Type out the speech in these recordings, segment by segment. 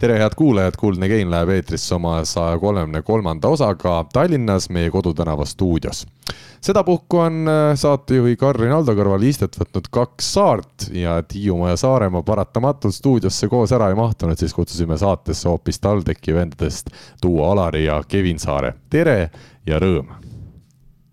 tere, head kuulajad, Kuldne Game läheb eetrisse oma saja kolmekümne kolmanda osaga Tallinnas meie kodutänava stuudios. sedapuhku on äh, saatejuhi Karin Aldo kõrval istet võtnud kaks saart ja Hiiumaa ja Saaremaa paratamatult stuudiosse koos ära ei mahtunud, siis kutsusime saatesse hoopis TalTechi vendadest duo Alari ja Kevin Saare. tere ja rõõm!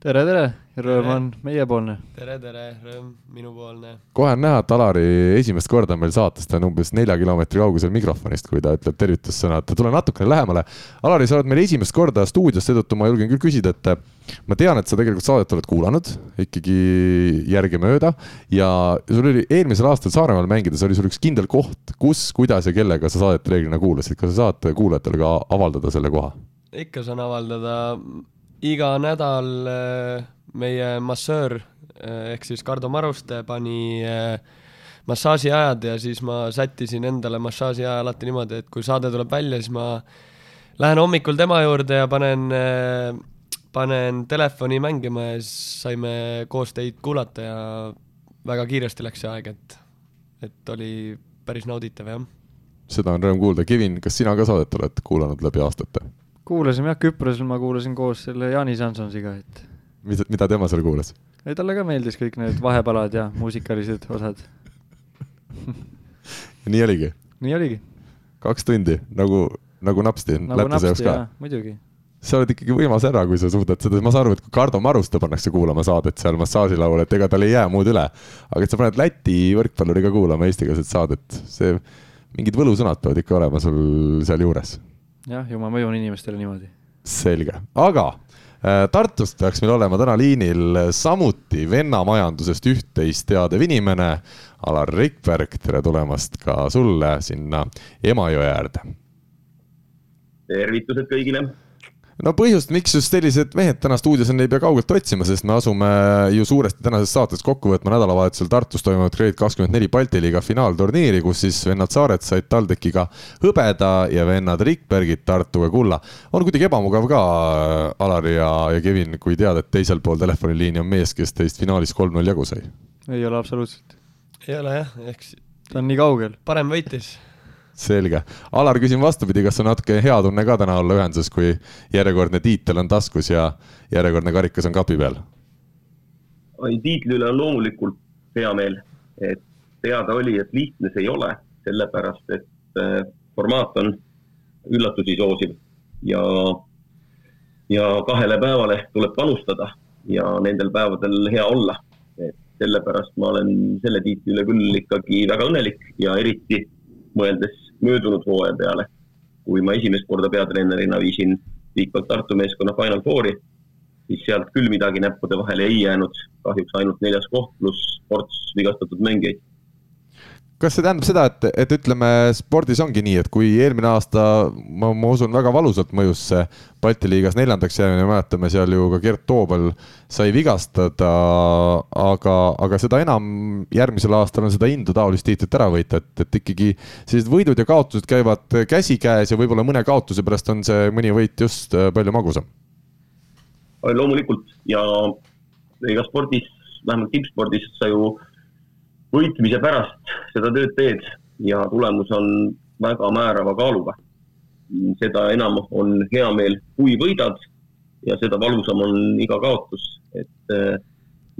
Tere, tere! rõõm on meiepoolne. tere, tere, rõõm minupoolne. kohe on näha, et Alari esimest korda on meil saates, ta on umbes nelja kilomeetri kaugusel mikrofonist, kui ta ütleb tervitussõnad, tule natukene lähemale. Alari, sa oled meil esimest korda stuudios, seetõttu ma julgen küll küsida, et ma tean, et sa tegelikult saadet oled kuulanud ikkagi järgemööda ja sul oli eelmisel aastal Saaremaal mängides oli sul üks kindel koht, kus, kuidas ja kellega sa saadet reeglina kuulasid, kas sa saad kuulajatele ka avaldada selle koha? ikka saan avaldada, iga nädal äh, meie massöör eh, ehk siis Kardo Maruste pani eh, massaažiajad ja siis ma sättisin endale massaažiaja alati niimoodi, et kui saade tuleb välja, siis ma lähen hommikul tema juurde ja panen, panen telefoni mängima ja siis saime koos teid kuulata ja väga kiiresti läks see aeg, et, et oli päris nauditav, jah. seda on rõõm kuulda. Kevin, kas sina ka saadet oled kuulanud läbi aastate? Kuulasime jah, Küprosel ma kuulasin koos selle Jaanis Jansonsiga, et mida, mida tema seal kuulas? ei, talle ka meeldis kõik need vahepalad ja muusikalised osad nii oligi? nii oligi. kaks tundi, nagu, nagu napsti nagu Lätlase jaoks ka? muidugi. sa oled ikkagi võimas ära, kui sa suudad seda, ma saan aru, et kui Kardo Maruste pannakse kuulama saadet seal massaažilaual, et ega tal ei jää muud üle. aga et sa paned Läti võrkpalluriga kuulama eestikeelset saadet, see, mingid võlusõnad peavad ikka olema sul sealjuures. Jah, ju ma mõjun inimestele niimoodi. selge, aga Äh, Tartust peaks meil olema täna liinil samuti vennamajandusest üht-teist teadev inimene, Alar Rikberg, tere tulemast ka sulle sinna Emajõe äärde. tervitused kõigile no põhjust, miks just sellised mehed täna stuudios on, ei pea kaugelt otsima, sest me asume ju suuresti tänases saates kokku võtma nädalavahetusel Tartus toimunud Grade kakskümmend neli Balti liiga finaalturniiri, kus siis vennad Saared said TalTechiga hõbeda ja vennad Rikbergid Tartuga kulla. on kuidagi ebamugav ka, Alar ja, ja Kevin, kui teada, et teisel pool telefoniliini on mees, kes teist finaalis kolm-null jagu sai? ei ole absoluutselt. ei ole jah, ehk ta on nii kaugel. parem võitis selge. Alar, küsin vastupidi, kas on natuke hea tunne ka täna olla ühenduses, kui järjekordne tiitel on taskus ja järjekordne karikas on kapi peal? tiitli üle on loomulikult hea meel, et teada oli, et lihtne see ei ole, sellepärast et äh, formaat on üllatusi soosiv ja, ja kahele päevale tuleb panustada ja nendel päevadel hea olla. et sellepärast ma olen selle tiitli üle küll ikkagi väga õnnelik ja eriti mõeldes möödunud hooaja peale, kui ma esimest korda peatreenerina viisin Bigbank Tartu meeskonna Final Fouri, siis sealt küll midagi näppude vahele ei jäänud, kahjuks ainult neljas koht pluss ports vigastatud mängijaid kas see tähendab seda, et, et ütleme, spordis ongi nii, et kui eelmine aasta ma, ma usun, väga valusalt mõjus see Balti liigas neljandaks jäämine, mäletame seal ju ka Gert Toobal sai vigastada, aga, aga seda enam järgmisel aastal on seda indu taolist tiitlit ära võita, et, et ikkagi sellised võidud ja kaotused käivad käsikäes ja võib-olla mõne kaotuse pärast on see mõni võit just äh, palju magusam. loomulikult ja ega spordis, vähemalt tippspordis sa ju võitmise pärast seda tööd teed ja tulemus on väga määrava kaaluga. seda enam on hea meel, kui võidad ja seda valusam on iga kaotus, et äh,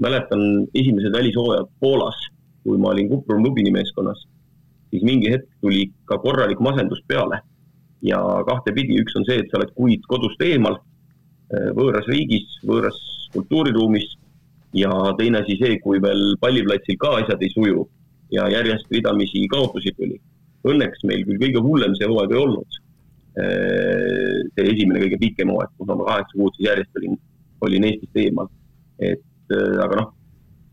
mäletan esimesed välishooajad Poolas, kui ma olin Kuprum Lubini meeskonnas, siis mingi hetk tuli ka korralik masendus peale ja kahtepidi, üks on see, et sa oled kuid kodust eemal, äh, võõras riigis, võõras kultuuriruumis ja teine asi see, kui veel palliplatsil ka asjad ei suju ja järjest ridamisi kaotusi tuli. Õnneks meil küll kõige hullem see hooaeg ei olnud. See esimene kõige pikem hooaeg, kus ma kaheksa kuud siis järjest olin, olin Eestist eemal. et aga noh,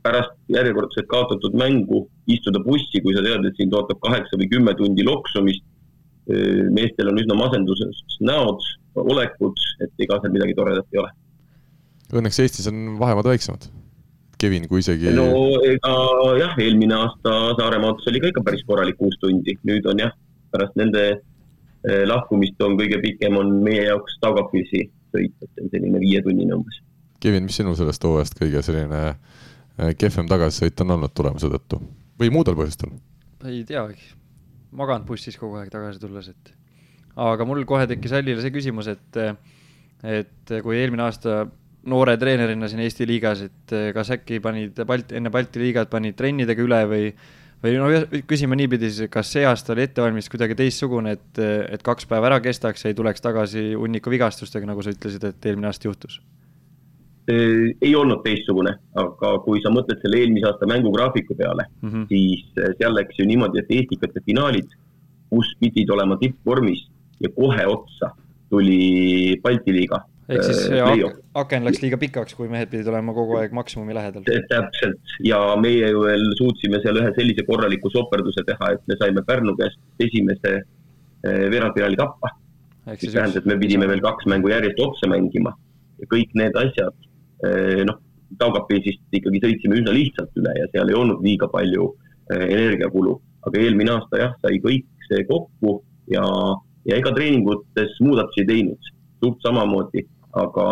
pärast järjekordset kaotatud mängu istuda bussi, kui sa tead, et sind ootab kaheksa või kümme tundi loksumist, meestel on üsna masenduses näod, olekud, et ega seal midagi toredat ei ole. Õnneks Eestis on vahemaad väiksemad Kevin, kui isegi. no ega jah, eelmine aasta Saaremaa otsa oli ka ikka päris korralik kuus tundi, nüüd on jah, pärast nende lahkumist on kõige pikem, on meie jaoks Taugapilsi sõit, et see on selline viietunnine umbes. Kevin, mis sinul sellest hooajast kõige selline kehvem tagasisõit on olnud tulemuse tõttu või muudel põhjustel? ei teagi, maganud bussis kogu aeg tagasi tulles, et aga mul kohe tekkis Allile see küsimus, et, et kui eelmine aasta noore treenerina siin Eesti liigas, et kas äkki panid Balti, enne Balti liigat panid trennidega üle või, või no küsime niipidi siis, kas see aasta oli ettevalmistus kuidagi teistsugune, et, et kaks päeva ära kestaks ja ei tuleks tagasi hunniku vigastustega, nagu sa ütlesid, et eelmine aasta juhtus? ei olnud teistsugune, aga kui sa mõtled selle eelmise aasta mängugraafiku peale mm, -hmm. siis seal läks ju niimoodi, et Eesti finaalid, kus pidid olema tippvormis ja kohe otsa tuli Balti liiga. Ehk siis ak aken läks liiga pikaks, kui mehed pidid olema kogu aeg maksimumi lähedal. täpselt. Ja meie ju veel suutsime seal ühe sellise korraliku soperduse teha, et me saime Pärnu käest esimese veerandfinaali tappa. mis tähendas, et me pidime veel kaks mängu järjest otsa mängima. Ja kõik need asjad, noh, Taugapilsist ikkagi sõitsime üsna lihtsalt üle ja seal ei olnud liiga palju energiakulu, aga eelmine aasta jah, sai kõik see kokku ja ja ega treeningutes muudatusi ei teinud, suht samamoodi, aga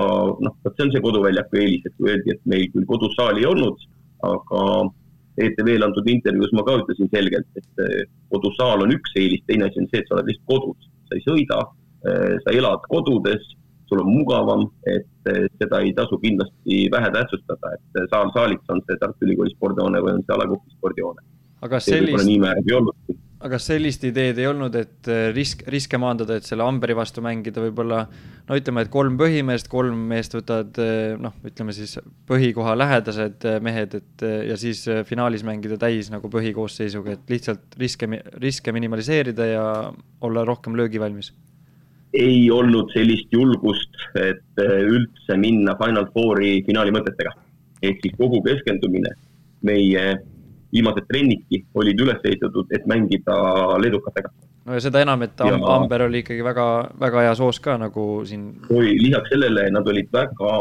noh, vot see on see koduväljaku eelis, et kui öeldi, et meil küll kodus saali ei olnud, aga ETV-le antud intervjuus ma ka ütlesin selgelt, et eh, kodusaal on üks eelis, teine asi on see, et sa oled lihtsalt kodus, sa ei sõida, eh, sa elad kodudes, sul on mugavam, et eh, seda ei tasu kindlasti vähe tähtsustada, et saal saaliks on see Tartu Ülikooli spordihoone või on see Alakohvi spordihoone. aga sellist, aga kas sellist ideed ei olnud, et äh, risk, riske maandada, et selle Amberi vastu mängida võib-olla no ütleme, et kolm põhimeest, kolm meest võtavad äh, noh, ütleme siis põhikoha lähedased äh, mehed, et ja siis finaalis mängida täis nagu põhikoosseisuga, et lihtsalt riske, riske minimaliseerida ja olla rohkem löögivalmis? ei olnud sellist julgust, et üldse minna Final Fouri finaali mõtetega. ehk siis kogu keskendumine meie viimased trennidki olid üles ehitatud, et mängida leedukatega. no ja seda enam, et ja... Amber oli ikkagi väga, väga hea soos ka nagu siin. oi, lisaks sellele nad olid väga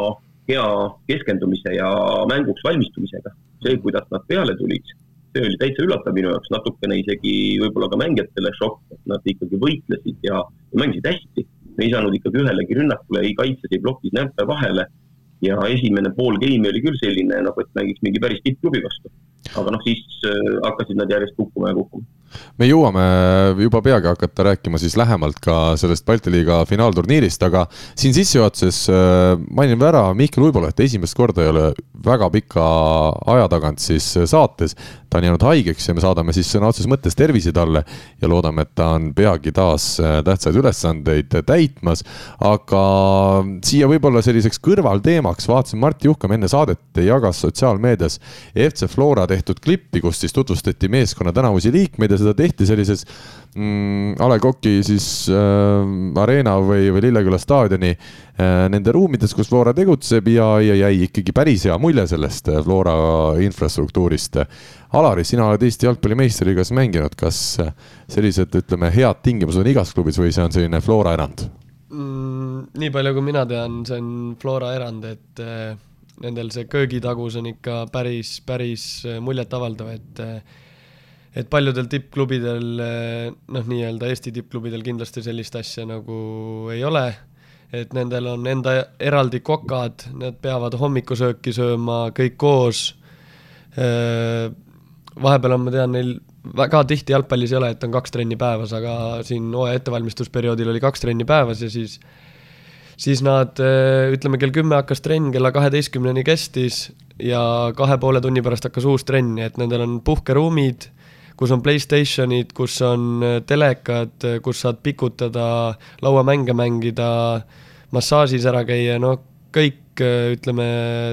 hea keskendumise ja mänguks valmistumisega. see, kuidas nad peale tulid, see oli täitsa üllatav minu jaoks, natukene isegi võib-olla ka mängijatele šokk, et nad ikkagi võitlesid ja, ja mängisid hästi. me ei saanud ikkagi ühelegi rünnakule ei kaitses, ei plokis näppe vahele ja esimene pool game'i oli küll selline, nagu et mängiks mingi päris tippklubi vastu aga noh, siis äh, hakkasid nad järjest kukkuma ja kukkuma me jõuame juba peagi hakata rääkima siis lähemalt ka sellest Balti liiga finaalturniirist, aga siin sissejuhatuses äh, mainime ära Mihkel Uibola, et esimest korda ei ole väga pika aja tagant siis saates. ta on jäänud haigeks ja me saadame siis sõna otseses mõttes tervise talle ja loodame, et ta on peagi taas äh, tähtsaid ülesandeid täitmas. aga siia võib-olla selliseks kõrvalteemaks vaatasin Mart Juhkam enne saadet jagas sotsiaalmeedias FC Flora tehtud klippi, kus siis tutvustati meeskonna tänavusi liikmeid ja seda tehti sellises mm, A Le Coq'i siis äh, Arena või, või Lilleküla staadioni äh, nende ruumides, kus Flora tegutseb ja, ja jäi ikkagi päris hea mulje sellest äh, Flora infrastruktuurist. Alari, sina oled Eesti jalgpalli meistriliigas mänginud, kas sellised, ütleme, head tingimused on igas klubis või see on selline Flora erand mm,? nii palju, kui mina tean, see on Flora erand, et äh, nendel see köögitagus on ikka päris, päris äh, muljetavaldav, et äh, et paljudel tippklubidel, noh, nii-öelda Eesti tippklubidel kindlasti sellist asja nagu ei ole, et nendel on enda eraldi kokad, nad peavad hommikusööki sööma kõik koos, vahepeal on, ma tean, neil väga tihti jalgpallis ei ole, et on kaks trenni päevas, aga siin hooaja ettevalmistusperioodil oli kaks trenni päevas ja siis siis nad, ütleme kell kümme hakkas trenn, kella kaheteistkümneni kestis ja kahe poole tunni pärast hakkas uus trenn, nii et nendel on puhkeruumid kus on Playstationid, kus on äh, telekad, äh, kus saad pikutada, lauamänge mängida, massaažis ära käia, no kõik ütleme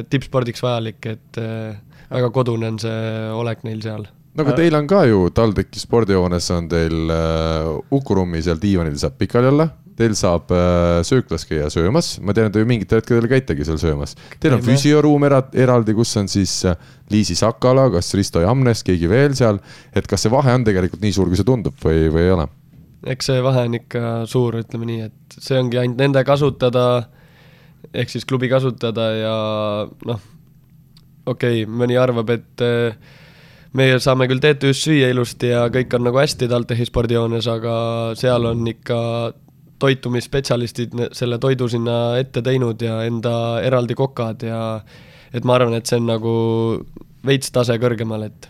tippspordiks vajalik, et väga kodune on see olek neil seal no aga teil on ka ju TalTechi spordihoones on teil uh, Uku ruumi seal diivanil saab pikali olla, teil saab äh, sööklas käia söömas, ma tean, et te ju mingitel hetkedel käitegi seal söömas. Teil on füsioruum era-, eraldi, kus on siis äh, Liisi Sakala, kas Risto Jamnes, keegi veel seal. et kas see vahe on tegelikult nii suur, kui see tundub või, või ei ole? eks see vahe on ikka suur, ütleme nii, et see ongi ainult nende kasutada, ehk siis klubi kasutada ja noh, okei okay,, mõni arvab, et äh, meie saame küll TTÜ-s süüa ilusti ja kõik on nagu hästi TalTechi spordihoones, aga seal on ikka toitumisspetsialistid selle toidu sinna ette teinud ja enda eraldi kokad ja et ma arvan, et see on nagu veits tase kõrgemal, et.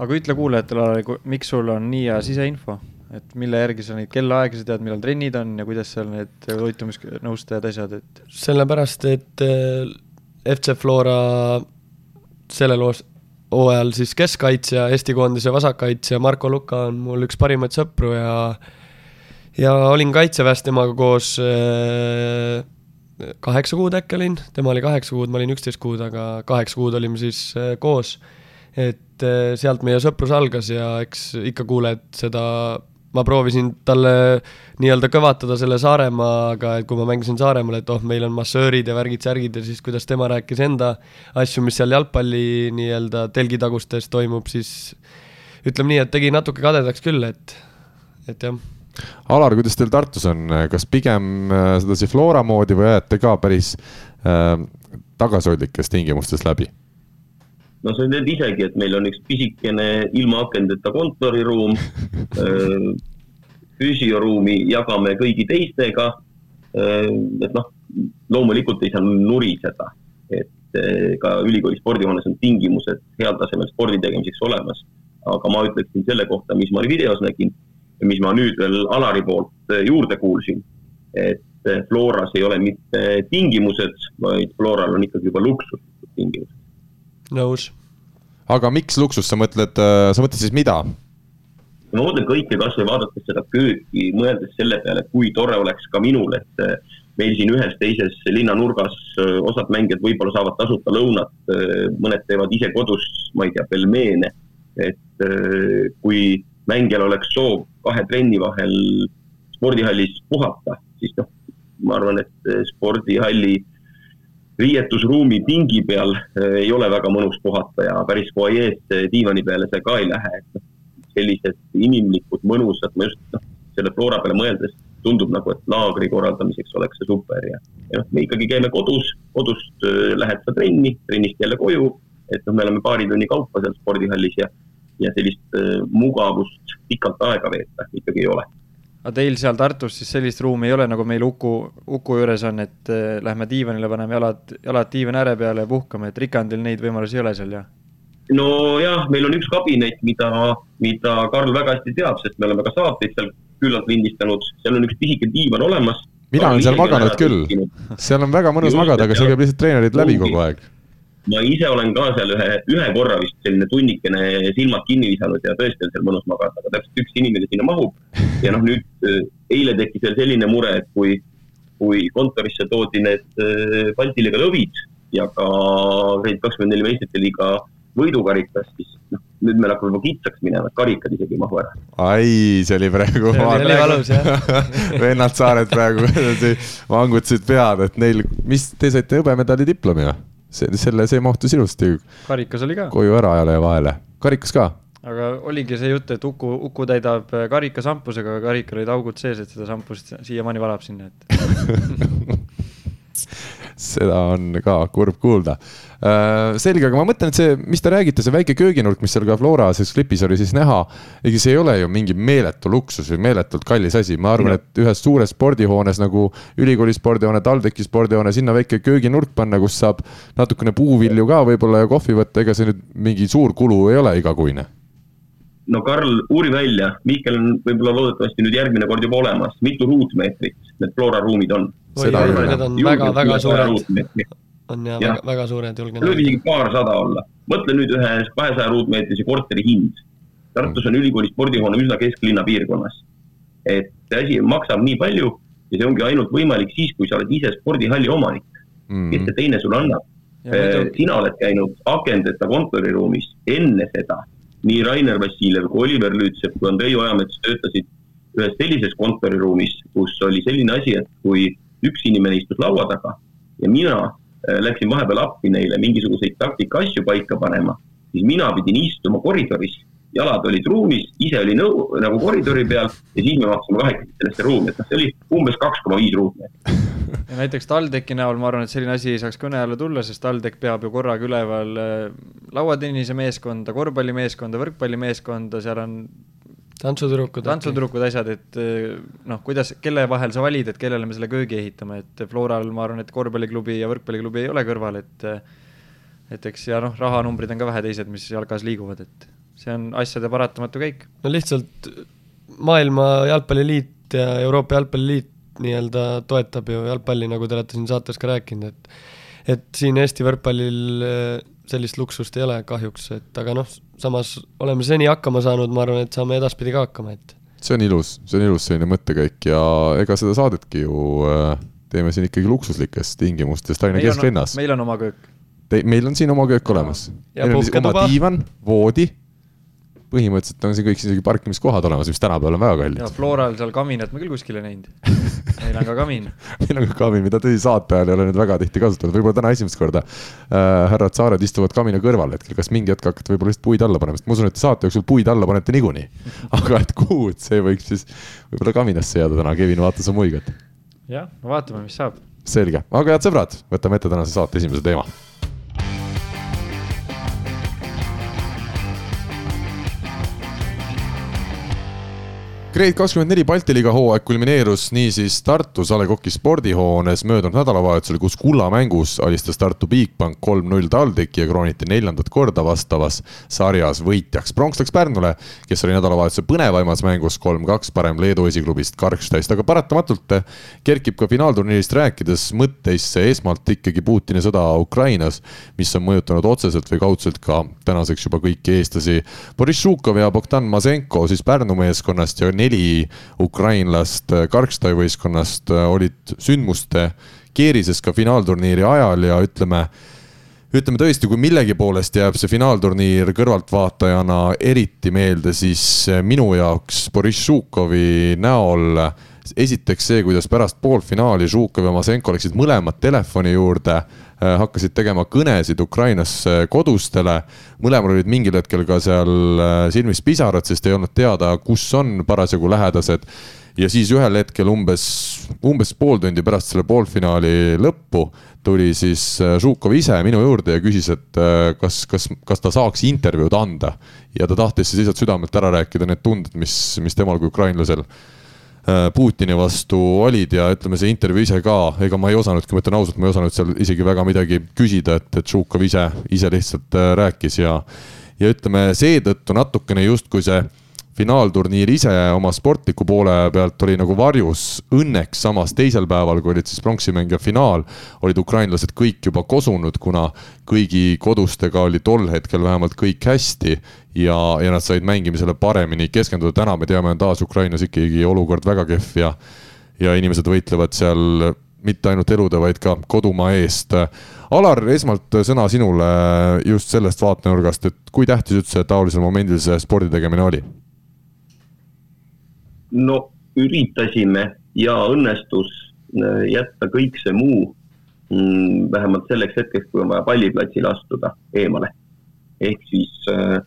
aga ütle kuulajatele, miks sul on nii hea siseinfo, et mille järgi sa neid kellaaegasid tead, millal trennid on ja kuidas seal need toitumisnõustajad, asjad, et? sellepärast, et eh, FC Flora sellel hooajal siis keskkaitsja, Eesti koondise vasakkaitsja Marko Luka on mul üks parimaid sõpru ja ja olin kaitseväes temaga koos äh, kaheksa kuud äkki olin, tema oli kaheksa kuud, ma olin üksteist kuud, aga kaheksa kuud olime siis äh, koos. et äh, sealt meie sõprus algas ja eks ikka kuuled seda, ma proovisin talle nii-öelda kõvatada selle Saaremaaga, et kui ma mängisin Saaremaal, et oh, meil on massöörid ja värgid-särgid ja siis kuidas tema rääkis enda asju, mis seal jalgpalli nii-öelda telgitagustes toimub, siis ütleme nii, et tegi natuke kadedaks küll, et, et jah Alar, kuidas teil Tartus on, kas pigem äh, sedasi Flora moodi või ajate ka päris äh, tagasihoidlikes tingimustes läbi? No sa tead isegi, et meil on üks pisikene ilma akendeta kontoriruum äh, füsioruumi jagame kõigi teistega. Äh, et noh, loomulikult ei saa nuriseda, et ka ülikooli spordihoones on tingimused heal tasemel spordi tegemiseks olemas. aga ma ütleksin selle kohta, mis ma videos nägin mis ma nüüd veel Alari poolt juurde kuulsin, et Floras ei ole mitte tingimused, vaid Floral on ikkagi juba luksuslikud tingimused. Nõus. aga miks luksus, sa mõtled, eh, sa mõtled siis mida? ma mõtlen kõike kasvõi vaadates seda kööki, mõeldes selle peale, kui tore oleks ka minul, et meil siin ühes teises linnanurgas osad mängijad võib-olla saavad tasuta lõunat, mõned teevad ise kodus, ma ei tea, pelmeene. et kui mängijal oleks soov kahe trenni vahel spordihallis puhata, siis noh, ma arvan, et spordihalli riietusruumi pingi peal eh, ei ole väga mõnus puhata ja päris fuajeest diivani peale see ka ei lähe, et noh, sellised inimlikud, mõnusad, ma just noh, selle Flora peale mõeldes tundub nagu, et laagri korraldamiseks oleks see super ja, ja noh, me ikkagi käime kodus, kodust eh, lähed sa trenni, trennist jälle koju, et noh, me oleme paari tunni kaupa seal spordihallis ja ja sellist äh, mugavust pikalt aega veeta ikkagi ei ole. Aga teil seal Tartus siis sellist ruumi ei ole, nagu meil Uku, Uku juures on, et äh, lähme diivanile, paneme jalad, jalad diivani ääre peale ja puhkame, et Rikandil neid võimalusi ei ole seal, jah? nojah, meil on üks kabinet, mida, mida Karl väga hästi teab, sest me oleme ka saateid seal küllalt lindistanud, seal on üks pisike diivan olemas. mina olen seal maganud küll, seal on väga mõnus Just, magada, aga seal käib lihtsalt treenerid läbi kogu aeg ma ise olen ka seal ühe, ühe korra vist selline tunnikene silmad kinni visanud ja tõesti on seal mõnus magada, aga täpselt üks inimene sinna mahub. ja noh, nüüd äh, eile tekkis veel selline mure, et kui, kui kontorisse toodi need äh, Balti liiga lõvid ja ka Grade kakskümmend neli meistrite liiga võidukarikas, siis noh, nüüd meil hakkab juba kitsaks minema, et karikad isegi ei mahu ära. ai, see oli praegu. vennad saared praegu vangutasid pead, et neil, mis, te saite hõbemedali diplomi või? See, selle, see mahtus ilusti. karikas oli ka. koju ära jala vahele, karikas ka. aga oligi see jutt, et Uku, Uku täidab karika šampusega, aga karikal olid augud sees, et seda šampust siiamaani valab sinna, et seda on ka kurb kuulda. Äh, selge, aga ma mõtlen, et see, mis te räägite, see väike kööginurk, mis seal ka Flora selles klipis oli siis näha, ega see ei ole ju mingi meeletu luksus või meeletult kallis asi, ma arvan, et ühes suures spordihoones nagu ülikooli spordihoone, TalTechi spordihoone, sinna väike kööginurk panna, kus saab natukene puuvilju ka võib-olla ja kohvi võtta, ega see nüüd mingi suur kulu ei ole igakuine. No Karl, uuri välja, Mihkel on võib-olla loodetavasti nüüd järgmine kord juba olemas, mitu ruutmeetrit need Flora ruumid on? Need on väga-väga suured. on jah ja., väga, väga suured, julgen võib isegi paarsada olla. mõtle nüüd ühe kahesaja ruutmeetrise korteri hind. Tartus on ülikooli spordihoone üsna kesklinna piirkonnas. et see asi maksab nii palju ja see ongi ainult võimalik siis, kui sa oled ise spordihalli omanik mm. -hmm. kes see teine sulle annab. sina oled käinud akendeta kontoriruumis enne seda nii Rainer Vassiljev kui Oliver Lüütsepp kui Andrei Ojamets töötasid ühes sellises kontoriruumis, kus oli selline asi, et kui üks inimene istus laua taga ja mina äh, läksin vahepeal appi neile mingisuguseid taktika asju paika panema, siis mina pidin istuma koridoris, jalad olid ruumis, ise oli nõu, nagu koridori peal ja siis me mahtusime kahekesi sellesse ruumi, et noh, see oli umbes kaks koma viis ruutmeetrit. ja näiteks TalTechi näol ma arvan, et selline asi ei saaks kõne alla tulla, sest TalTech peab ju korraga üleval äh, lauatennise meeskonda, korvpallimeeskonda, võrkpallimeeskonda, seal on tantsutüdrukud. tantsutüdrukud, asjad, et äh, noh, kuidas, kelle vahel sa valid, et kellele me selle köögi ehitame, et Floral, ma arvan, et korvpalliklubi ja võrkpalliklubi ei ole kõrval, et et eks ja noh, rahanumbrid on ka vähe teised, mis jalgas liiguvad, et see on asjade paratamatu käik. no lihtsalt Maailma Jalgpalliliit ja Euroopa Jalgpalliliit nii-öelda toetab ju jalgpalli, nagu te olete siin saates ka rääkinud, et et siin Eesti võrkpallil äh, sellist luksust ei ole kahjuks, et aga noh, samas oleme seni hakkama saanud, ma arvan, et saame edaspidi ka hakkama, et see on ilus, see on ilus selline mõttekäik ja ega seda saadetki ju äh, teeme siin ikkagi luksuslikes tingimustes Tallinna kesklinnas. meil on oma köök. meil on siin oma köök olemas. meil on oma diivan, voodi põhimõtteliselt on siin kõik isegi parkimiskohad olemas, mis tänapäeval on väga kallid. ja Floral seal kaminat ma küll kuskil ei näinud. meil on ka kamin meil on ka kamin, mida tõsi saate ajal ei ole nüüd väga tihti kasutatud, võib-olla täna esimest korda äh, härrad Saared istuvad kamina kõrval hetkel, kas mingi hetk hakkate võib-olla lihtsalt puid alla panema, sest ma usun, et te saate jooksul puid alla panete niikuinii. aga et kuhu, et see võiks siis võib-olla kaminasse jääda täna, Kevin vaatas sa muigad. jah, vaatame, mis saab. selge, aga head sõbrad, võtame ette tänase saate esimese teema Grade kakskümmend neli Balti liiga hooaeg kulmineerus niisiis Tartus A Le Coq'i spordihoones möödunud nädalavahetusel, kus kullamängus alistas Tartu Bigbank kolm-null TalTechi ja krooniti neljandat korda vastavas sarjas võitjaks. pronks läks Pärnule, kes oli nädalavahetuse põnevaimas mängus kolm-kaks parem Leedu esiklubist Karkstaist, aga paratamatult kerkib ka finaalturniirist rääkides mõtteisse esmalt ikkagi Putini sõda Ukrainas, mis on mõjutanud otseselt või kaudselt ka tänaseks juba kõiki eestlasi. Boriss Žukov ja Bogdan Mazenko siis Pärnu meeskonnast ja neli ukrainlast Karkstai võistkonnast olid sündmuste keerises ka finaalturniiri ajal ja ütleme, ütleme tõesti, kui millegi poolest jääb see finaalturniir kõrvaltvaatajana eriti meelde, siis minu jaoks Boriss Žukovi näol esiteks see, kuidas pärast poolfinaali Žukov ja Masenko läksid mõlemad telefoni juurde Äh, hakkasid tegema kõnesid Ukrainasse kodustele. mõlemal olid mingil hetkel ka seal äh, silmis pisarad, sest ei olnud teada, kus on parasjagu lähedased. ja siis ühel hetkel umbes, umbes pool tundi pärast selle poolfinaali lõppu tuli siis äh, Žukov ise minu juurde ja küsis, et kas, kas, kas ta saaks intervjuud anda. ja ta tahtis siis lihtsalt südamelt ära rääkida need tunded, mis, mis temal kui ukrainlasel Äh, Putini vastu olid ja ütleme, see intervjuu ise ka, ega ma ei osanudki, ma ütlen ausalt, ma ei osanud seal isegi väga midagi küsida, et, et Žukov ise, ise lihtsalt äh, rääkis ja ja ütleme seetõttu natukene justkui see finaalturniir ise oma sportliku poole pealt oli nagu varjus. Õnneks samas teisel päeval, kui olid siis pronksimängija finaal, olid ukrainlased kõik juba kosunud, kuna kõigi kodustega oli tol hetkel vähemalt kõik hästi. ja, ja nad said mängimisele paremini keskenduda, täna me teame, on taas Ukrainas ikkagi olukord väga kehv ja, ja inimesed võitlevad seal mitte ainult elude, vaid ka kodumaa eest. Alar, esmalt sõna sinule just sellest vaatenurgast, et kui tähtis üldse taolisel momendil see spordi tegemine oli? No üritasime ja õnnestus äh, jätta kõik see muu mm, vähemalt selleks hetkeks, kui on vaja palliplatsile astuda eemale. ehk siis äh,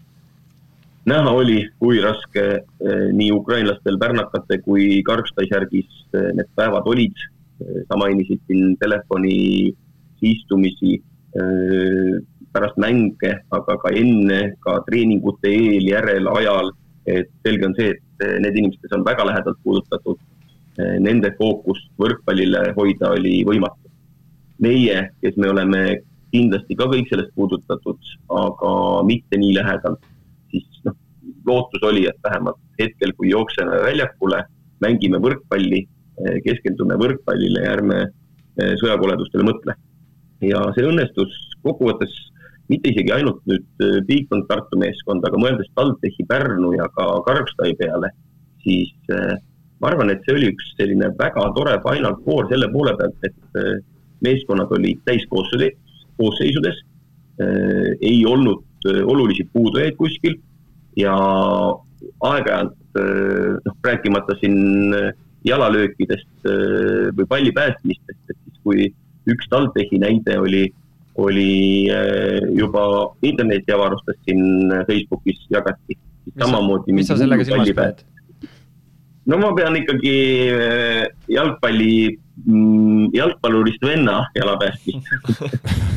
näha oli, kui raske äh, nii ukrainlastel pärnakate kui Karkstai-särgis äh, need päevad olid äh,. sa mainisid siin telefoni istumisi äh, pärast mänge, aga ka enne, ka treeningute eel, järel, ajal. et selge on see, et need inimesed, kes on väga lähedalt puudutatud, eh, nende fookust võrkpallile hoida oli võimatu. meie, kes me oleme kindlasti ka kõik sellest puudutatud, aga mitte nii lähedalt, siis noh, lootus oli, et vähemalt hetkel, kui jookseme väljakule, mängime võrkpalli, eh, keskendume võrkpallile ja ärme sõjakoledustele mõtle. ja see õnnestus kokkuvõttes mitte isegi ainult nüüd äh, Bigbank Tartu meeskond, aga mõeldes TalTechi Pärnu ja ka Karkstai peale, siis äh, ma arvan, et see oli üks selline väga tore Final Four selle poole pealt, et äh, meeskonnad olid täiskoosseisudes, ei olnud olulisi puudujaid kuskil ja aeg-ajalt, noh, rääkimata siin jalalöökidest või palli päästmistest, et siis kui üks TalTechi näide oli oli äh, juba internetiavarustes siin Facebookis jagati. samamoodi. mis sa sellega silmas pead? no ma pean ikkagi äh, jalgpalli, mm, jalgpallurist venna jala päästmist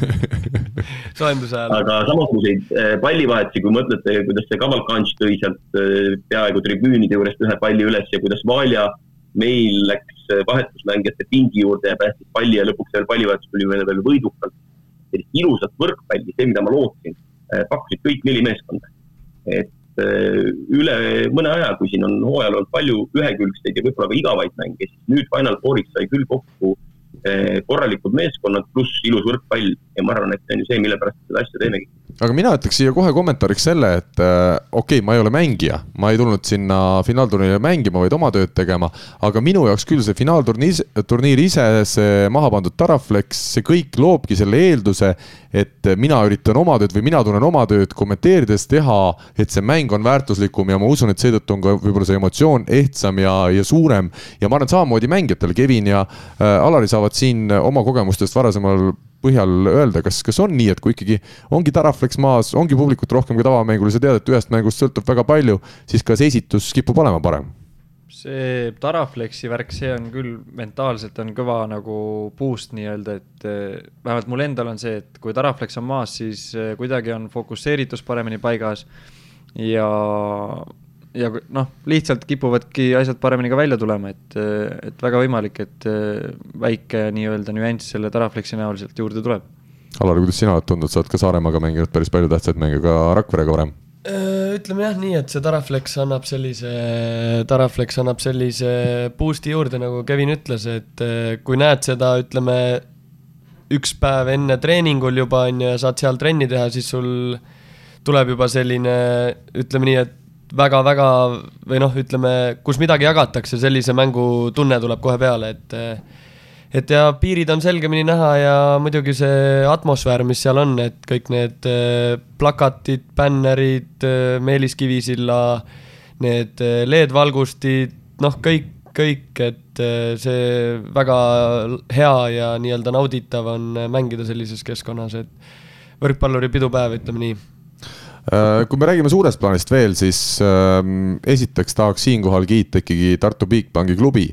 soojenduse ajal. aga samasuguseid pallivahetusi, kui mõtlete, kuidas see Kavalkanš tõi sealt peaaegu tribüünide juurest ühe palli üles ja kuidas Valja meil läks vahetusmängijate pingi juurde ja päästis palli ja lõpuks veel pallivahetus tuli meile veel võidukalt. Sellist ilusat võrkpalli, see, mida ma lootsin, pakkusid kõik neli meeskonda. et Eh, üle mõne aja, kui siin on hooajal olnud palju ühekülgseid ja võib-olla ka igavaid mänge, siis nüüd Final Fouriks sai küll kokku eh, korralikud meeskonnad pluss ilus võrkpall ja ma arvan, et see on ju see, mille pärast seda asja teemegi aga mina ütleks siia kohe kommentaariks selle, et äh, okei okay,, ma ei ole mängija, ma ei tulnud sinna finaalturniirile mängima, vaid oma tööd tegema. aga minu jaoks küll see finaalturniir, turniir ise, see maha pandud Taraflex, see kõik loobki selle eelduse, et mina üritan oma tööd või mina tunnen oma tööd kommenteerides teha, et see mäng on väärtuslikum ja ma usun, et seetõttu on ka võib-olla see emotsioon ehtsam ja, ja suurem. ja ma arvan, samamoodi mängijatel, Kevin ja äh, Alari saavad siin oma kogemustest varasemal põhjal öelda, kas, kas on nii, et kui ikkagi ongi Taraflex maas, ongi publikut rohkem kui tavamängul ja sa tead, et ühest mängust sõltub väga palju, siis ka see esitus kipub olema parem? see Taraflexi värk, see on küll mentaalselt on kõva nagu boost nii-öelda, et eh, vähemalt mul endal on see, et kui Taraflex on maas, siis eh, kuidagi on fokusseeritus paremini paigas ja ja noh, lihtsalt kipuvadki asjad paremini ka välja tulema, et, et väga võimalik, et väike nii-öelda nüanss selle Taraflexi näol sealt juurde tuleb. Alar, kuidas sina oled tundnud, sa oled ka Saaremaaga mänginud päris palju tähtsaid mänge ka Rakverega varem? ütleme jah nii, et see Taraflex annab sellise, Taraflex annab sellise boost'i juurde, nagu Kevin ütles, et kui näed seda, ütleme, üks päev enne treeningul juba on ju ja saad seal trenni teha, siis sul tuleb juba selline, ütleme nii, et väga-väga või noh, ütleme, kus midagi jagatakse, sellise mängu tunne tuleb kohe peale, et et ja piirid on selgemini näha ja muidugi see atmosfäär, mis seal on, et kõik need plakatid, bännerid, Meelis Kivisilla, need LED-valgustid, noh, kõik, kõik, et see väga hea ja nii-öelda nauditav on mängida sellises keskkonnas, et võrkpalluri pidupäev, ütleme nii kui me räägime suurest plaanist veel, siis ähm, esiteks tahaks siinkohal kiita ikkagi Tartu Bigbanki klubi,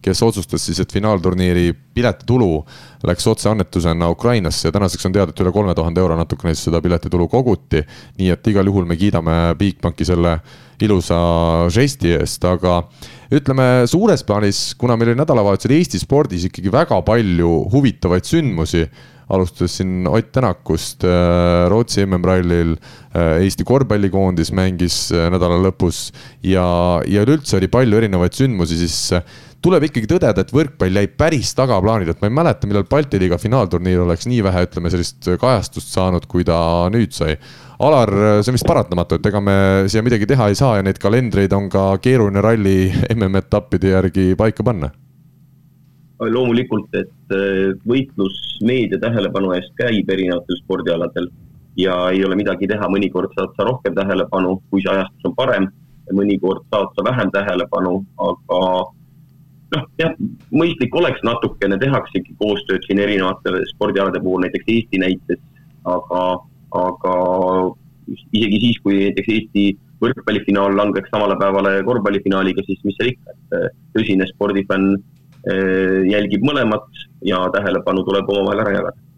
kes otsustas siis, et finaalturniiri piletitulu läks otseannetusena Ukrainasse ja tänaseks on teada, et üle kolme tuhande euro natukene siis seda piletitulu koguti. nii et igal juhul me kiidame Bigbanki selle ilusa žesti eest, aga ütleme suures plaanis, kuna meil oli nädalavahetusel Eesti spordis ikkagi väga palju huvitavaid sündmusi alustades siin Ott Tänakust äh, Rootsi MM-rallil, äh, Eesti korvpallikoondis mängis äh, nädala lõpus ja, ja üleüldse oli palju erinevaid sündmusi, siis tuleb ikkagi tõdeda, et võrkpall jäi päris tagaplaanile, et ma ei mäleta, millal Balti liiga finaalturniir oleks nii vähe, ütleme sellist kajastust saanud, kui ta nüüd sai. Alar, see on vist paratamatu, et ega me siia midagi teha ei saa ja neid kalendreid on ka keeruline ralli MM-etappide järgi paika panna loomulikult, et äh, võitlus meedia tähelepanu eest käib erinevatel spordialadel ja ei ole midagi teha, mõnikord saad sa rohkem tähelepanu, kui see ajastus on parem mõnikord saad sa vähem tähelepanu, aga noh, jah, mõistlik oleks natukene, tehaksegi koostööd siin erinevate spordialade puhul, näiteks Eesti näites, aga, aga isegi siis, kui näiteks Eesti võrkpallifinaal langeks samale päevale korvpallifinaaliga, siis mis seal ikka, et äh, tõsine spordifänn jälgib mõlemat ja tähelepanu tuleb omavahel ära jagada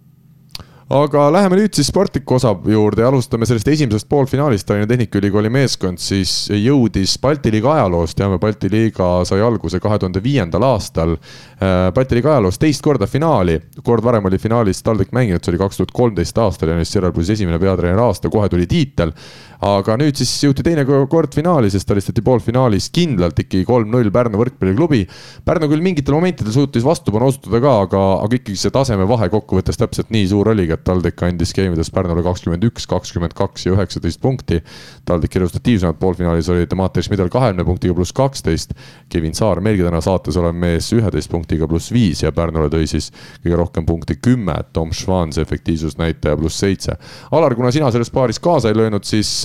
aga läheme nüüd siis sportliku osa juurde ja alustame sellest esimesest poolfinaalist. Tallinna Tehnikaülikooli meeskond siis jõudis Balti liiga ajaloos, teame, Balti liiga sai alguse kahe tuhande viiendal aastal. Äh, Balti liiga ajaloos teist korda finaali, kord varem oli finaalis TalTech mänginud, see oli kaks tuhat kolmteist aastal, Janis Sirel-Pluss esimene peatreeneri aasta, kohe tuli tiitel aga nüüd siis jõuti teine kord finaali, sest alistati poolfinaalis kindlalt ikkagi kolm-null Pärnu võrkpalliklubi. Pärnu küll mingitel momentidel suutis vastupanu osutada ka, aga, aga ikkagi see tasemevahe kokkuvõttes täpselt nii suur oligi, et TalTech andis skeemides Pärnule kakskümmend üks, kakskümmend kaks ja üheksateist punkti. TalTechi resultatiivsemad poolfinaalis olid Mattias Midal kahekümne punktiga pluss kaksteist. Kevin Saar, meilgi täna saates olev mees üheteist punktiga pluss viis ja Pärnule tõi siis kõige rohkem punkte kümme. Tom Schwan, see efektiivsusnäitaja pluss seitse. Alar, kuna sina selles paaris kaasa ei löönud, siis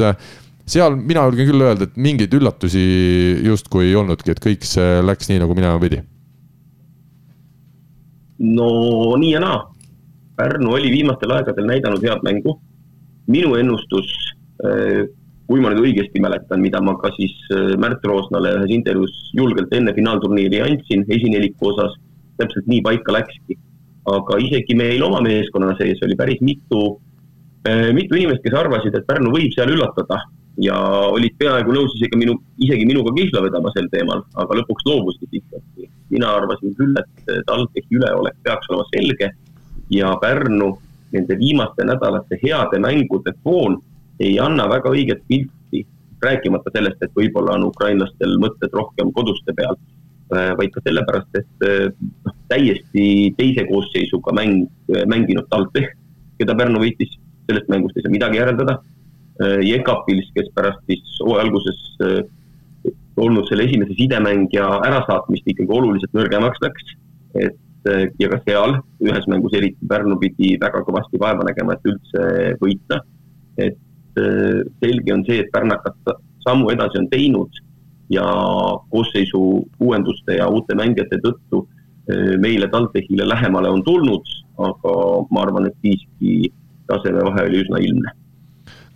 seal mina julgen küll öelda, et mingeid üllatusi justkui ei olnudki, et kõik see läks nii, nagu minema pidi. no nii ja naa. Pärnu oli viimastel aegadel näidanud head mängu. minu ennustus äh, kui ma nüüd õigesti mäletan, mida ma ka siis Märt Roosnale ühes intervjuus julgelt enne finaalturniiri andsin esineliku osas, täpselt nii paika läkski. aga isegi meil oma meeskonna sees oli päris mitu, mitu inimest, kes arvasid, et Pärnu võib seal üllatada ja olid peaaegu nõus isegi minu, isegi minuga kihla vedama sel teemal, aga lõpuks loobusid ikkagi. mina arvasin küll, et TalTechi üleolek peaks olema selge ja Pärnu nende viimaste nädalate heade mängude foon ei anna väga õiget pilti, rääkimata sellest, et võib-olla on ukrainlastel mõtted rohkem koduste peal, vaid ka sellepärast, et noh, täiesti teise koosseisuga mäng, mänginud TalTech, keda Pärnu võitis, sellest mängust ei saa midagi järeldada Äh, Jekapils, kes pärast siis hooaja alguses äh, olnud selle esimese sidemängija ärasaatmist ikkagi oluliselt nõrgemaks läks. et äh, ja ka seal ühes mängus eriti Pärnu pidi väga kõvasti vaeva nägema, et üldse võita. et selge on see, et pärnakad sammu edasi on teinud ja koosseisu uuenduste ja uute mängijate tõttu meile TalTechile lähemale on tulnud, aga ma arvan, et siiski tasemevahe oli üsna ilmne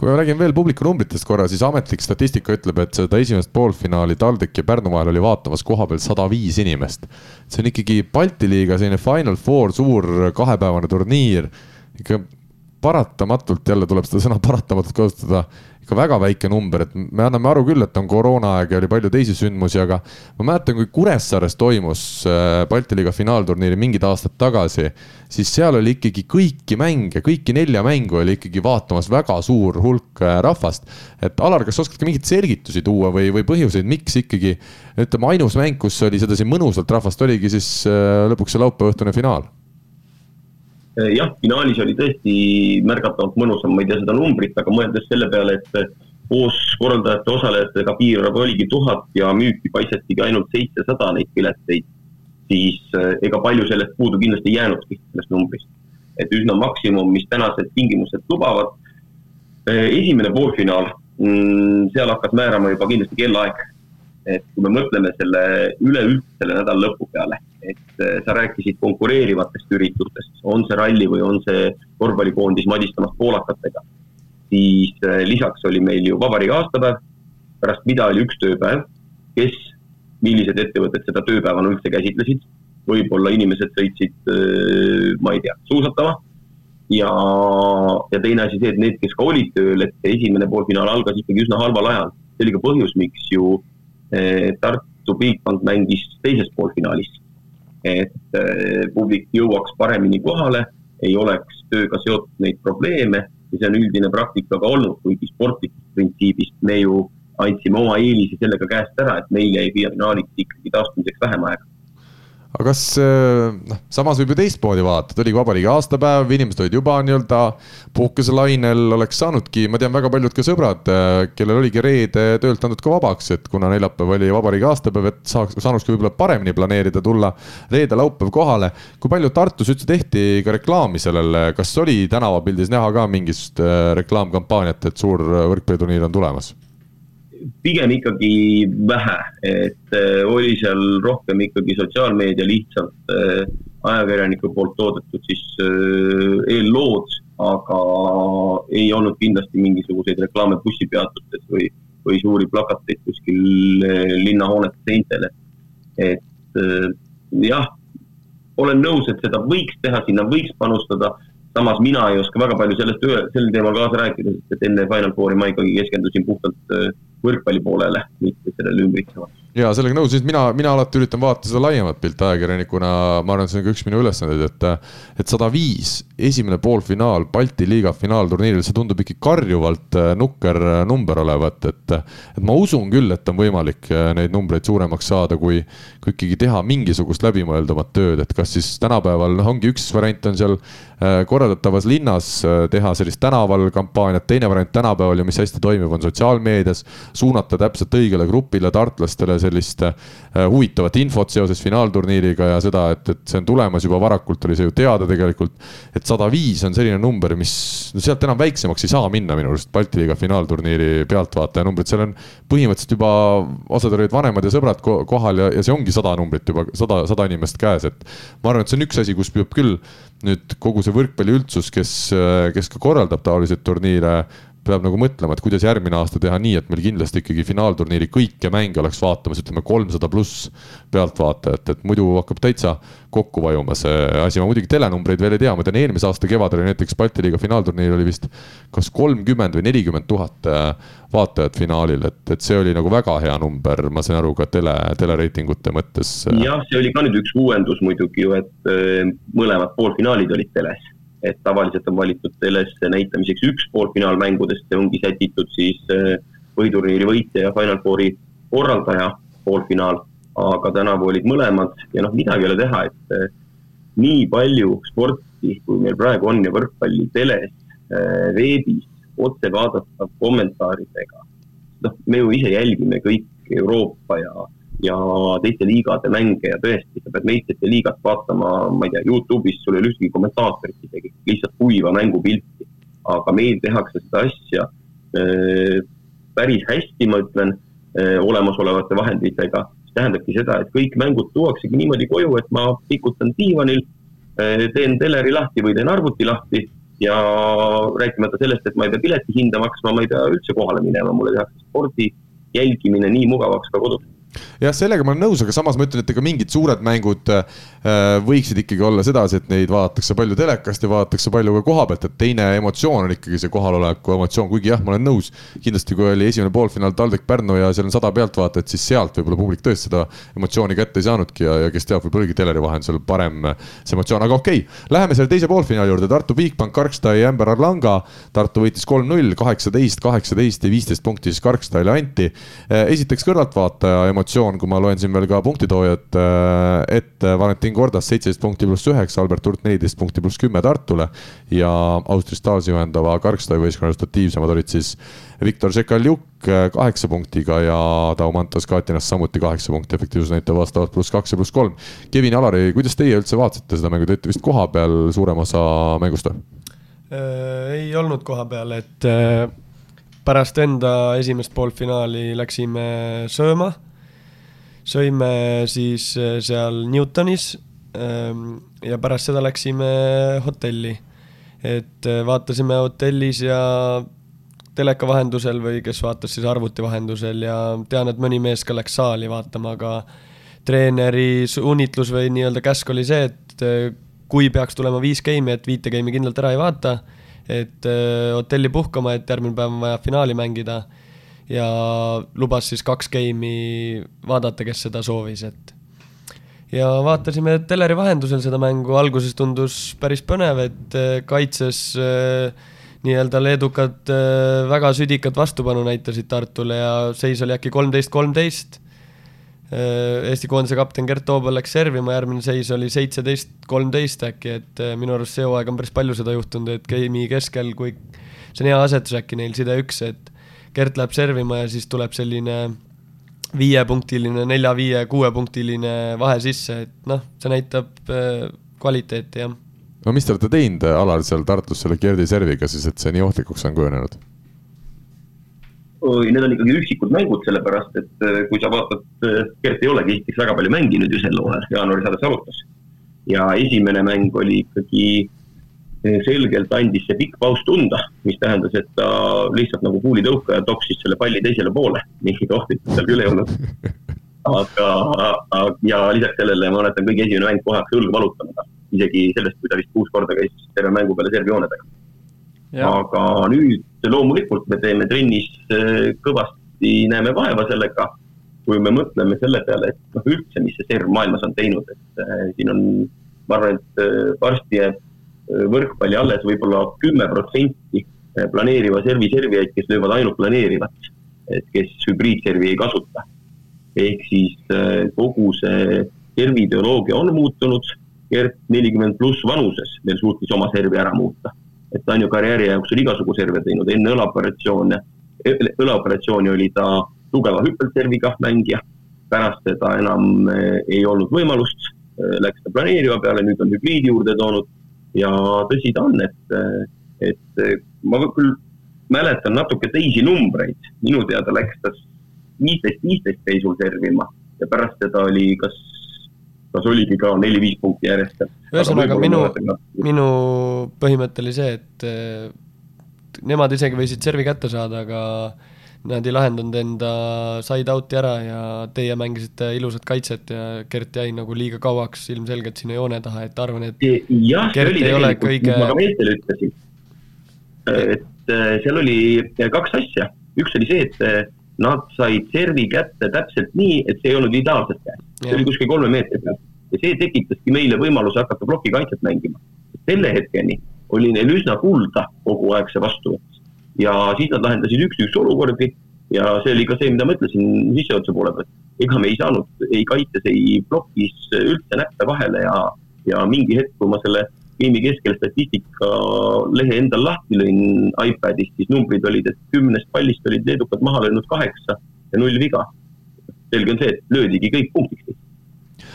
kui ma räägin veel publiku numbritest korra, siis ametlik statistika ütleb, et seda esimest poolfinaali TalTech ja Pärnu vahel oli vaatamas koha peal sada viis inimest. see on ikkagi Balti liiga selline Final Four, suur kahepäevane turniir. ikka paratamatult jälle tuleb seda sõna paratamatult kasutada ikka väga väike number, et me anname aru küll, et on koroonaaeg ja oli palju teisi sündmusi, aga ma mäletan, kui Kuressaares toimus äh, Balti liiga finaalturniiri mingid aastad tagasi, siis seal oli ikkagi kõiki mänge, kõiki nelja mängu oli ikkagi vaatamas väga suur hulk äh, rahvast. et Alar, kas oskad ka mingeid selgitusi tuua või, või põhjuseid, miks ikkagi ütleme, ainus mäng, kus oli sedasi mõnusalt rahvast, oligi siis äh, lõpuks see laupäeva õhtune finaal jah, finaalis oli tõesti märgatavalt mõnusam, ma ei tea seda numbrit, aga mõeldes selle peale, et koos korraldajate osalejatega piirarv oligi tuhat ja müüki paisatigi ainult seitsesada neid pileteid, siis eh, ega palju sellest puudu kindlasti ei jäänudki, sellest numbrist. et üsna maksimum, mis tänased tingimused lubavad. Eh, esimene poolfinaal, mm, seal hakkas määrama juba kindlasti kellaaeg. Et kui me mõtleme selle üleüldse selle nädala lõpu peale et äh, sa rääkisid konkureerivatest üritustest, on see ralli või on see korvpallikoondis madistamas poolakatega. siis äh, lisaks oli meil ju vabariigi aastapäev, pärast mida oli üks tööpäev, kes, millised ettevõtted seda tööpäevana üldse käsitlesid, võib-olla inimesed sõitsid, äh, ma ei tea, suusatama ja, ja teine asi see, et need, kes ka olid tööl, et esimene poolfinaal algas ikkagi üsna halval ajal. see oli ka põhjus, miks ju Tartu Bigbank mängis teises poolfinaalis. Et äh, publik jõuaks paremini kohale, ei oleks tööga seotud neid probleeme ja see on üldine praktika ka olnud, kuigi sportlikust printsiibist me ju andsime oma eelise sellega käest ära, et meil jäi finaaliks ikkagi taastumiseks vähem aega aga kas äh, noh, samas võib ju teistmoodi vaadata, oligi vabariigi aastapäev, inimesed olid juba nii-öelda puhkuselainel, oleks saanudki, ma tean väga paljud ka sõbrad, äh, kellel oligi reede töölt antud ka vabaks, et kuna neljapäev oli vabariigi aastapäev, et saaks, saanukski võib-olla paremini planeerida, tulla reede-laupäev kohale. kui palju Tartus üldse tehti ka reklaami sellele, kas oli tänavapildis näha ka mingit äh, reklaamkampaaniat, et suur võrkpalliturniir on tulemas? Pigem ikkagi vähe, et äh, oli seal rohkem ikkagi sotsiaalmeedia lihtsalt äh, ajakirjaniku poolt toodetud siis äh, eellood, aga ei olnud kindlasti mingisuguseid reklaame bussipeatustes või, või suuri plakateid kuskil linnahoonete seintel, et, et jah, olen nõus, et seda võiks teha, sinna võiks panustada samas mina ei oska väga palju sellest, sel teemal kaasa rääkida, sest et enne Final Fouri ma ikkagi keskendusin puhtalt võrkpalli poolele, mitte sellele ümbritsevale ja sellega nõus, siis mina, mina alati üritan vaadata seda laiemat pilti ajakirjanikuna, ma arvan, see on ka üks minu ülesandeid, et. et sada viis, esimene poolfinaal Balti liiga finaalturniiril, see tundub ikka karjuvalt äh, nukker äh, number olevat, et. et ma usun küll, et on võimalik äh, neid numbreid suuremaks saada, kui, kui ikkagi teha mingisugust läbimõeldavat tööd, et kas siis tänapäeval, noh, ongi üks variant on seal korraldatavas linnas teha sellist tänaval kampaaniat, teine variant tänapäeval ja mis hästi toimib, on sotsiaalmeedias. Suunata täpselt õigele grupile tartlastele sellist äh, huvitavat infot seoses finaalturniiriga ja seda, et, et see on tulemas juba varakult, oli see ju teada tegelikult. et sada viis on selline number, mis, no sealt enam väiksemaks ei saa minna minu arust Balti liiga finaalturniiri pealtvaataja numbrid, seal on põhimõtteliselt juba, osad olid vanemad ja sõbrad kohal ja, ja see ongi sada numbrit juba, sada, sada inimest käes, et. ma arvan, et see on üks asi, kus peab küll nüüd kogu see võrkpalli üldsus, kes, kes ka korraldab taoliseid turniire peab nagu mõtlema, et kuidas järgmine aasta teha nii, et meil kindlasti ikkagi finaalturniiri kõiki mänge oleks vaatamas, ütleme kolmsada pluss pealtvaatajat, et muidu hakkab täitsa kokku vajuma see asi, ma muidugi telenumbreid veel ei tea, ma tean eelmise aasta kevadel näiteks Balti liiga finaalturniir oli vist kas kolmkümmend või nelikümmend tuhat äh, vaatajat finaalil, et, et see oli nagu väga hea number, ma sain aru ka tele, telereitingute mõttes. jah, see oli ka nüüd üks uuendus muidugi ju, et äh, mõlemad poolfinaalid olid teles et tavaliselt on valitud telesse näitamiseks üks poolfinaalmängudest, see ongi sätitud siis äh, põhiturniiri võitja ja Final Fouri korraldaja poolfinaal, aga tänavu olid mõlemad ja noh, midagi ei ole teha, et äh, nii palju sporti, kui meil praegu on ja võrkpalli teles, äh, veebis, otse vaadatav kommentaaridega. noh, me ju ise jälgime kõik Euroopa ja ja teiste liigade mänge ja tõesti, sa pead meistrite liigat vaatama, ma ei tea, Youtube'is sul ei ole ühtegi kommentaatorit isegi, lihtsalt kuiva mängupilti. aga meil tehakse seda asja äh, päris hästi, ma ütlen äh,, olemasolevate vahenditega. mis tähendabki seda, et kõik mängud tuuaksegi niimoodi koju, et ma pikutan diivanil äh,, teen teleri lahti või teen arvuti lahti ja rääkimata sellest, et ma ei pea pileti hinda maksma, ma ei pea üldse kohale minema, mulle tehakse spordi jälgimine nii mugavaks ka kodus jah, sellega ma olen nõus, aga samas ma ütlen, et ega mingid suured mängud äh, võiksid ikkagi olla sedasi, et neid vaadatakse palju telekast ja vaadatakse palju ka koha pealt, et teine emotsioon on ikkagi see kohaloleku emotsioon, kuigi jah, ma olen nõus. kindlasti, kui oli esimene poolfinaal TalTech Pärnu ja seal on sada pealtvaatajat, siis sealt võib-olla publik tõesti seda emotsiooni kätte ei saanudki ja, ja kes teab, võib-olla oligi teleri vahendusel parem see emotsioon, aga okei okay.. Läheme selle teise poolfinaali juurde, Tartu Bigbank, Karkstai, Ämber Arlanga. Tartu võitis kolm-null, kaheksateist, kaheksateist ja viisteist punkti siis Karkstaile anti. Äh, esiteks kõrvaltvaataja emotsioon, kui ma loen siin veel ka punktitoojad äh, ette, Valentin Kordas seitseteist punkti pluss üheksa, Albert Hurt neliteist punkti pluss kümme Tartule. ja Austrias taasjuhendava Karkstai võistkonna resultatiivsemad olid siis Viktor Šekaljuk äh, kaheksa punktiga ja Daumantas Katinas samuti kaheksa punkti, efektiivsusnäitaja vastavalt pluss kaks ja pluss kolm. Kevin Alari, kuidas teie üldse vaatasite seda mängu, te olite vist kohapeal suurema osa mängust või? Äh, ei olnud kohapeal, et pärast enda esimest poolfinaali läksime sööma sõime siis äh, seal Newtonis ähm, ja pärast seda läksime hotelli. et äh, vaatasime hotellis ja teleka vahendusel või kes vaatas siis arvuti vahendusel ja tean, et mõni mees ka läks saali vaatama, aga treeneri suunitlus või nii-öelda käsk oli see, et äh, kui peaks tulema viis game'i, et viite game'i kindlalt ära ei vaata, et hotelli puhkama, et järgmine päev on vaja finaali mängida ja lubas siis kaks game'i vaadata, kes seda soovis, et ja vaatasime teleri vahendusel seda mängu, alguses tundus päris põnev, et äh, kaitses äh, nii-öelda leedukad äh, väga südikat vastupanu näitasid Tartule ja seis oli äkki kolmteist, kolmteist. Eesti koondise kapten Gert Toobal läks servima, järgmine seis oli seitseteist, kolmteist äkki, et minu arust see hooaeg on päris palju seda juhtunud, et game'i keskel, kui see on hea asetus äkki neil side üks, et Gert läheb servima ja siis tuleb selline viiepunktiline, nelja-viie, kuuepunktiline vahe sisse, et noh, see näitab äh, kvaliteeti, jah. no mis te olete teinud, Alar, seal Tartus selle Gerdi serviga siis, et see nii ohtlikuks on kujunenud? oi, need on ikkagi üksikud mängud, sellepärast et äh, kui sa vaatad, äh, Gert ei olegi Eestis väga palju mänginud ju sel hooajal, jaanuaris alles alustas. ja esimene mäng oli ikkagi selgelt andis see pikk paus tunda, mis tähendas, et ta lihtsalt nagu kuulitõukaja toksis selle palli teisele poole, mingit ohtlikkust seal küll ei olnud. aga, ja lisaks sellele ma mäletan, kõige esimene mäng kohe hakkas õlga valutama, isegi sellest, kui ta vist kuus korda käis terve mängu peale servijoone taga. aga nüüd loomulikult me teeme trennis äh, kõvasti, näeme vaeva sellega, kui me mõtleme selle peale, et noh, üldse, mis see serv maailmas on teinud, et äh, siin on, ma arvan, et äh, varsti jääb võrkpalli alles võib-olla kümme protsenti planeeriva servi servijaid, kes löövad ainult planeerivat, et kes hübriidservi ei kasuta. ehk siis äh, kogu see servi ideoloogia on muutunud, Gert nelikümmend pluss vanuses veel suutis oma servi ära muuta. et ta on ju karjääri jooksul igasugu serve teinud, enne õlaoperatsioone, õlaoperatsiooni oli ta tugeva hüppelserviga mängija, pärast seda enam äh, ei olnud võimalust, äh, läks ta planeeriva peale, nüüd on hübriidi juurde toonud ja tõsi ta on, et, et ma küll mäletan natuke teisi numbreid, minu teada läks ta viisteist, viisteist seisul servima ja pärast seda oli kas, kas oligi ka neli-viis punkti järjest. ühesõnaga minu, minu põhimõte oli see, et nemad isegi võisid servi kätte saada, aga nad ei lahendanud enda side out'i ära ja teie mängisite ilusat kaitset ja Gert jäi nagu liiga kauaks ilmselgelt sinna joone taha, et arvan, et jah, see oli tegelikult kõige..., ma ka meestele ütlesin. et äh, seal oli kaks asja, üks oli see, et äh, nad said servi kätte täpselt nii, et see ei olnud ideaalselt käes, see oli kuskil kolme meetri peal. Ja see tekitaski meile võimaluse hakata plokikaitset mängima. selle hetkeni oli neil üsna kulda kogu aeg see vastuvõtt ja siis nad lahendasid üks-üks olukordi ja see oli ka see, mida ma ütlesin sissejuhatuse poole pealt. ega me ei saanud ei kaitses, ei plokis üldse näppe vahele ja, ja mingi hetk, kui ma selle geimi keskel statistika lehe endal lahti lõin iPadist, siis numbrid olid, et kümnest pallist olid leedukad maha löönud kaheksa ja null viga. selge on see, et löödigi kõik punktiks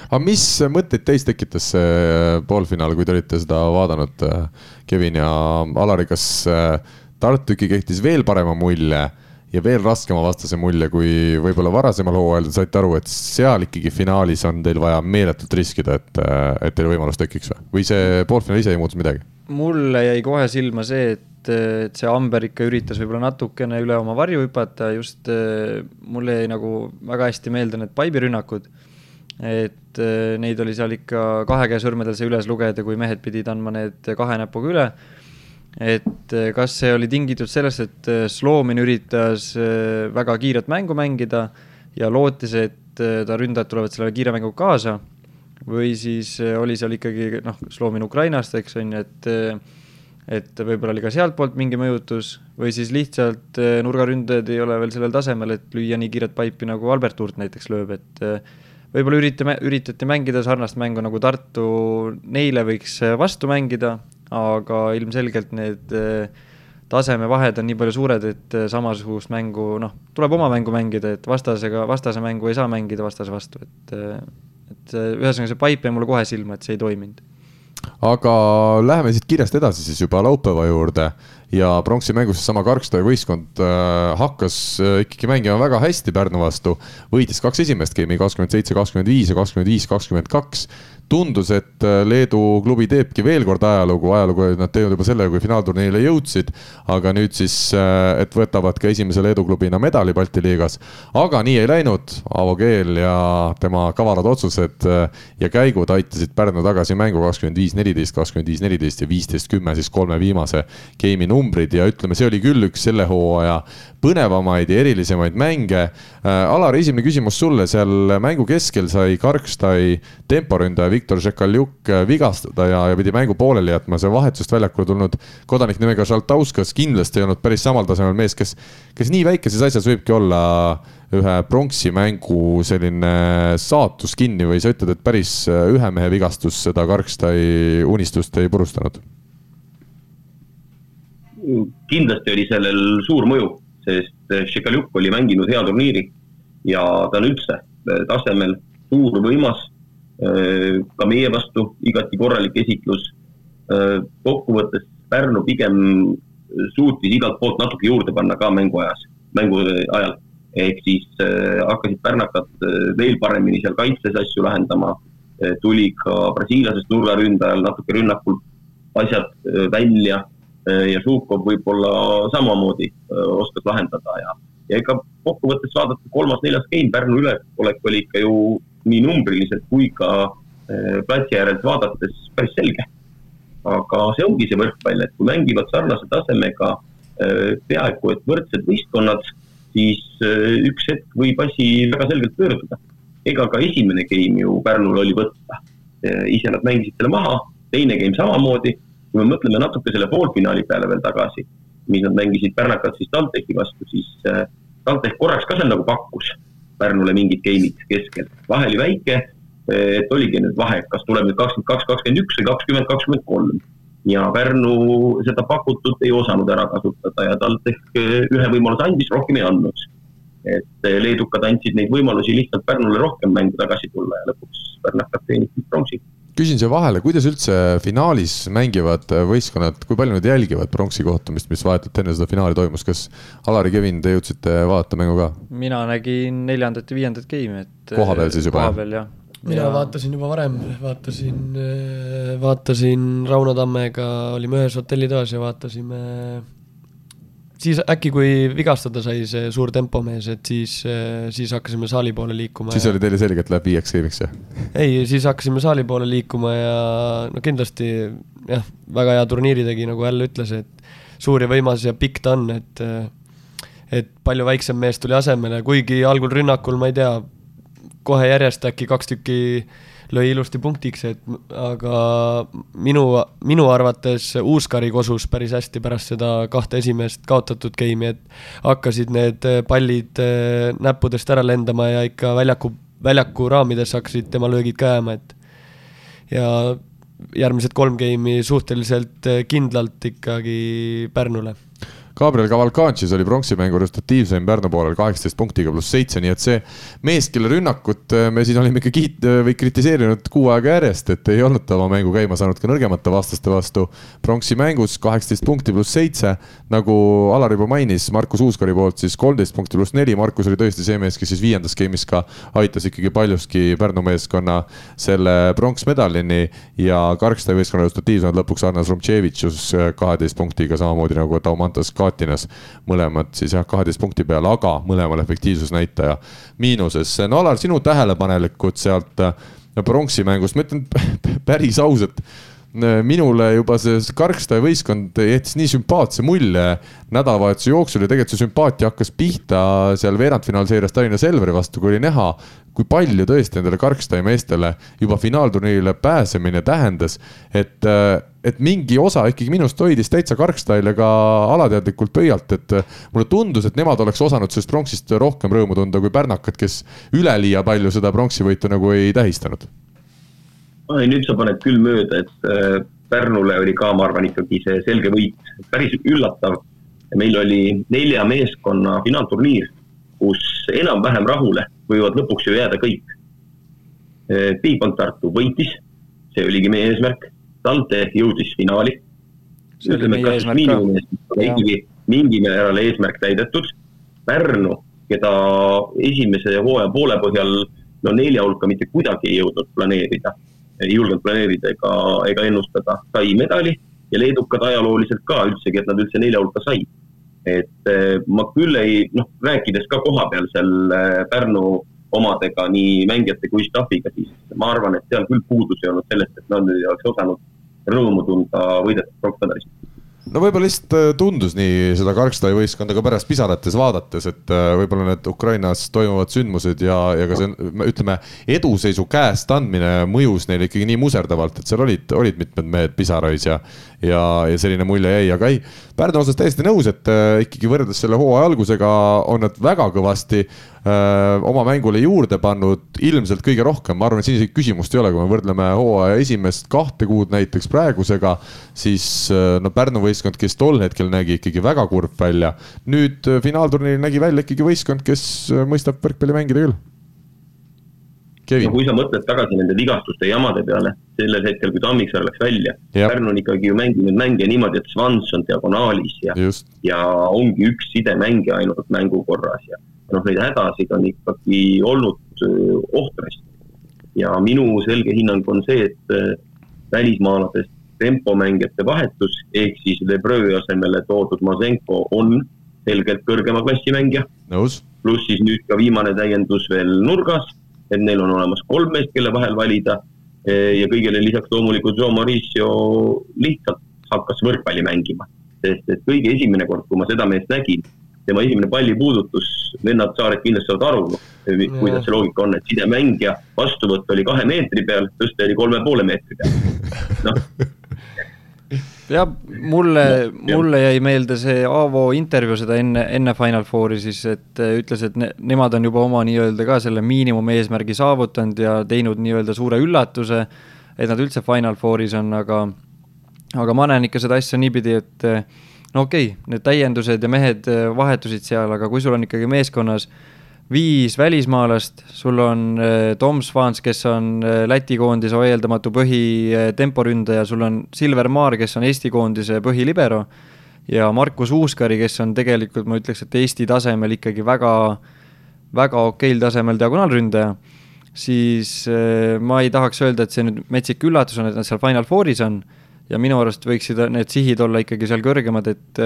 aga mis mõtteid teis tekitas see äh, poolfinaal, kui te olite seda vaadanud, äh, Kevin ja Alari, kas äh, Tartu ikkagi kehtis veel parema mulje ja veel raskema vastase mulje kui võib-olla varasemal hooajal, te saite aru, et seal ikkagi finaalis on teil vaja meeletult riskida, et, et teil võimalus tekiks või? või see poolfinaal ise ei muutunud midagi? mulle jäi kohe silma see, et, et see Amber ikka üritas võib-olla natukene üle oma varju hüpata, just mulle jäi nagu väga hästi meelde need paibirünnakud et neid oli seal ikka kahe käe sõrmedel see üles lugeda, kui mehed pidid andma need kahe näpuga üle. Et äh, kas see oli tingitud sellest, et äh, Sloomin üritas väga kiiret mängu mängida ja lootis, et ta ründajad tulevad selle kiire mänguga kaasa? Või siis oli seal ikkagi noh, Sloomin Ukrainast, eks on ju, et et võib-olla oli ka sealtpoolt mingi mõjutus või siis lihtsalt nurgaründajad ei ole veel sellel tasemel, et lüüa nii kiiret paipi nagu Albert Uurt näiteks lööb, et võib-olla üritame, üritati mängida sarnast mängu nagu Tartu neile võiks vastu mängida, aga ilmselgelt need äh, tasemevahed on nii palju suured, et äh, samasugust mängu, noh, tuleb oma mängu mängida, et vastasega, vastase mängu ei saa mängida vastase vastu, et et ühesõnaga see paip jäi mulle kohe silma, et see ei toiminud. aga läheme siit kirjast edasi siis juba laupäeva juurde ja pronksi mängus seesama Karkstaja võistkond hakkas ikkagi mängima väga hästi Pärnu vastu, võitis kaks esimest geimi, kakskümmend seitse, kakskümmend viis ja kakskümmend viis, kakskümmend kaks tundus, et äh, Leedu klubi teebki veel kord ajalugu, ajalugu nad teinud juba sellega, kui finaalturniirile jõudsid. aga nüüd siis, äh, et võtavad ka esimese Leedu klubina medali Balti liigas. aga nii ei läinud, Aavo Keel ja tema kavalad otsused äh, ja käigud aitasid Pärnu tagasi mängu kakskümmend viis, neliteist, kakskümmend viis, neliteist ja viisteist, kümme siis kolme viimase game'i numbrid ja ütleme, see oli küll üks selle hooaja põnevamaid ja erilisemaid mänge. Alar, esimene küsimus sulle, seal mängu keskel sai Karkstai temporündaja Viktor Žekaljuk äh, vigastada ja, ja pidi mängu pooleli jätma, see vahetusest väljakule tulnud kodanik nimega Žaltauskas kindlasti ei olnud päris samal tasemel mees, kes, kes nii väikeses asjas võibki olla ühe pronksi mängu selline saatus kinni või sa ütled, et päris äh, ühe mehe vigastus seda Karkstai unistust ei purustanud? kindlasti oli sellel suur mõju, sest Šikaljuk oli mänginud hea turniiri ja ta on üldse tasemel suur, võimas Äh, ka meie vastu igati korralik esitlus. Äh, kokkuvõttes Pärnu pigem suutis igalt poolt natuke juurde panna ka mänguajas, mängu ajal. ehk siis äh, hakkasid pärnakad veel paremini seal kaitses asju lahendama. tuli ka brasiillasest nurgaründajal natuke rünnakul asjad välja ja Žukov võib-olla samamoodi oskas lahendada ja, ja ega kokkuvõttes vaadata kolmas-neljas game Pärnu üleolek oli ikka ju nii numbriliselt kui ka eh, platsi äärelt vaadates päris selge. aga see ongi see võrkpall, et kui mängivad sarnase tasemega eh, peaaegu et võrdsed võistkonnad, siis eh, üks hetk võib asi väga selgelt pöörduda. ega ka esimene game ju Pärnul oli võtta. ise nad mängisid selle maha, teine game samamoodi. kui me mõtleme natuke selle poolfinaali peale veel tagasi, mis nad mängisid Pärnakat siis TalTechi vastu, siis TalTech korraks ka seal nagu pakkus Pärnule mingid game'id keskel. vahe oli väike, et oligi nüüd vahe, kas tuleb nüüd kakskümmend kaks, kakskümmend üks või kakskümmend, kakskümmend kolm. ja Pärnu seda pakutut ei osanud ära kasutada ja talt ehk ühe võimaluse andis, rohkem ei andnud. et leedukad andsid neid võimalusi lihtsalt Pärnule rohkem mängu tagasi tulla ja lõpuks pärnakad teenisid pronksi küsin siia vahele, kuidas üldse finaalis mängivad võistkonnad, kui palju nad jälgivad pronksi kohtumist, mis vahetult enne seda finaali toimus, kas Alari, Kevin, te jõudsite vaadata mängu ka? mina nägin neljandat ja viiendat game'i, et. kohapeal siis juba? kohapeal jah. mina ja... vaatasin juba varem, vaatasin, vaatasin Rauno Tammega, olime ühes hotellitoas ja vaatasime siis äkki, kui vigastada sai see suur tempomees, et siis, siis hakkasime saali poole liikuma. siis ja... oli teile selge, et läheb viieks game'iks, jah? ei, siis hakkasime saali poole liikuma ja no kindlasti jah, väga hea turniiri tegi, nagu Äll ütles, et suur ja võimas ja pikk ta on, et et palju väiksem mees tuli asemele, kuigi algul rünnakul, ma ei tea, kohe järjest äkki kaks tükki lõi ilusti punktiks, et aga minu, minu arvates Uuskari kosus päris hästi pärast seda kahte esimest kaotatud game'i, et hakkasid need pallid eh, näppudest ära lendama ja ikka väljaku, väljaku raamides hakkasid tema löögid ka jääma, et ja järgmised kolm game'i suhteliselt kindlalt ikkagi Pärnule Gabriel Cavalcantis oli pronksi mängu resultatiivsem Pärnu poolel kaheksateist punktiga pluss seitse, nii et see mees, kelle rünnakut äh, me siin olime ikka kiit- või kritiseerinud kuu aega järjest, et ei olnud ta oma mängu käima saanud ka nõrgemate vastaste vastu. pronksi mängus kaheksateist punkti pluss seitse, nagu Alar juba mainis, Markus Uuskari poolt siis kolmteist punkti pluss neli, Markus oli tõesti see mees, kes siis viiendas game'is ka aitas ikkagi paljuski Pärnu meeskonna selle pronksmedalini ja Karkstaja võistkonna resultatiivsemad lõpuks Arnas Rumtševitšus kaheteist punktiga, samamoodi nagu Taumantas ka Katinas. mõlemad siis jah, kaheteist punkti peal, aga mõlemal efektiivsusnäitaja miinuses. no Alar, sinu tähelepanelikud sealt äh, pronksi mängust, ma ütlen päris ausalt minule juba see Karkstaja võistkond jättis nii sümpaatse mulje nädalavahetuse jooksul ja tegelikult see sümpaatia hakkas pihta seal veerandfinaalseerias Tallinna Selveri vastu, kui oli näha, kui palju tõesti nendele Karkstaja meestele juba finaalturniirile pääsemine tähendas. et, et mingi osa ikkagi minust hoidis täitsa Karkstyle ka alateadlikult pöialt, et mulle tundus, et nemad oleks osanud sellest pronksist rohkem rõõmu tunda kui pärnakad, kes üleliia palju seda pronksivõitu nagu ei tähistanud nüüd sa paned küll mööda, et äh, Pärnule oli ka, ma arvan, ikkagi see selge võit, päris üllatav. meil oli nelja meeskonna finaalturniir, kus enam-vähem rahule võivad lõpuks ju jääda kõik. Bigbank äh, Tartu võitis, see oligi meie eesmärk, TalTe jõudis finaali. ütleme, kas miinimumist ikkagi mingi määral eesmärk täidetud. Pärnu, keda esimese hooaja poole põhjal no nelja hulka mitte kuidagi ei jõudnud planeerida ei julgenud planeerida ega, ega ennustada, sai medali ja leedukad ajalooliselt ka üldsegi, et nad üldse nelja hulka said. et eh, ma küll ei, noh, rääkides ka kohapeal seal eh, Pärnu omadega, nii mängijate kui staffiga, siis ma arvan, et seal küll puudus ei olnud sellest, et nad ei oleks osanud rõõmu tunda võidetud pronksmedalist no võib-olla lihtsalt äh, tundus nii seda Karkstaja võistkonda ka pärast pisarates vaadates, et äh, võib-olla need Ukrainas toimuvad sündmused ja, ja ka see, ütleme, eduseisu käest andmine mõjus neile ikkagi nii muserdavalt, et seal olid, olid mitmed mehed pisarais ja, ja, ja selline mulje jäi, aga ei, Pärnu osas täiesti nõus, et äh, ikkagi võrreldes selle hooaja algusega on nad väga kõvasti öö, oma mängule juurde pannud, ilmselt kõige rohkem, ma arvan, et siin isegi küsimust ei ole, kui me võrdleme hooaja esimest kahte kuud näiteks praegusega, siis no Pärnu võis võistkond, kes tol hetkel nägi ikkagi väga kurb välja. nüüd äh, finaalturniiril nägi välja ikkagi võistkond, kes äh, mõistab võrkpalli mängida küll. No kui sa mõtled tagasi nende vigastuste jamade peale, sellel hetkel, kui Tammiksaar läks välja, Pärnu on ikkagi ju mänginud mänge niimoodi, et Svans on diagonaalis ja, ja ongi üks sidemängija ainult mängu korras ja noh, neid hädasid on ikkagi olnud äh, ohtrasti. ja minu selge hinnang on see, et välismaalasest tempomängijate vahetus, ehk siis Lebreu asemele toodud Mazenko on selgelt kõrgema klassi mängija. pluss siis nüüd ka viimane täiendus veel nurgas, et neil on olemas kolm meest, kelle vahel valida. ja kõigele lisaks loomulikult Joe Mauricio lihtsalt hakkas võrkpalli mängima, sest et kõige esimene kord, kui ma seda meest nägin, tema esimene pallipuudutus, vennad saared kindlasti saavad aru, kuidas see loogika on, et sidemängija vastuvõtt oli kahe meetri peal, tõste oli kolme poole meetri peal. noh, jah, mulle, mulle jäi meelde see Aavo intervjuu seda enne, enne Final Fouri siis, et äh, ütles, et ne, nemad on juba oma nii-öelda ka selle miinimumeesmärgi saavutanud ja teinud nii-öelda suure üllatuse, et nad üldse Final Fouris on, aga, aga ma näen ikka seda asja niipidi, et äh, no okei okay,, need täiendused ja mehed äh, vahetusid seal, aga kui sul on ikkagi meeskonnas äh, viis välismaalast, sul on äh, Tom Svans, kes on äh, Läti koondise vaieldamatu põhitemporündaja, sul on Silver Maar, kes on Eesti koondise põhilibero. Ja Markus Uuskari, kes on tegelikult, ma ütleks, et Eesti tasemel ikkagi väga, väga okeil tasemel diagonaalründaja, siis äh, ma ei tahaks öelda, et see nüüd metsik üllatus on, et nad seal Final Fouris on. Ja minu arust võiksid need sihid olla ikkagi seal kõrgemad, et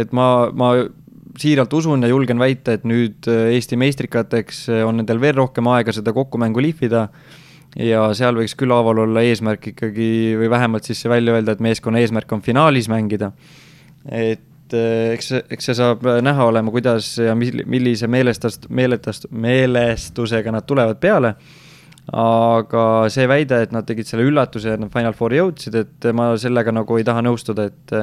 et ma, ma siiralt usun ja julgen väita, et nüüd äh, Eesti meistrikateks äh, on nendel veel rohkem aega seda kokkumängu lihvida ja seal võiks küll Aaval olla eesmärk ikkagi või vähemalt siis välja öelda, et meeskonna eesmärk on finaalis mängida. et äh, eks, eks see saab näha olema, kuidas ja millise meelestast, meeletast, meelestusega nad tulevad peale aga see väide, et nad tegid selle üllatuse ja nad Final Fouri jõudsid, et ma sellega nagu ei taha nõustuda, et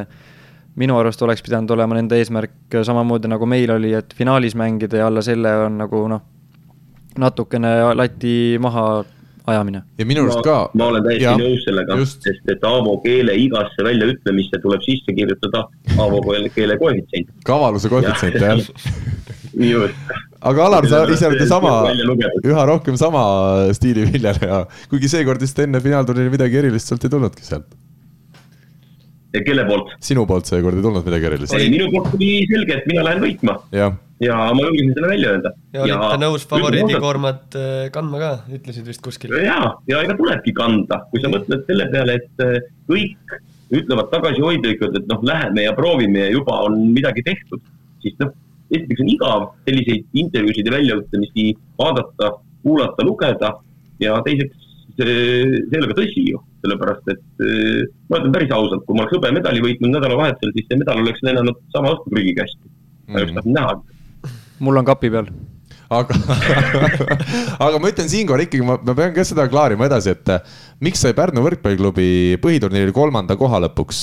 minu arust oleks pidanud olema nende eesmärk samamoodi nagu meil oli, et finaalis mängida ja alla selle on nagu noh, natukene lati maha ajamine. ja minu arust ka. ma olen täiesti ja, nõus sellega, sest et Aavo keele igasse väljaütlemisse tuleb sisse kirjutada Aavo keele koefitsient. kavaluse koefitsient ja. jah aga Alar, sa ise oled ju sama, üha rohkem sama stiili viljeleja, kuigi seekord vist enne finaalturniiri midagi erilist sealt ei tulnudki sealt kelle poolt? sinu poolt seekord ei tulnud midagi erilist? ei, minu poolt tuli selge, et mina lähen võitma. ja ma julgesin selle välja öelda. ja olite nõus favoriidikoormat äh, kandma ka, ütlesid vist kuskil? ja, ja ega tulebki kanda, kui sa mõtled selle peale, et äh, kõik ütlevad tagasihoidlikult, et noh, läheme ja proovime ja juba on midagi tehtud, siis noh, esiteks on igav selliseid intervjuusid ja väljaütlemisi vaadata, kuulata, lugeda ja teiseks see, see ei ole ka tõsi ju, sellepärast et eh, ma ütlen päris ausalt, kui ma oleks hõbemedali võitnud nädalavahetusel, siis see medal oleks lennanud sama õhtu prügikasti. ma ei oleks tahtnud näha. mul on kapi peal aga aga ma ütlen siinkohal ikkagi, ma, ma pean ka seda klaarima edasi, et miks sai Pärnu võrkpalliklubi põhiturniiril kolmanda koha lõpuks?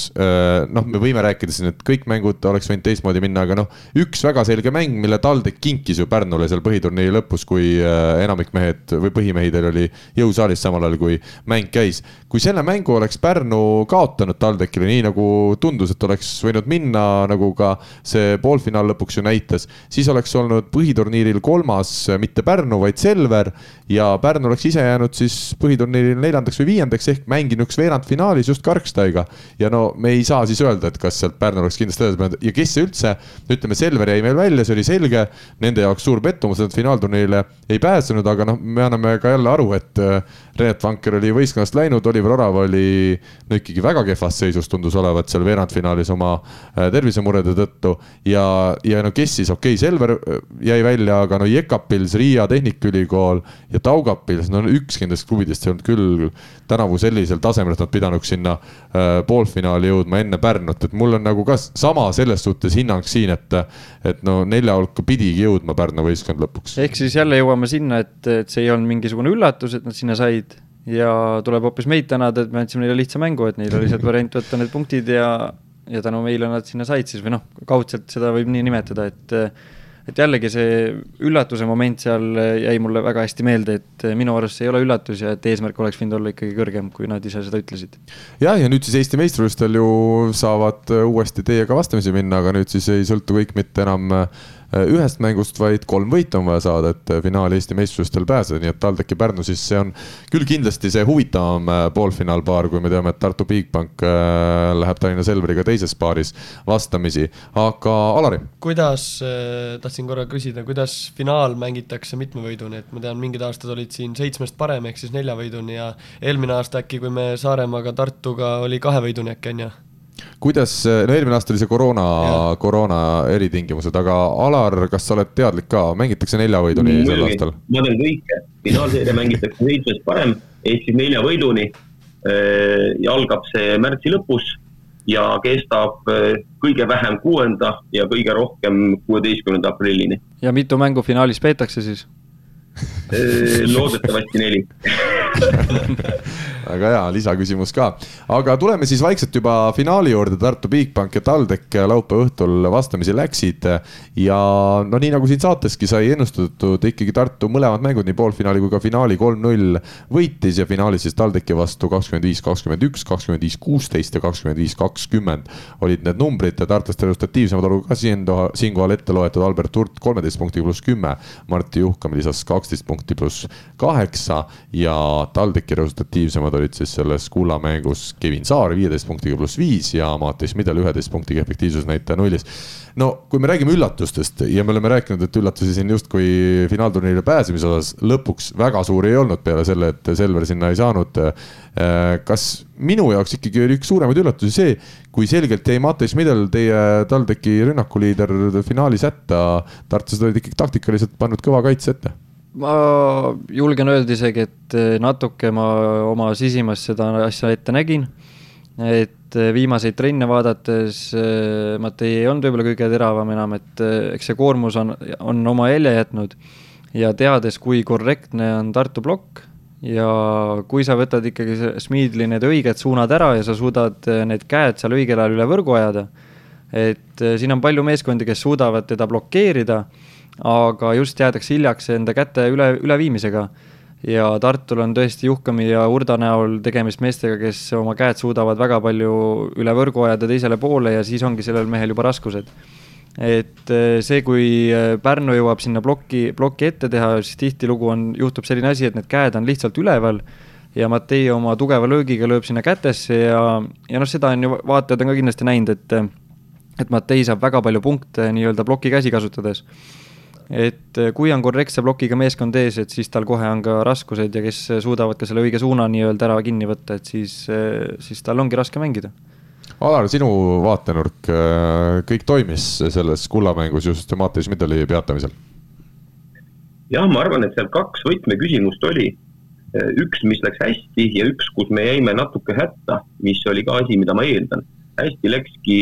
noh, me võime rääkida siin, et kõik mängud oleks võinud teistmoodi minna, aga noh, üks väga selge mäng, mille TalTech kinkis ju Pärnule seal põhiturniiri lõpus, kui enamik mehed või põhimehi teil oli jõusaalis samal ajal, kui mäng käis. kui selle mängu oleks Pärnu kaotanud TalTechile, nii nagu tundus, et oleks võinud minna, nagu ka see poolfinaal lõpuks ju näitas, siis oleks olnud põhiturniiril kolmas mitte Pärnu, vaid Selver ja Pärnu oleks ise jäänud siis põhiturniiril neljandaks või viiendaks ehk mänginuks veerandfinaalis just Karkstaiga. ja no me ei saa siis öelda, et kas sealt Pärnu oleks kindlasti edasi pääsenud ja kes see üldse, ütleme, Selver jäi meil välja, see oli selge. Nende jaoks suur pettumus, et finaalturniirile ei pääsenud, aga noh, me anname ka jälle aru, et äh, Reet Vanker oli võistkonnast läinud, Oliver Orav oli no ikkagi väga kehvas seisus tundus olevat seal veerandfinaalis oma äh, tervisemurede tõttu. ja, ja no kes siis, okei okay,, Selver äh, jäi välja, aga no Jekapils, Riia Tehnikaülikool ja Taugapils, no ükski nendest klubidest ei olnud küll tänavu sellisel tasemel, et nad pidanuks sinna äh, poolfinaali jõudma enne Pärnut, et mul on nagu ka sama selles suhtes hinnang siin, et, et no nelja hulka pidigi jõudma Pärnu võistkond lõpuks. ehk siis jälle jõuame sinna, et, et see ei olnud mingisugune üllatus, et nad sinna said. Ja tuleb hoopis meid tänada, et me andsime neile lihtsa mängu, et neil oli sealt variant võtta need punktid ja, ja tänu meile nad sinna said siis. Või noh, kaudselt seda võib nii nimetada, et et jällegi see üllatuse moment seal jäi mulle väga hästi meelde, et minu arust see ei ole üllatus ja et eesmärk oleks võinud olla ikkagi kõrgem, kui nad ise seda ütlesid. jah, ja nüüd siis Eesti meistrivõistlustel ju saavad uuesti teiega vastamisi minna, aga nüüd siis ei sõltu kõik mitte enam Äh, ühest mängust, vaid kolm võitu on vaja saada, et äh, finaali Eesti meistrivõistlustel pääseda, nii et TalTech ja Pärnu siis see on küll kindlasti see huvitavam äh, poolfinaalpaar, kui me teame, et Tartu Bigbank läheb Tallinna Selveriga teises paaris vastamisi, aga Alari. kuidas, tahtsin korra küsida, kuidas finaal mängitakse mitmevõiduni, et ma tean, mingid aastad olid siin seitsmest parem, ehk siis neljavõiduni ja eelmine aasta äkki, kui me Saaremaaga, Tartuga oli kahevõiduni äkki on ju? Kuidas, no eelmine aasta oli see koroona, koroona eritingimused, aga Alar, kas sa oled teadlik ka, mängitakse nelja võiduni sel aastal? ma tean kõike, finaalseeria mängitakse seitsmest parem, ehk siis nelja võiduni äh,. ja algab see märtsi lõpus ja kestab äh, kõige vähem kuuenda ja kõige rohkem kuueteistkümnenda aprillini. ja mitu mängu finaalis peetakse siis? Äh, loodetavasti neli. Väga hea, lisaküsimus ka. aga tuleme siis vaikselt juba finaali juurde, Tartu Bigbank ja TalTech laupäeva õhtul vastamisi läksid. ja no nii nagu siin saateski sai ennustatud, ikkagi Tartu mõlemad mängud, nii poolfinaali kui ka finaali kolm-null võitis. Ja finaalis siis TalTechi vastu kakskümmend viis, kakskümmend üks, kakskümmend viis, kuusteist ja kakskümmend viis, kakskümmend. Olid need numbrid ja tartlaste resultatiivsemad olgu ka siinkohal ette loetud. Albert Hurt kolmeteist punkti pluss kümme, Martti Juhkam lisas kaksteist punkti pluss kaheksa ja TalTechi resultatiivsemad olid siis selles kullamängus Kevin Saar viieteist punktiga pluss viis ja Mattias Midel üheteist punktiga efektiivsusnäitaja nullis. no kui me räägime üllatustest ja me oleme rääkinud, et üllatusi siin justkui finaalturniirile pääsemise osas lõpuks väga suuri ei olnud peale selle, et Selver sinna ei saanud. Äh, kas minu jaoks ikkagi oli üks suuremaid üllatusi see, kui selgelt jäi Mattias Midel, teie TalTechi rünnakuliider finaalis hätta. tartlased olid ikkagi taktikaliselt pannud kõva kaitse ette ma julgen öelda isegi, et eh, natuke ma oma sisimas seda asja ette nägin. et eh, viimaseid trenne vaadates eh, Matei ei olnud võib-olla kõige teravam enam, et eks see koormus on, on oma jälje jätnud. ja teades, kui korrektne on Tartu plokk ja kui sa võtad ikkagi Schmidli need õiged suunad ära ja sa suudad need käed seal õigel ajal üle võrgu ajada, et siin on palju meeskondi, kes suudavad teda blokeerida aga just jäädakse hiljaks enda käte üle, üleviimisega. ja Tartul on tõesti Juhkami ja Urda näol tegemist meestega, kes oma käed suudavad väga palju üle võrgu ajada teisele poole ja siis ongi sellel mehel juba raskused. et eh, see, kui eh, Pärnu jõuab sinna ploki, ploki ette teha, siis tihtilugu on, juhtub selline asi, et need käed on lihtsalt üleval ja Matei oma tugeva löögiga lööb sinna kätesse ja, ja noh, seda on ju vaatajad on ka kindlasti näinud, et et Matei saab väga palju punkte nii-öelda ploki käsi kasutades et eh, kui on korrektse plokiga meeskond ees, et siis tal kohe on ka raskused ja kes suudavad ka selle õige suuna nii-öelda ära kinni võtta, et siis, eh, siis tal ongi raske mängida. Alar, sinu vaatenurk, eh, kõik toimis selles kullamängus just Mattias Middeli peatamisel? jah, ma arvan, et seal kaks võtmeküsimust oli. üks, mis läks hästi ja üks, kus me jäime natuke hätta, mis oli ka asi, mida ma eeldan. hästi läkski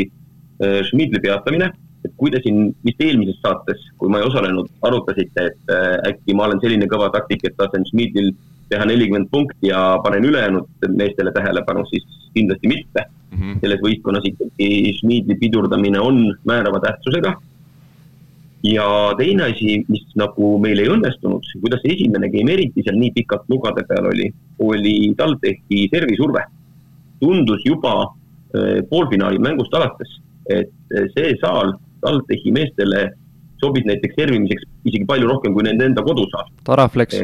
Schmidli peatamine et kui te siin vist eelmises saates, kui ma ei osalenud, arutasite, et äh, äkki ma olen selline kõva taktik, et lasen Schmidil teha nelikümmend punkti ja panen ülejäänud meestele tähelepanu, siis kindlasti mitte mm. -hmm. selles võistkonnas ikkagi Schmidli pidurdamine on määrava tähtsusega. ja teine asi, mis nagu meil ei õnnestunud, kuidas see esimene game eriti seal nii pikalt lugade peal oli, oli TalTechi servisurve. tundus juba äh, poolfinaali mängust alates, et äh, see saal TalTechi meestele sobis näiteks servimiseks isegi palju rohkem kui nende enda kodusaal. Taraflex.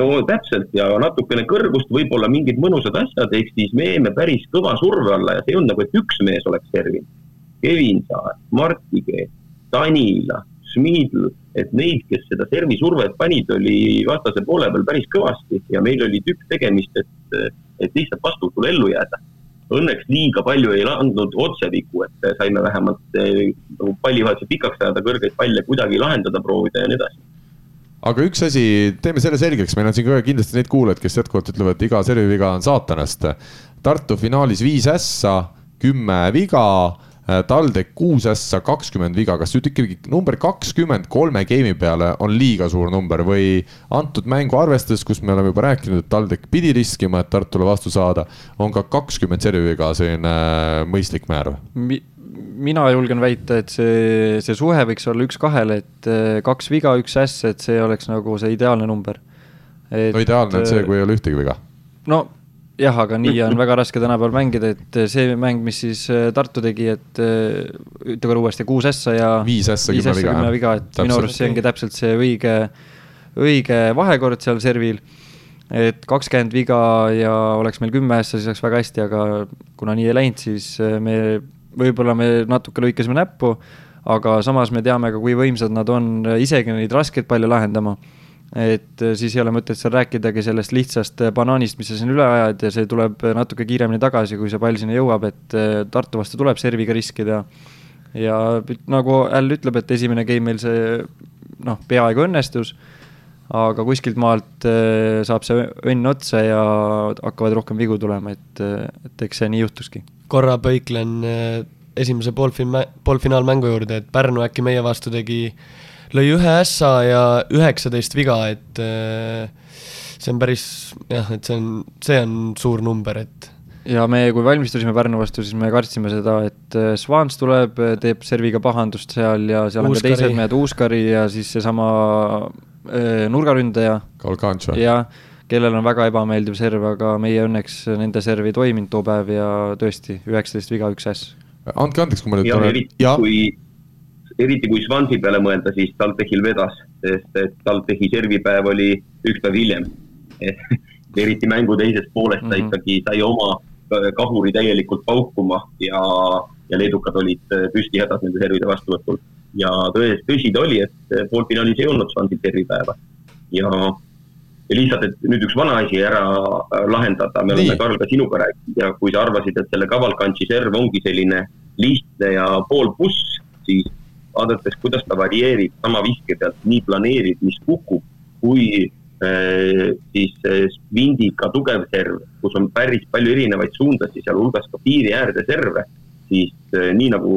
no täpselt ja natukene kõrgust, võib-olla mingid mõnusad asjad, ehk siis me jäime päris kõva surve alla ja see on nagu, et üks mees oleks servinud. Kevin Saar, Martti Keet, Tanila, Schmidl, et neid, kes seda servisurvet panid, oli vastase poole peal päris kõvasti ja meil oli tükk tegemist, et, et lihtsalt vastutule ellu jääda õnneks liiga palju ei andnud otsevigu, et saime vähemalt eh, nagu pallivahetuse pikaks ajada, kõrgeid palle kuidagi lahendada, proovida ja nii edasi aga üks asi, teeme selle selgeks, meil on siin ka kindlasti neid kuulajaid, kes jätkuvalt ütlevad, et iga serviviga on saatanast. Tartu finaalis viis ässa, kümme viga TalTech kuus ässa, kakskümmend viga, kas nüüd ikkagi number kakskümmend kolme game'i peale on liiga suur number või antud mängu arvestades, kus me oleme juba rääkinud, et TalTech pidi riskima, et Tartule vastu saada, on ka kakskümmend serviga selline äh, mõistlik määr Mi? mina julgen väita, et see, see suhe võiks olla üks kahele, et äh, kaks viga, üks äss, et see oleks nagu see ideaalne number. no ideaalne on see, kui ei ole ühtegi viga. no jah, aga nii on väga raske tänapäeval mängida, et see mäng, mis siis äh, Tartu tegi, et äh, ütle korra uuesti, kuus ässa ja. viis ässa, kümme viga. viga, et täpselt. minu arust see ongi täpselt see õige, õige vahekord seal servil. et kakskümmend viga ja oleks meil kümme ässa, siis oleks väga hästi, aga kuna nii ei läinud, siis me, võib-olla me natuke lõikasime näppu, aga samas me teame ka, kui võimsad nad on isegi neid raskeid palle lahendama et äh, siis ei ole mõtet seal rääkidagi sellest lihtsast äh, banaanist, mis sa siin üle ajad ja see tuleb äh, natuke kiiremini tagasi, kui see pall sinna jõuab, et Tartu vastu tuleb serviga riskida. ja nagu Äll ütleb, et esimene game meil see noh, peaaegu õnnestus, aga kuskilt maalt saab see õnn otsa ja hakkavad rohkem vigu tulema, et, et eks see nii juhtuski. korra põiklen esimese poolfin-, poolfinaalmängu juurde, et Pärnu äkki meie vastu tegi lõi ühe ässa ja üheksateist viga, et äh, see on päris jah, et see on, see on suur number, et ja me, kui valmistusime Pärnu vastu, siis me kartsime seda, et äh, Swans tuleb, teeb serviga pahandust seal ja seal Uuskari. on ka teised mehed, Uuskari ja siis seesama äh, nurgaründaja. Jah, kellel on väga ebameeldiv serv, aga meie õnneks nende serv ei toiminud too päev ja tõesti, üheksateist viga, üks äss. andke andeks, kui ma nüüd ja, tulen. kui eriti kui Svansi peale mõelda, siis TalTechil vedas, sest et TalTechi servipäev oli üks päev hiljem eriti mängu teises pooles ta -hmm. ikkagi sai oma kahuri täielikult paukuma ja, ja leedukad olid püsti hädas nende servide vastuvõtul. ja tõesti, tõsi ta oli, et poolfinaalis ei olnud Svansil servipäeva ja ja lihtsalt, et nüüd üks vana asi ära lahendada, me oleme, Karl, ka sinuga rääkinud ja kui sa arvasid, et selle Cavalcanti serv ongi selline lihtne ja pool buss, siis vaadates, kuidas ta varieerib sama viske pealt, nii planeerib, mis kukub, kui äh, siis vindiga tugev serv, kus on päris palju erinevaid suundasid, sealhulgas ka piiri äärde serve, siis äh, nii nagu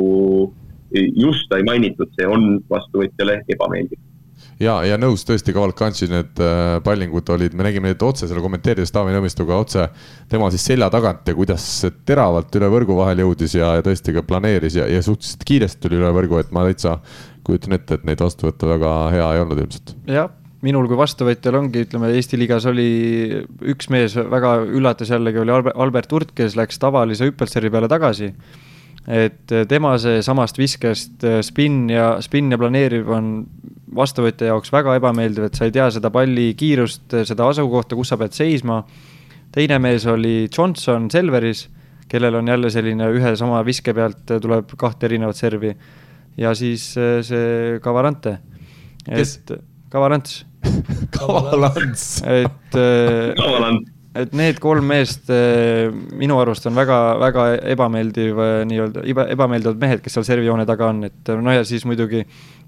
just sai mainitud, see on vastuvõtjale ebameeldiv ja, ja nõus tõesti, Cavalcanti need äh, pallingud olid, me nägime neid otse seal kommenteerides Taavi Nõmmistuga otse tema siis selja tagant ja kuidas teravalt üle võrgu vahel jõudis ja, ja tõesti ka planeeris ja, ja suhteliselt kiiresti tuli üle võrgu, et ma täitsa kujutan ette, et neid vastu võtta väga hea ei olnud ilmselt. jah, minul kui vastuvõtjal ongi, ütleme Eesti liigas oli üks mees väga üllatas jällegi oli Albert Urt, kes läks tavalise hüppelservi peale tagasi et tema see samast viskest spinn ja, spinn ja planeeriv on vastuvõtja jaoks väga ebameeldiv, et sa ei tea seda palli kiirust, seda asukohta, kus sa pead seisma. teine mees oli Johnson Selveris, kellel on jälle selline ühe sama viske pealt tuleb kahte erinevat servi. ja siis äh, see Cavarante. et Cavarants Kavalants et Kavalants et need kolm meest äh, minu arust on väga, väga ebameeldiv äh, nii-öelda, ebameeldivad mehed, kes seal servijoone taga on, et no ja siis muidugi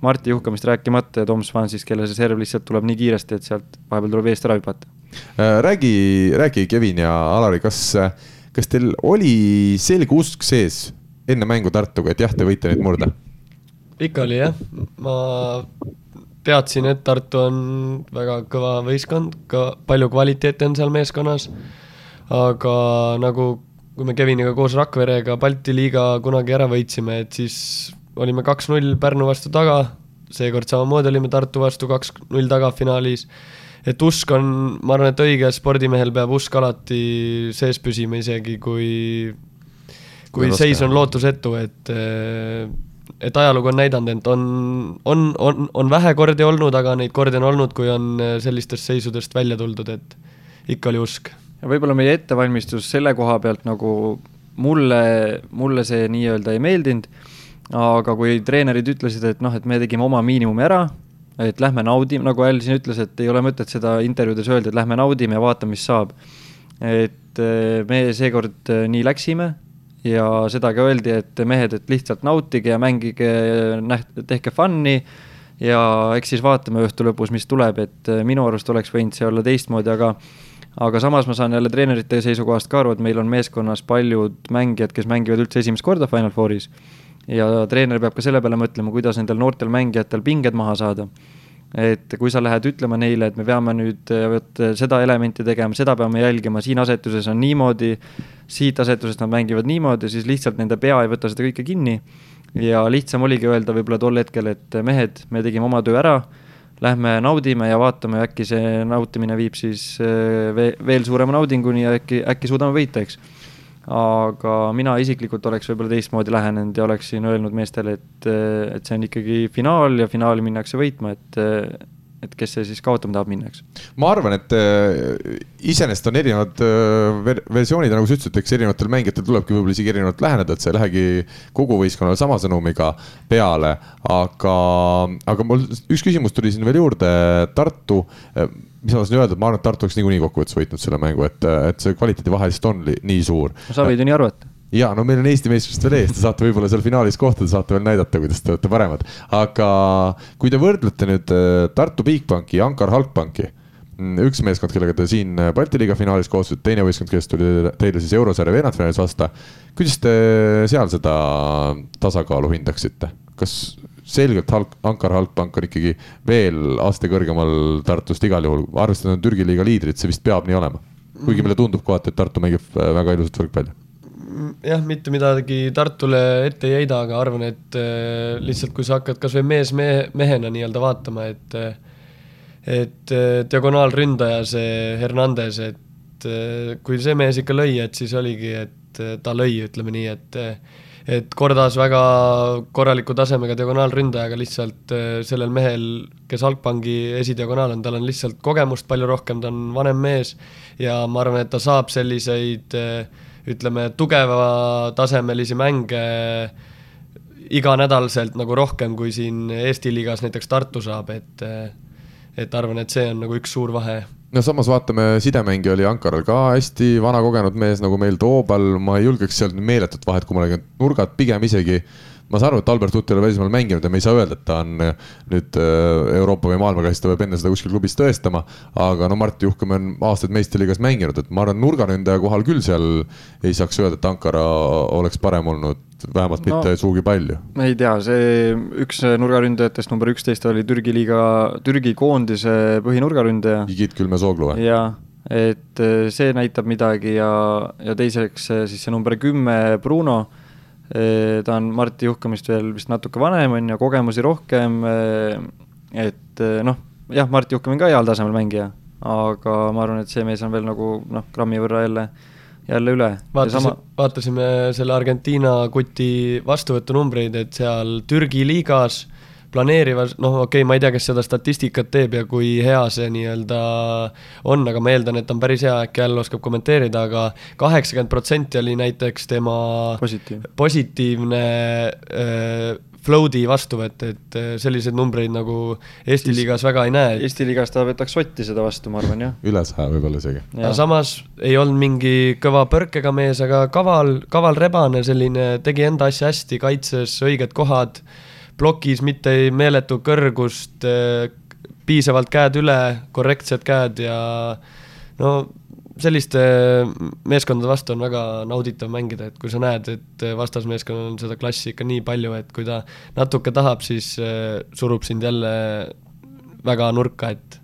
Marti Juhkamist rääkimata ja Tom Swansist, kelle see serv lihtsalt tuleb nii kiiresti, et sealt vahepeal tuleb eest ära hüpata. Äh, räägi, räägi, Kevin ja Alari, kas, kas teil oli selge usk sees enne mängu Tartuga, et jah, te võite neid murda? ikka oli jah, ma teadsin, et Tartu on väga kõva võistkond, ka palju kvaliteeti on seal meeskonnas, aga nagu kui me Keviniga koos Rakverega Balti liiga kunagi ära võitsime, et siis olime kaks-null Pärnu vastu taga, seekord samamoodi olime Tartu vastu kaks-null taga finaalis, et usk on, ma arvan, et õige spordimehel peab usk alati sees püsima, isegi kui kui seis on lootusetu, et et ajalugu on näidanud, et on, on, on, on vähe kordi olnud, aga neid kordi on olnud, kui on äh, sellistest seisudest välja tuldud, et ikka oli usk. ja võib-olla meie ettevalmistus selle koha pealt nagu mulle, mulle see nii-öelda ei meeldinud, aga kui treenerid ütlesid, et noh, et me tegime oma miinimumi ära, et lähme naudime, nagu Al siin ütles, et ei ole mõtet seda intervjuudes öelda, et lähme naudime ja vaatame, mis saab. et äh, me seekord äh, nii läksime ja seda ka öeldi, et mehed, et lihtsalt nautige ja mängige, näht-, tehke fun'i ja eks siis vaatame õhtu lõpus, mis tuleb, et minu arust oleks võinud see olla teistmoodi, aga aga samas ma saan jälle treenerite seisukohast ka aru, et meil on meeskonnas paljud mängijad, kes mängivad üldse esimest korda Final Fouris. ja treener peab ka selle peale mõtlema, kuidas nendel noortel mängijatel pinged maha saada et kui sa lähed ütlema neile, et me peame nüüd vot seda elementi tegema, seda peame jälgima, siin asetuses on niimoodi, siit asetusest nad mängivad niimoodi, siis lihtsalt nende pea ei võta seda kõike kinni. ja lihtsam oligi öelda võib-olla tol hetkel, et mehed, me tegime oma töö ära, lähme naudime ja vaatame, äkki see nautimine viib siis veel suurema naudinguni ja äkki, äkki suudame võita, eks aga mina isiklikult oleks võib-olla teistmoodi lähenenud ja oleksin öelnud meestele, et, et see on ikkagi finaal ja finaali minnakse võitma, et et kes see siis kaotama tahab minna, eks. ma arvan, et äh, iseenesest on erinevad äh, ver versioonid ja nagu sa ütlesid, eks erinevatel mängijatel tulebki võib-olla isegi erinevalt läheneda, et sa ei lähegi kogu võistkonnale sama sõnumiga peale. aga, aga mul üks küsimus tuli siin veel juurde, Tartu äh, mis ma tahtsin öelda, et ma arvan, et Tartu oleks niikuinii kokkuvõttes võitnud selle mängu, et, et see kvaliteedivahe lihtsalt on nii suur. sa võid ju nii arvata ja no meil on Eesti meistrivõistlused veel ees, te saate võib-olla seal finaalis kohtuda, saate veel näidata, kuidas te olete paremad. aga kui te võrdlete nüüd äh, Tartu Bigbanki ja Ankar Halkbanki, mm, üks meeskond, kellega te siin äh, Balti liiga finaalis kohtusite, teine võistkond, kes tuli teile siis eurosarja veerandfinaalis vasta. kuidas te seal seda tasakaalu hindaksite, kas selgelt Halk, Ankar Halkpank on ikkagi veel aste kõrgemal Tartust igal juhul, arvestades Türgi liiga liidrit, see vist peab nii olema. kuigi meile tundub kohati, et Tartu mängib äh, väga ilusat võrkpalli. jah, mitte midagi Tartule ette ei heida, aga arvan, et äh, lihtsalt kui sa hakkad kasvõi mees mehe, mehena nii-öelda vaatama, et äh, et diagonaalründaja, see Hernandez, et kui see mees ikka lõi, et siis oligi, et ta lõi, ütleme nii, et et kordas väga korraliku tasemega diagonaalründajaga lihtsalt äh, sellel mehel, kes Algpangi esidiagonaal on, tal on lihtsalt kogemust palju rohkem, ta on vanem mees ja ma arvan, et ta saab selliseid äh, ütleme, tugevatasemelisi mänge iganädalaselt nagu rohkem, kui siin Eesti liigas näiteks Tartu saab, et et arvan, et see on nagu üks suur vahe no samas vaatame, sidemängija oli Ankaral ka hästi vana kogenud mees nagu meil Toobal, ma ei julgeks sealt meeletut vahet kummalegi, nurgad pigem isegi ma saan aru, et Albert Utt ei ole välismaal mänginud ja me ei saa öelda, et ta on äh, nüüd äh, Euroopa või maailmaklassis, ta peab enne seda kuskil klubis tõestama. aga no Mart Juhkam on aastaid meistriliigas mänginud, et ma arvan, nurgaründaja kohal küll seal ei saaks öelda, et Ankara oleks parem olnud, vähemalt no, mitte sugugi palju. ei tea, see üks nurgaründajatest number üksteist oli Türgi liiga, Türgi koondise põhinurgaründaja. Igit Külme-Sooglu või? jaa et äh, see näitab midagi ja, ja teiseks siis see number kümme Bruno ta on Marti Juhkamist veel vist natuke vanem, on ju, kogemusi rohkem. et noh, jah, Marti Juhkam on ka heal tasemel mängija, aga ma arvan, et see mees on veel nagu noh, grammi võrra jälle, jälle üle. vaatasime sama..., vaatasime selle Argentiina kuti vastuvõtunumbreid, et seal Türgi liigas planeerivas, noh, okei okay,, ma ei tea, kes seda statistikat teeb ja kui hea see nii-öelda on, aga ma eeldan, et on päris hea, äkki jälle oskab kommenteerida, aga kaheksakümmend protsenti oli näiteks tema Positiiv. positiivne äh, float'i vastuvõtt, et äh, selliseid numbreid nagu Eesti siis liigas väga ei näe. Eesti liigas ta võtaks sotti seda vastu, ma arvan, jah. üle saja võib-olla isegi. aga samas ei olnud mingi kõva põrkega mees, aga kaval, kaval rebane, selline, tegi enda asja hästi, kaitses õiged kohad plokis mitte ei meeletu kõrgust, eh, piisavalt käed üle, korrektsed käed ja no selliste meeskondade vastu on väga nauditav mängida, et kui sa näed, et vastasmeeskonnal on seda klassi ikka nii palju, et kui ta natuke tahab, siis eh, surub sind jälle väga nurka, et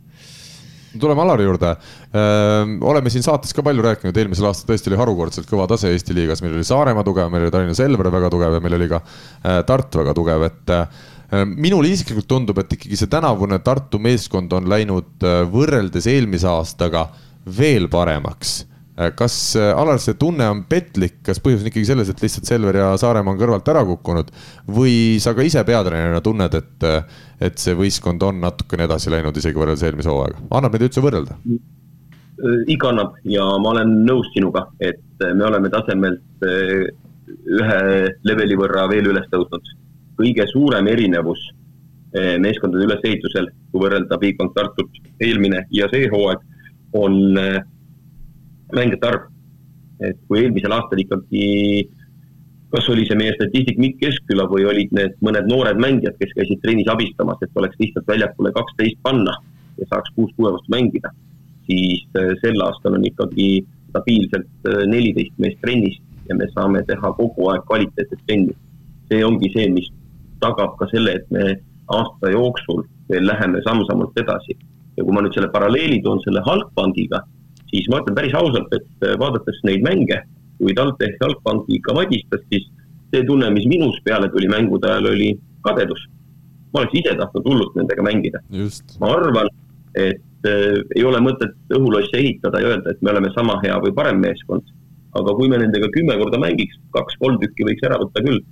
tuleme Alari juurde. oleme siin saates ka palju rääkinud, eelmisel aastal tõesti oli harukordselt kõva tase Eesti liigas, meil oli Saaremaa tugev, meil oli Tallinna Selver väga tugev ja meil oli ka Tartu väga tugev, et minule isiklikult tundub, et ikkagi see tänavune Tartu meeskond on läinud võrreldes eelmise aastaga veel paremaks. Äh, kas äh, Alar, see tunne on petlik, kas põhjus on ikkagi selles, et lihtsalt Selver ja Saaremaa on kõrvalt ära kukkunud? Või sa ka ise peatreenerina tunned, et, äh, et see võistkond on natukene edasi läinud isegi võrreldes eelmise hooaega, annab neid üldse võrrelda? ikka annab. Ja ma olen nõus sinuga, et me oleme tasemelt ühe leveli võrra veel üles tõusnud. kõige suurem erinevus meeskondade ülesehitusel, kui võrrelda Bigbank Tartut eelmine ja see hooaeg, on mängijate arv. et kui eelmisel aastal ikkagi, kas oli see meie statistik Mikk Keskküla või olid need mõned noored mängijad, kes käisid trennis abistamas, et oleks lihtsalt väljakule kaksteist panna ja saaks kuus kuue vastu mängida, siis äh, sel aastal on ikkagi stabiilselt äh, neliteist meest trennis ja me saame teha kogu aeg kvaliteetset trenni. see ongi see, mis tagab ka selle, et me aasta jooksul veel läheme samm-sammult edasi. Ja kui ma nüüd selle paralleeli toon selle Halkbankiga, siis ma ütlen päris ausalt, et äh, vaadates neid mänge, kui TalTech Jalgpankiga madistas, siis see tunne, mis minus peale tuli mängude ajal, oli kadedus. ma oleks ise tahtnud hullult nendega mängida. ma arvan, et äh, ei ole mõtet õhulosse ehitada ja öelda, et me oleme sama hea või parem meeskond. aga kui me nendega kümme korda mängiks, kaks-kolm tükki võiks ära võtta küll.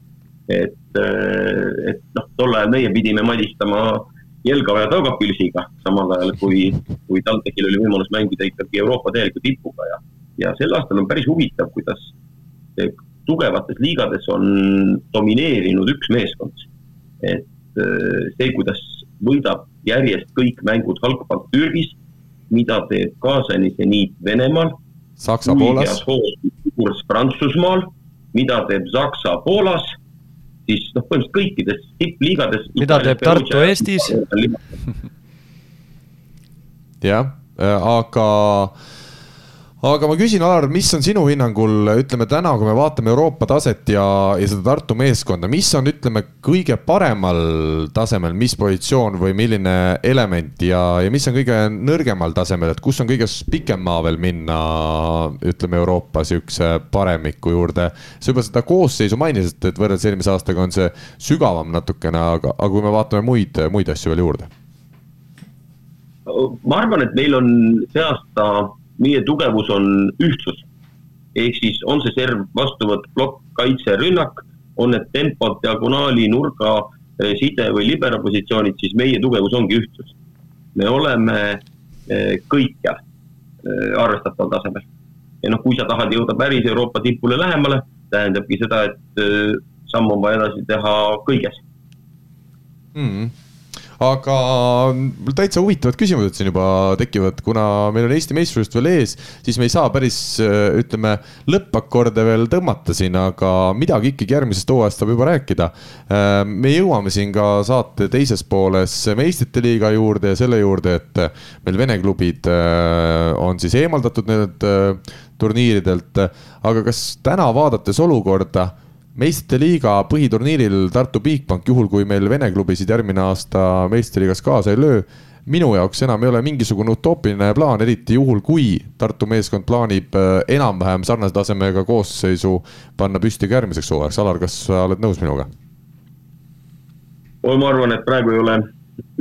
et, äh, et noh, tol ajal meie pidime madistama äh, Jelgava ja Taugapilsiga, samal ajal kui, kui TalTechil oli võimalus mängida ikkagi Euroopa täieliku tipuga ja, ja sel aastal on päris huvitav, kuidas tugevates liigades on domineerinud üks meeskond. et äh, see, kuidas võidab järjest kõik mängud Halkbank Türgis, mida teeb kaasani seniit Venemaal. Saksa-Poolas. Prantsusmaal, mida teeb Saksa Poolas siis noh, põhimõtteliselt kõikides tippliigades. mida teeb Tartu Eestis? jah, äh, aga ma küsin, Alar, mis on sinu hinnangul, ütleme täna, kui me vaatame Euroopa taset ja, ja seda Tartu meeskonda, mis on, ütleme, kõige paremal tasemel, mis positsioon või milline element ja, ja mis on kõige nõrgemal tasemel, et kus on kõige pikem maa veel minna, ütleme Euroopa siukse paremiku juurde. sa juba seda koosseisu mainisid, et võrreldes eelmise aastaga on see sügavam natukene, aga, aga kui me vaatame muid, muid asju veel juurde ma arvan, et meil on see aasta meie tugevus on ühtsus. ehk siis on see serv, vastuvõtt, plokk, kaitse, rünnak, on need tempod, diagonaali, nurga, eh, side või libero positsioonid, siis meie tugevus ongi ühtsus. me oleme eh, kõikjal eh, arvestataval tasemel. ja noh, kui sa tahad jõuda päris Euroopa tipule lähemale, tähendabki seda, et samm on vaja edasi teha kõiges mm. -hmm aga täitsa huvitavad küsimused siin juba tekivad, kuna meil on Eesti meistrivõistlused veel ees, siis me ei saa päris ütleme lõppakorde veel tõmmata siin, aga midagi ikkagi järgmisest hooajast saab juba rääkida. me jõuame siin ka saate teises pooles meistrite liiga juurde ja selle juurde, et meil vene klubid on siis eemaldatud nendelt turniiridelt, aga kas täna vaadates olukorda meistrite liiga põhiturniiril Tartu Bigbank, juhul kui meil Vene klubisid järgmine aasta meistriliigas kaasa ei löö, minu jaoks enam ei ole mingisugune utoopiline plaan, eriti juhul, kui Tartu meeskond plaanib äh, enam-vähem sarnase tasemega koosseisu panna püsti ka järgmiseks hooajaks. Alar, kas sa oled nõus minuga? ma arvan, et praegu ei ole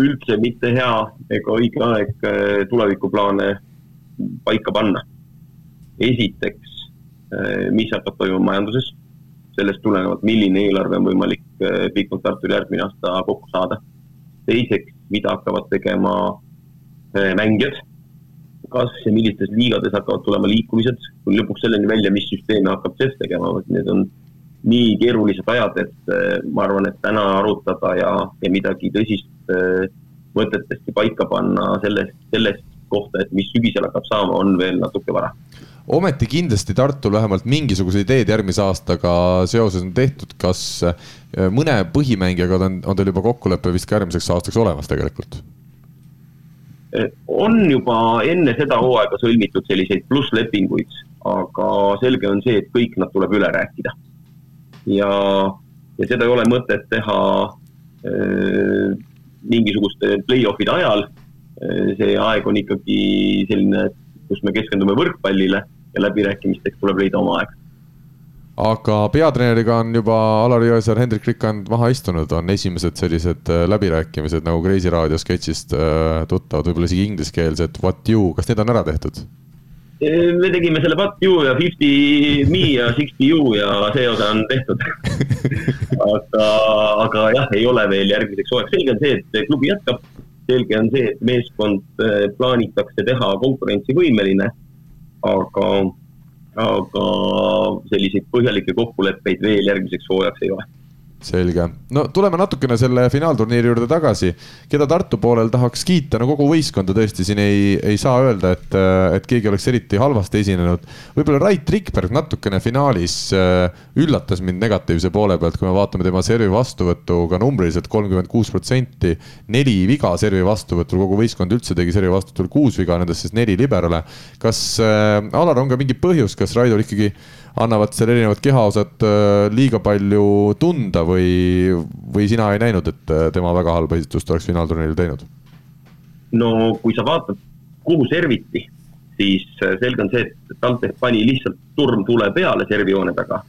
üldse mitte hea ega õige aeg äh, tulevikuplaane paika panna. esiteks, äh, mis hakkab toimuma majanduses sellest tulenevalt, milline eelarve on võimalik eh, Bigfoot Tartul järgmine aasta kokku saada. teiseks, mida hakkavad tegema eh, mängijad, kas ja millistes liigades hakkavad tulema liikumised, kuni lõpuks selleni välja, mis süsteemi hakkab CEF tegema, need on nii keerulised ajad, et eh, ma arvan, et täna arutada ja, ja midagi tõsist mõtetesti paika panna sellest, sellest kohta, et mis sügisel hakkab saama, on veel natuke vara ometi kindlasti Tartul vähemalt mingisugused ideed järgmise aastaga seoses on tehtud, kas äh, mõne põhimängijaga on, on teil juba kokkulepe vist ka järgmiseks aastaks olemas tegelikult? Äh, on juba enne seda hooaega sõlmitud selliseid plusslepinguid, aga selge on see, et kõik nad tuleb üle rääkida. ja, ja seda ei ole mõtet teha äh, mingisuguste play-off'ide ajal. see aeg on ikkagi selline, kus me keskendume võrkpallile ja läbirääkimisteks tuleb leida oma aeg. aga peatreeneriga on juba Alari Jõesaar, Hendrik Rikand maha istunud, on esimesed sellised äh, läbirääkimised nagu Kreisi raadio sketšist äh, tuttavad, võib-olla isegi ingliskeelsed What you, kas need on ära tehtud? me tegime selle What you ja Fifty me ja Sixty you ja see osa on tehtud aga, aga jah, ei ole veel järgmiseks hooajaks, selge on see, et klubi jätkab. selge on see, et meeskond äh, plaanitakse teha konkurentsivõimeline aga, aga selliseid põhjalikke kokkuleppeid veel järgmiseks hooajaks ei ole selge, no tuleme natukene selle finaalturniiri juurde tagasi. keda Tartu poolel tahaks kiita, no kogu võistkonda tõesti siin ei, ei saa öelda, et, et keegi oleks eriti halvasti esinenud. võib-olla Rait Rikberg natukene finaalis äh, üllatas mind negatiivse poole pealt, kui me vaatame tema servi vastuvõttu ka numbriliselt kolmkümmend kuus protsenti. neli viga servi vastuvõtul, kogu võistkond üldse tegi servi vastuvõtul kuus viga, nendest siis neli liberale. kas äh, Alar on ka mingi põhjus, kas Raidol ikkagi annavad seal erinevad kehaosad äh, liiga palju tunda või, või sina ei näinud, et äh, tema väga halba esitust oleks finaalturniiril teinud? no kui sa vaatad, kuhu serviti, siis äh, selge on see, et TalTech pani lihtsalt turmtule peale servijoone taga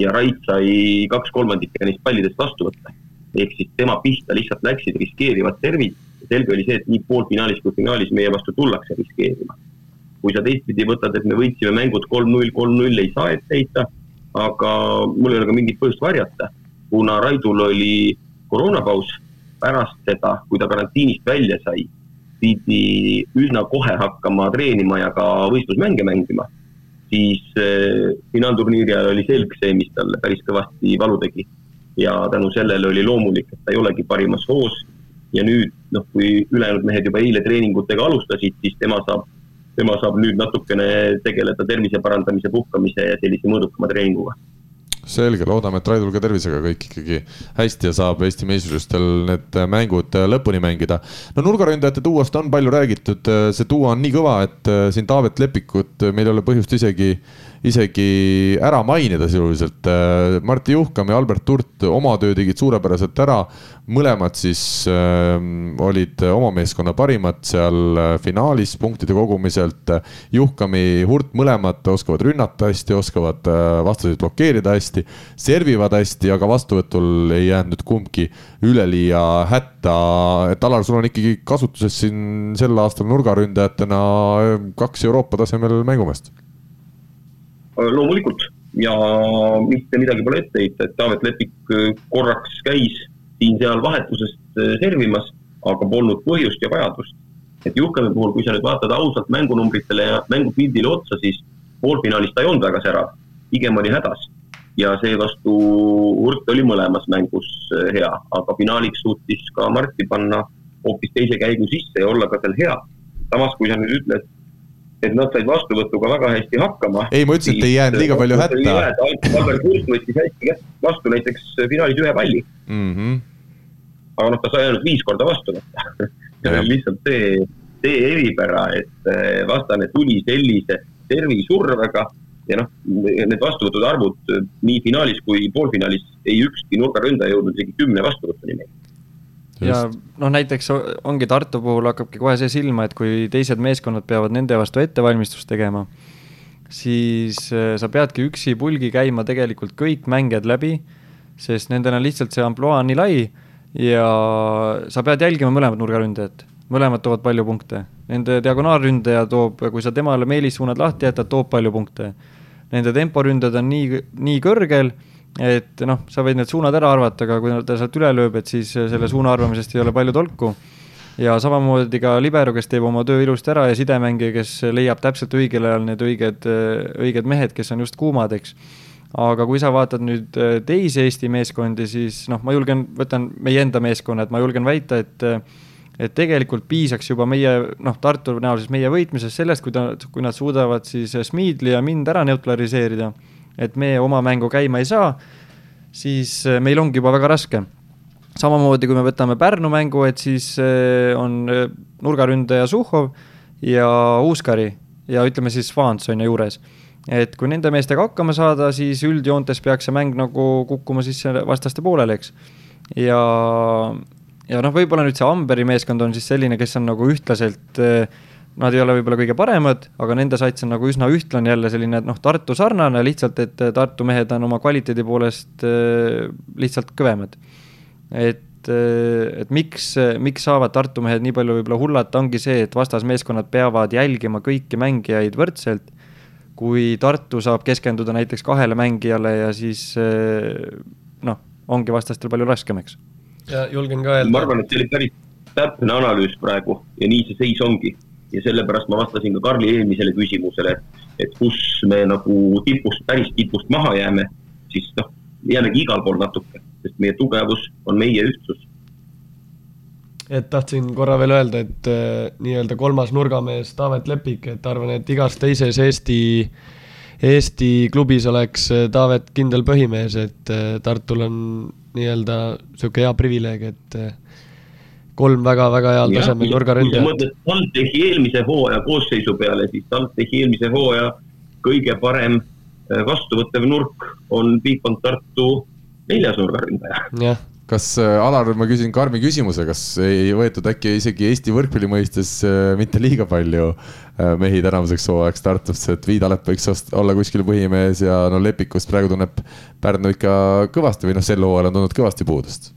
ja Rait sai kaks kolmandikku neist pallidest vastu võtta. ehk siis tema pihta lihtsalt läksid riskeerivad servid. selge oli see, et nii poolfinaalis kui finaalis meie vastu tullakse riskeerima kui sa teistpidi võtad, et me võitsime mängud kolm-null, kolm-null, ei saa ette heita, aga mul ei ole ka mingit põhjust varjata, kuna Raidul oli koroonapaus, pärast seda, kui ta karantiinist välja sai, pidi üsna kohe hakkama treenima ja ka võistlusmänge mängima, siis eh, finaalturniiri ajal oli selg see, mis talle päris kõvasti valu tegi. ja tänu sellele oli loomulik, et ta ei olegi parimas hoos ja nüüd noh, kui ülejäänud mehed juba eile treeningutega alustasid, siis tema saab tema saab nüüd natukene tegeleda tervise parandamise, puhkamise ja sellise mõõdukama treeninguga selge, loodame, et Raidul ka tervisega kõik ikkagi hästi ja saab Eesti meistrivõistlustel need mängud lõpuni mängida. no nurgaründajate duost on palju räägitud, see duo on nii kõva, et siin Taavet Lepikut meil ei ole põhjust isegi isegi ära mainida sisuliselt. Äh, Martti Juhkam ja Albert Turt oma töö tegid suurepäraselt ära. mõlemad siis äh, olid oma meeskonna parimad seal äh, finaalis punktide kogumiselt. Juhkami, Hurt mõlemad oskavad rünnata hästi, oskavad äh, vastaseid blokeerida hästi, servivad hästi, aga vastuvõtul ei jäänud nüüd kumbki üleliia hätta. et Alar, sul on ikkagi kasutuses siin sel aastal nurgaründajatena kaks Euroopa tasemel mängumeest loomulikult ja mitte midagi pole ette heita, et Taavet Lepik korraks käis siin-seal vahetusest servimas, aga polnud põhjust ja vajadust. et Juhkemi puhul, kui sa nüüd vaatad ausalt mängunumbritele ja mängupildile otsa, siis poolfinaalis ta ei olnud väga serav, pigem oli hädas ja seevastu Hurt oli mõlemas mängus äh, hea, aga finaaliks suutis ka Marti panna hoopis teise käigu sisse ja olla ka seal hea. samas, kui sa nüüd ütled, et nad said vastuvõtuga väga hästi hakkama. ei, ma ütlesin, et ei jäänud liiga palju hätta. Albert Hurt võttis hästi vastu näiteks finaalis ühe palli mm. -hmm. aga noh, ta sai ainult viis korda vastu võtta see on lihtsalt see, see eripära, et äh, vastane tuli sellise servisurvega ja noh, need vastuvõtud arvud nii finaalis kui poolfinaalis ei ükski nurgaründaja jõudnud isegi kümne vastuvõtuni meil. Ja noh, näiteks ongi Tartu puhul hakkabki kohe see silma, et kui teised meeskonnad peavad nende vastu ettevalmistust tegema, siis äh, sa peadki üksi pulgi käima tegelikult kõik mängijad läbi, sest nendel on lihtsalt see ampluaa nii lai ja sa pead jälgima mõlemat nurgaründajat, mõlemad toovad palju punkte. Nende diagonaalründaja toob, kui sa temale meelissuunad lahti jätad, toob palju punkte. Nende temporünded on nii, nii kõrgel, et noh, sa võid need suunad ära arvata, aga kui ta sealt üle lööb, et siis selle suuna arvamisest ei ole palju tolku. ja samamoodi ka libero, kes teeb oma töö ilusti ära ja sidemängija, kes leiab täpselt õigel ajal need õiged, õiged mehed, kes on just kuumad, eks aga kui sa vaatad nüüd teisi Eesti meeskondi, siis noh, ma julgen, võtan meie enda meeskonna, et ma julgen väita, et et tegelikult piisaks juba meie noh, Tartu näol siis meie võitmisest sellest, kui ta, kui nad suudavad siis Smiidli ja mind ära neutraliseerida, et me oma mängu käima ei saa, siis eh, meil ongi juba väga raske. samamoodi, kui me võtame Pärnu mängu, et siis eh, on eh, nurgaründaja Suhhov ja Uuskari ja ütleme siis Vaants on ju juures et kui nende meestega hakkama saada, siis üldjoontes peaks see mäng nagu kukkuma siis vastaste poolele, eks. ja ja noh, võib-olla nüüd see Amberi meeskond on siis selline, kes on nagu ühtlaselt eh, Nad ei ole võib-olla kõige paremad, aga nende sats on nagu üsna ühtlane jälle selline noh, Tartu sarnane, lihtsalt et Tartu mehed on oma kvaliteedi poolest äh, lihtsalt kõvemad. et, äh, et miks, miks saavad Tartu mehed nii palju võib-olla hullata, ongi see, et vastasmeeskonnad peavad jälgima kõiki mängijaid võrdselt. kui Tartu saab keskenduda näiteks kahele mängijale ja siis äh, noh, ongi vastastel palju raskem, eks ja julgen ka öelda. ma arvan, et see oli päris täpne analüüs praegu ja nii see seis ongi. Ja sellepärast ma vastasin ka Karli eelmisele küsimusele, et kus me nagu tipust, päris tipust maha jääme, siis noh, jäämegi igal pool natuke, sest meie tugevus on meie ühtsus. et tahtsin korra veel öelda, et äh, nii-öelda kolmas nurgamees Taavet Lepik, et arvan, et igas teises Eesti Eesti klubis oleks äh, Taavet kindel põhimees, et äh, Tartul on nii-öelda sihuke hea privileeg, et eh, kolm väga-väga heal tasemel nurgaründajat. kui sa mõtled TalTechi eelmise hooaja koosseisu peale, siis TalTechi eelmise hooaja kõige parem eh, vastuvõttev nurk on Bigbank Tartu neljas nurgaründaja. jah kas äh,, Alar, ma küsin karmi küsimuse, kas ei võetud äkki isegi Eesti võrkpalli mõistes äh, mitte liiga palju äh, mehi tänavuseks hooajaks Tartusse, et Viidalep võiks olla kuskil põhimees ja no Lepikust praegu tunneb Pärnu ikka kõvasti või noh, sel hooajal on tundnud kõvasti puudust.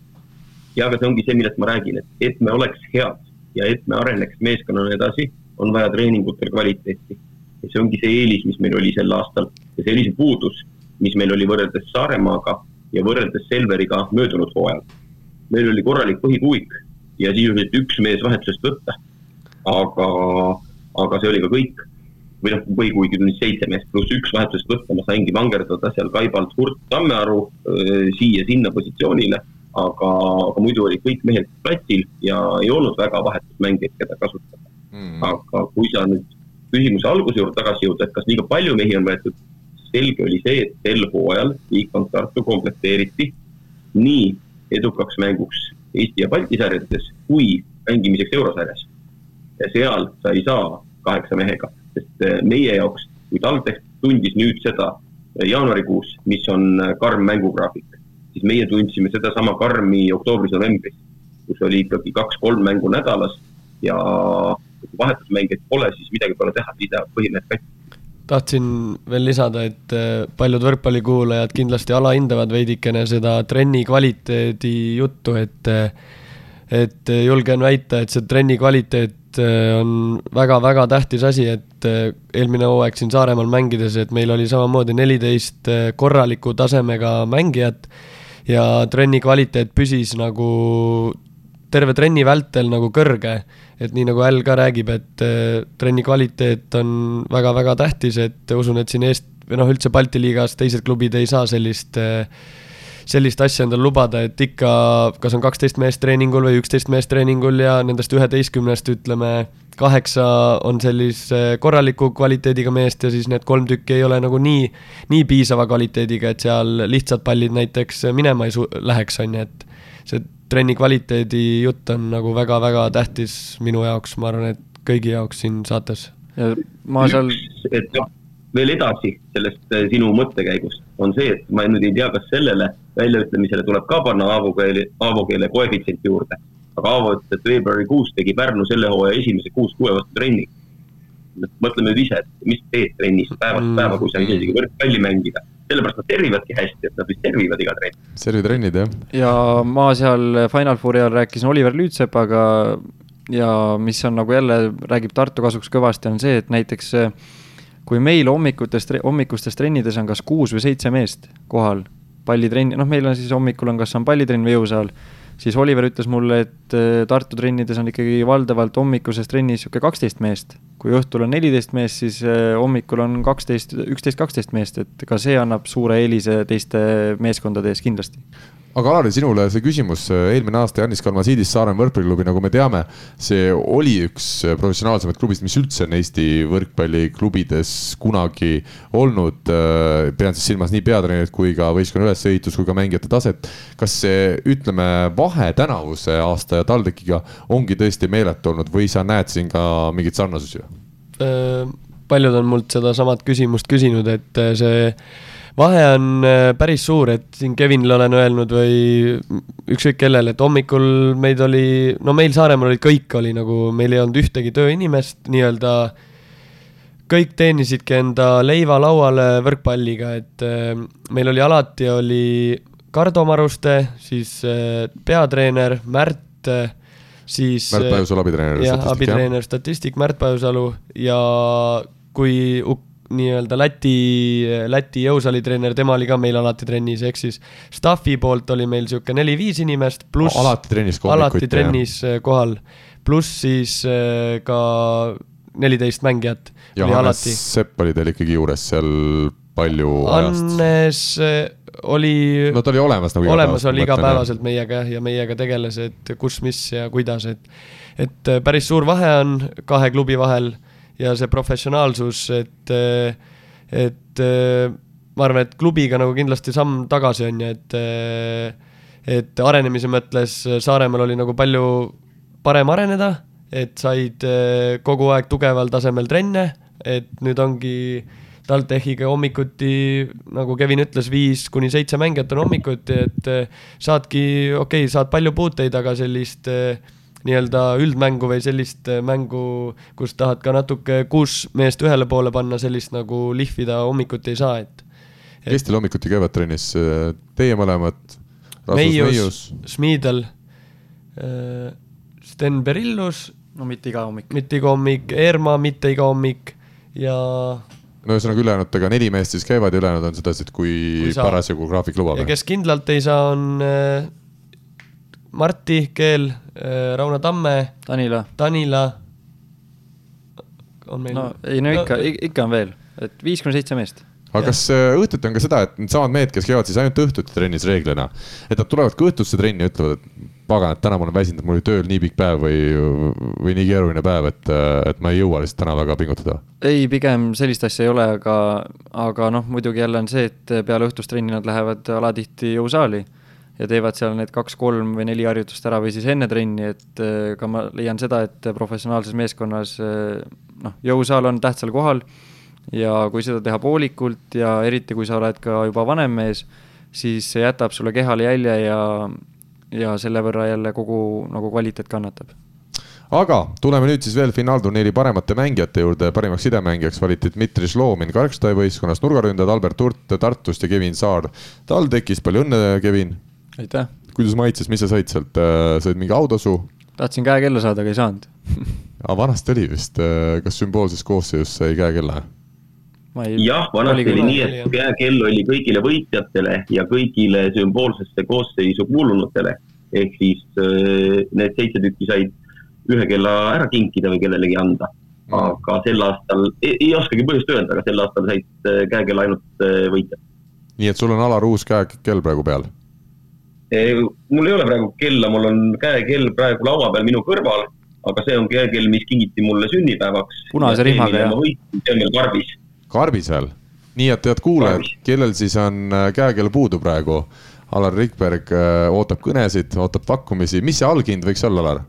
Ja, aga see ongi see, millest ma räägin, et, et me oleks head ja et me areneks meeskonnana edasi, on vaja treeningutel kvaliteeti. ja see ongi see eelis, mis meil oli sel aastal ja see oli see puudus, mis meil oli võrreldes Saaremaaga ja võrreldes Selveriga möödunud hooajal. meil oli korralik põhikuuik ja sisuliselt üks mees vahetusest võtta. aga, aga see oli ka kõik. või noh, põhikuuigid on siis seitse meest pluss üks vahetusest võtta, ma saingi vangerdada seal Kaibalt Hurt Tammearu siia-sinna positsioonile. Aga, aga muidu olid kõik mehed platsil ja ei olnud väga vahetusmängijaid, keda kasutada mm.. aga kui sa nüüd küsimuse alguse juurde tagasi jõuda, et kas liiga palju mehi on võetud selge oli see, et sel hooajal Bigbank Tartu komplekteeriti nii edukaks mänguks Eesti ja Balti sarjades kui mängimiseks eurosarjas. ja seal sa ei saa kaheksa mehega, sest eh, meie jaoks, kui TalTech tundis nüüd seda eh, jaanuarikuus, mis on eh, karm mängugraafik, siis meie tundsime sedasama karmi oktoobris-novembris, kus oli ikkagi kaks-kolm mängu nädalas ja kui vahetusmängijaid pole, siis midagi pole teha, siis läheb põhimehed katki tahtsin veel lisada, et äh, paljud võrkpallikuulajad kindlasti alahindavad veidikene seda trenni kvaliteedi juttu, et äh, et julgen väita, et see trenni kvaliteet et äh, on väga-väga tähtis asi, et äh, eelmine hooaeg siin Saaremaal mängides, et meil oli samamoodi neliteist äh, korraliku tasemega mängijat ja trenni kvaliteet püsis nagu terve trenni vältel nagu kõrge. et nii nagu Äll ka räägib, et trenni kvaliteet on väga-väga tähtis, et usun, et siin Eest- või noh, üldse Balti liigas teised klubid ei saa sellist äh, sellist asja endale lubada, et ikka kas on kaksteist meest treeningul või üksteist meest treeningul ja nendest üheteistkümnest ütleme, kaheksa on sellise korraliku kvaliteediga meest ja siis need kolm tükki ei ole nagu nii, nii piisava kvaliteediga, et seal lihtsad pallid näiteks minema ei su-, läheks, on ju, et see trenni kvaliteedi jutt on nagu väga-väga tähtis minu jaoks, ma arvan, et kõigi jaoks siin saates. ja ma seal. et veel edasi sellest eh, sinu mõttekäigust on see, et ma nüüd ei tea, kas sellele väljaütlemisele tuleb ka panna Aavo keele, Aavo keele koefitsient juurde. aga Aavo ütles, et veebruarikuus tegi Pärnu selle hooaja esimese kuus-kuue vastu trenni. mõtle nüüd ise, et mis teed trennis päevast mm. päeva, kui sa ei saa isegi võrkpalli mängida. sellepärast nad servivadki hästi, et nad vist servivad iga trenn. servitrennid, jah. ja ma seal Final Fouri ajal rääkisin Oliver Lüütsepaga ja mis on nagu jälle, räägib Tartu kasuks kõvasti, on see, et näiteks kui meil hommikutes, hommikustes trennides on kas kuus või seitse meest kohal pallitrenn, noh, meil on siis hommikul on, kas on pallitrenn või jõusaal, siis Oliver ütles mulle, et äh, Tartu trennides on ikkagi valdavalt hommikuses trennis niisugune kaksteist meest. kui õhtul on neliteist meest, siis äh, hommikul on kaksteist, üksteist, kaksteist meest, et ka see annab suure eelise teiste meeskondade ees kindlasti aga Alari, sinule see küsimus, eelmine aasta Janis Kalmasiidis Saaremaa võrkpalliklubi, nagu me teame, see oli üks professionaalsemaid klubist, mis üldse on Eesti võrkpalliklubides kunagi olnud. pean siis silmas nii peatreenerit kui ka võistkonna ülesehitust kui ka mängijate taset. kas see, ütleme, vahe tänavuse aasta ja TalTechiga ongi tõesti meeletu olnud või sa näed siin ka mingeid sarnasusi? paljud on mult sedasamat küsimust küsinud, et see vahe on äh, päris suur, et siin Kevinile olen öelnud või ükskõik kellele, et hommikul meid oli, no meil Saaremaal olid kõik, oli nagu, meil ei olnud ühtegi tööinimest nii-öelda, kõik teenisidki enda leiva lauale võrkpalliga, et äh, meil oli alati, oli Kardo Maruste, siis äh, peatreener Märt, siis Märt Pajusalu abitreener. jah, abitreener, statistik Märt Pajusalu ja kui nii-öelda Läti, Läti jõusaalitreener, tema oli ka meil alati trennis, ehk siis staffi poolt oli meil niisugune neli-viis inimest, pluss alati trennis kohal. alati trennis jah. kohal, pluss siis äh, ka neliteist mängijat. Johannes Sepp oli teil ikkagi juures seal palju Hannes äh, oli no ta oli olemas nagu olemas oli igapäevaselt meiega jah, ja meiega tegeles, et kus, mis ja kuidas, et et äh, päris suur vahe on kahe klubi vahel ja see professionaalsus, et, et ma arvan, et klubiga nagu kindlasti samm tagasi on ju, et et arenemise mõttes Saaremaal oli nagu palju parem areneda, et said kogu aeg tugeval tasemel trenne, et nüüd ongi TalTechiga hommikuti, nagu Kevin ütles, viis kuni seitse mängijat on hommikuti, et saadki, okei okay,, saad palju puuteid, aga sellist äh, nii-öelda üldmängu või sellist äh, mängu, kus tahad ka natuke kuus meest ühele poole panna, sellist nagu lihvida hommikuti ei saa, et, et.... kes teil hommikuti käivad trennis, teie mõlemad? Meius, Schmiedel, äh, Sten Berillus. no mitte iga hommik. mitte iga hommik, Eerma mitte iga hommik ja no ühesõnaga ülejäänud, ega neli meest siis käivad ja ülejäänud on sedasi, et kui, kui parasjagu graafik lubab. ja kes kindlalt ei saa, on äh, Marti Keel, äh, Rauno Tamme. Tanila. Tanila. on meil. no ei no ikka no,, ikka on veel, et viis kuni seitse meest aga kas äh, õhtuti on ka seda, et needsamad mehed, kes käivad siis ainult õhtuti trennis reeglina, et nad tulevad ka õhtusse trenni ja ütlevad, et pagan, et täna ma olen väsinud, mul oli tööl nii pikk päev või, või nii keeruline päev, et, et ma ei jõua lihtsalt täna väga pingutada? ei, pigem sellist asja ei ole, aga, aga noh, muidugi jälle on see, et peale õhtust trenni nad lähevad alatihti jõusaali ja teevad seal need kaks-kolm või neli harjutust ära või siis enne trenni, et äh, ka ma leian seda, et professionaalses meeskonnas äh, noh, jõusaal on tähtsal kohal ja kui seda teha poolikult ja eriti, kui sa oled ka juba vanem mees, siis see jätab sulle kehale jälje ja, ja selle võrra jälle kogu nagu kvaliteet kannatab aga tuleme nüüd siis veel finaalturniiri paremate mängijate juurde. parimaks sidemängijaks valiti Dmitri Šlomin Karkstaja võistkonnast, nurgaründajad Albert Hurt Tartust ja Kevin Saar TalTechis. palju õnne, Kevin! Aitäh! kuidas maitses, mis sa said sealt, äh, said mingi autasu? tahtsin käekella saada, aga ei saanud aga vanasti oli vist, äh, kas sümboolses koosseisus sai käekella? jah, vanasti oli nii, et käekell oli kõigile võitjatele ja kõigile sümboolsesse koosseisu kuulunutele. ehk siis äh, need seitse tükki said ühe kella ära kinkida või kellelegi anda. Mm. aga sel aastal, ei oskagi põhjust öelda, aga sel aastal said käekella ainult võitjad. nii et sul on Alar uus käekell praegu peal? Mul ei ole praegu kella, mul on käekell praegu laua peal minu kõrval, aga see on käekell, mis kingiti mulle sünnipäevaks. punase rihmaga, jah? see on meil karbis. karbis veel? nii et head kuulajad, kellel siis on äh, käekell puudu praegu, Alar Rikberg äh, ootab kõnesid, ootab pakkumisi, mis see alghind võiks olla, Alar?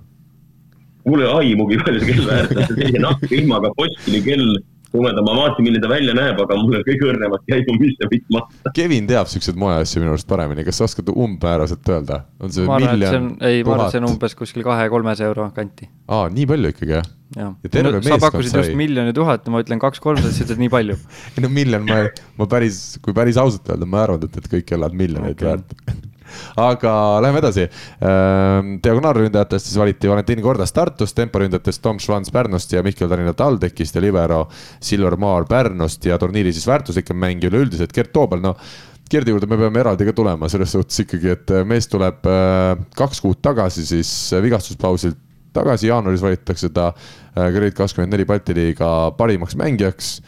mul ei ole aimugi, palju see kell väärt on, sellise nahkrihmaga postkili tumedam, ma vaatasin, milline ta välja näeb, aga mul ole kõige õrnemat käigu, mis see võiks maksta. Kevin teab siukseid moeasju minu arust paremini, kas sa oskad umbmääraselt öelda? on see ma miljon? ei, ma arvan, et see on umbes kuskil kahe-kolmese euro kanti. aa, nii palju ikkagi, jah? jah, sa pakkusid just miljoni tuhat ja ma ütlen kaks-kolmsada, siis ütled nii palju. ei no miljon, ma, ma päris, kui päris ausalt öelda, ma ei arvanud, et, et kõik kellad miljoneid okay. väärt aga läheme edasi. Ehm, diagonaalründajatest siis valiti Valentin Kordas Tartust, temporündajatest Tom Schwanz Pärnust ja Mihkel Tallinna TalTechist ja libero Silver Maar Pärnust. Ja turniiri siis väärtuslikem mängija üleüldiselt Gert Toobal, no Gerdi juurde me peame eraldi ka tulema, selles suhtes ikkagi, et mees tuleb äh, kaks kuud tagasi siis vigastuspausilt tagasi, jaanuaris valitakse ta Grade kakskümmend neli Balti liiga parimaks mängijaks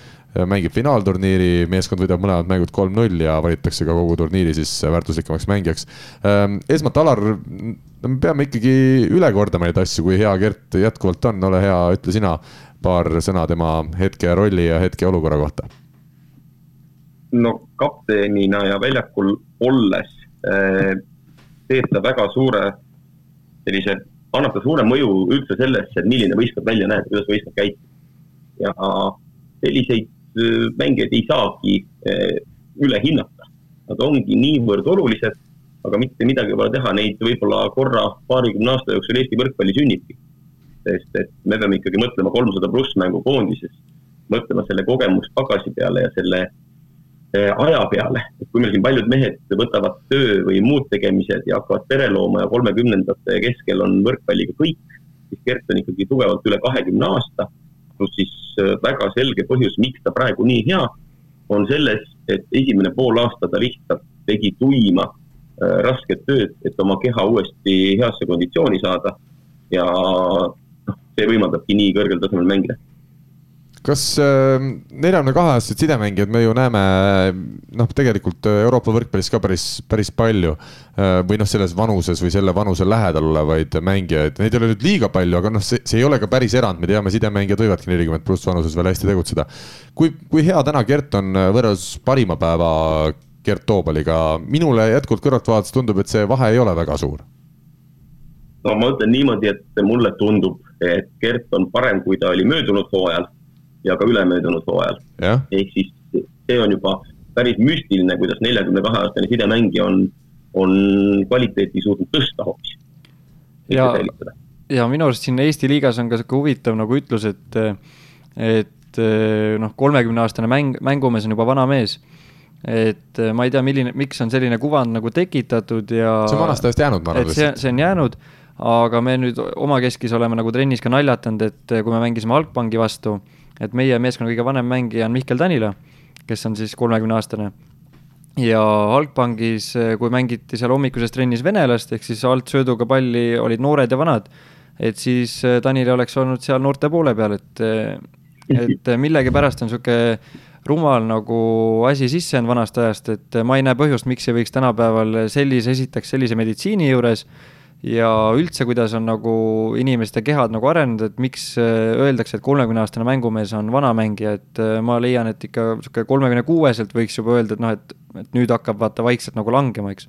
mängib finaalturniiri, meeskond võidab mõlemad mängud kolm-null ja valitakse ka kogu turniiri siis väärtuslikumaks mängijaks. Ehm, esmalt, Alar, me peame ikkagi üle kordama neid asju, kui hea Gert jätkuvalt on, ole hea, ütle sina paar sõna tema hetke rolli ja hetke olukorra kohta. no kaptenina ja väljakul olles eh, teeb ta väga suure sellise, annab ta suure mõju üldse sellesse, et milline võistkond välja näeb, kuidas võistkond käitub. ja selliseid Äh, mängijaid ei saagi äh, üle hinnata. Nad ongi niivõrd olulised, aga mitte midagi pole teha, neid võib-olla korra paarikümne aasta jooksul Eesti võrkpalli sünnibki. sest et me peame ikkagi mõtlema kolmsada pluss mängu koondises, mõtlema selle kogemuspagasi peale ja selle äh, aja peale, et kui meil siin paljud mehed võtavad töö või muud tegemised ja hakkavad pere looma ja kolmekümnendate keskel on võrkpalliga kõik, siis Gert on ikkagi tugevalt üle kahekümne aasta pluss siis äh, väga selge põhjus, miks ta praegu nii hea, on selles, et esimene pool aasta ta lihtsalt tegi tuima äh, rasket tööd, et oma keha uuesti heasse konditsiooni saada. Ja noh, see võimaldabki nii kõrgel tasemel mängida kas ähm, neljakümne kahe aastased sidemängijad me ju näeme noh, tegelikult äh, Euroopa võrkpallis ka päris, päris palju. Äh, või noh, selles vanuses või selle vanuse lähedal olevaid mängijaid, neid ei ole nüüd liiga palju, aga noh, see, see ei ole ka päris erand, me teame, sidemängijad võivadki nelikümmend pluss vanuses veel hästi tegutseda. kui, kui hea täna Gert on äh, võrreldes parima päeva Gert Toobaliga, minule jätkuvalt kõrvalt vaadates tundub, et see vahe ei ole väga suur no ma ütlen niimoodi, et mulle tundub, et Gert on parem, kui ta oli möödunud hooajal ja ka ülemöödunud hooajal. ehk siis see on juba päris müstiline, kuidas neljakümne kahe aastane sidemängija on, on kvaliteeti suutnud tõsta hoopis. ja, ja minu arust siin Eesti liigas on ka sihuke huvitav nagu ütlus, et, et noh, kolmekümne aastane mäng, mängumees on juba vana mees et ma ei tea, milline, miks on selline kuvand nagu tekitatud ja. see on vanast ajast jäänud, ma arvan. see, see on jäänud, aga me nüüd omakeskis oleme nagu trennis ka naljatanud, et kui me mängisime Algpangi vastu et meie meeskonna kõige vanem mängija on Mihkel Tanila, kes on siis kolmekümne aastane. ja Algpangis, kui mängiti seal hommikuses trennis venelast, ehk siis altsööduga palli olid noored ja vanad, et siis Tanil oleks olnud seal noorte poole peal, et, et millegipärast on niisugune rumal nagu asi sisse jäänud vanast ajast, et ma ei näe põhjust, miks ei võiks tänapäeval sellise, esiteks sellise meditsiini juures ja üldse, kuidas on nagu inimeste kehad nagu arenenud, et miks äh, öeldakse, et kolmekümne-aastane mängumees on vana mängija, et äh, ma leian, et ikka sihuke kolmekümne kuueselt võiks juba öelda, et noh, et, et nüüd hakkab vaata vaikselt nagu langema, eks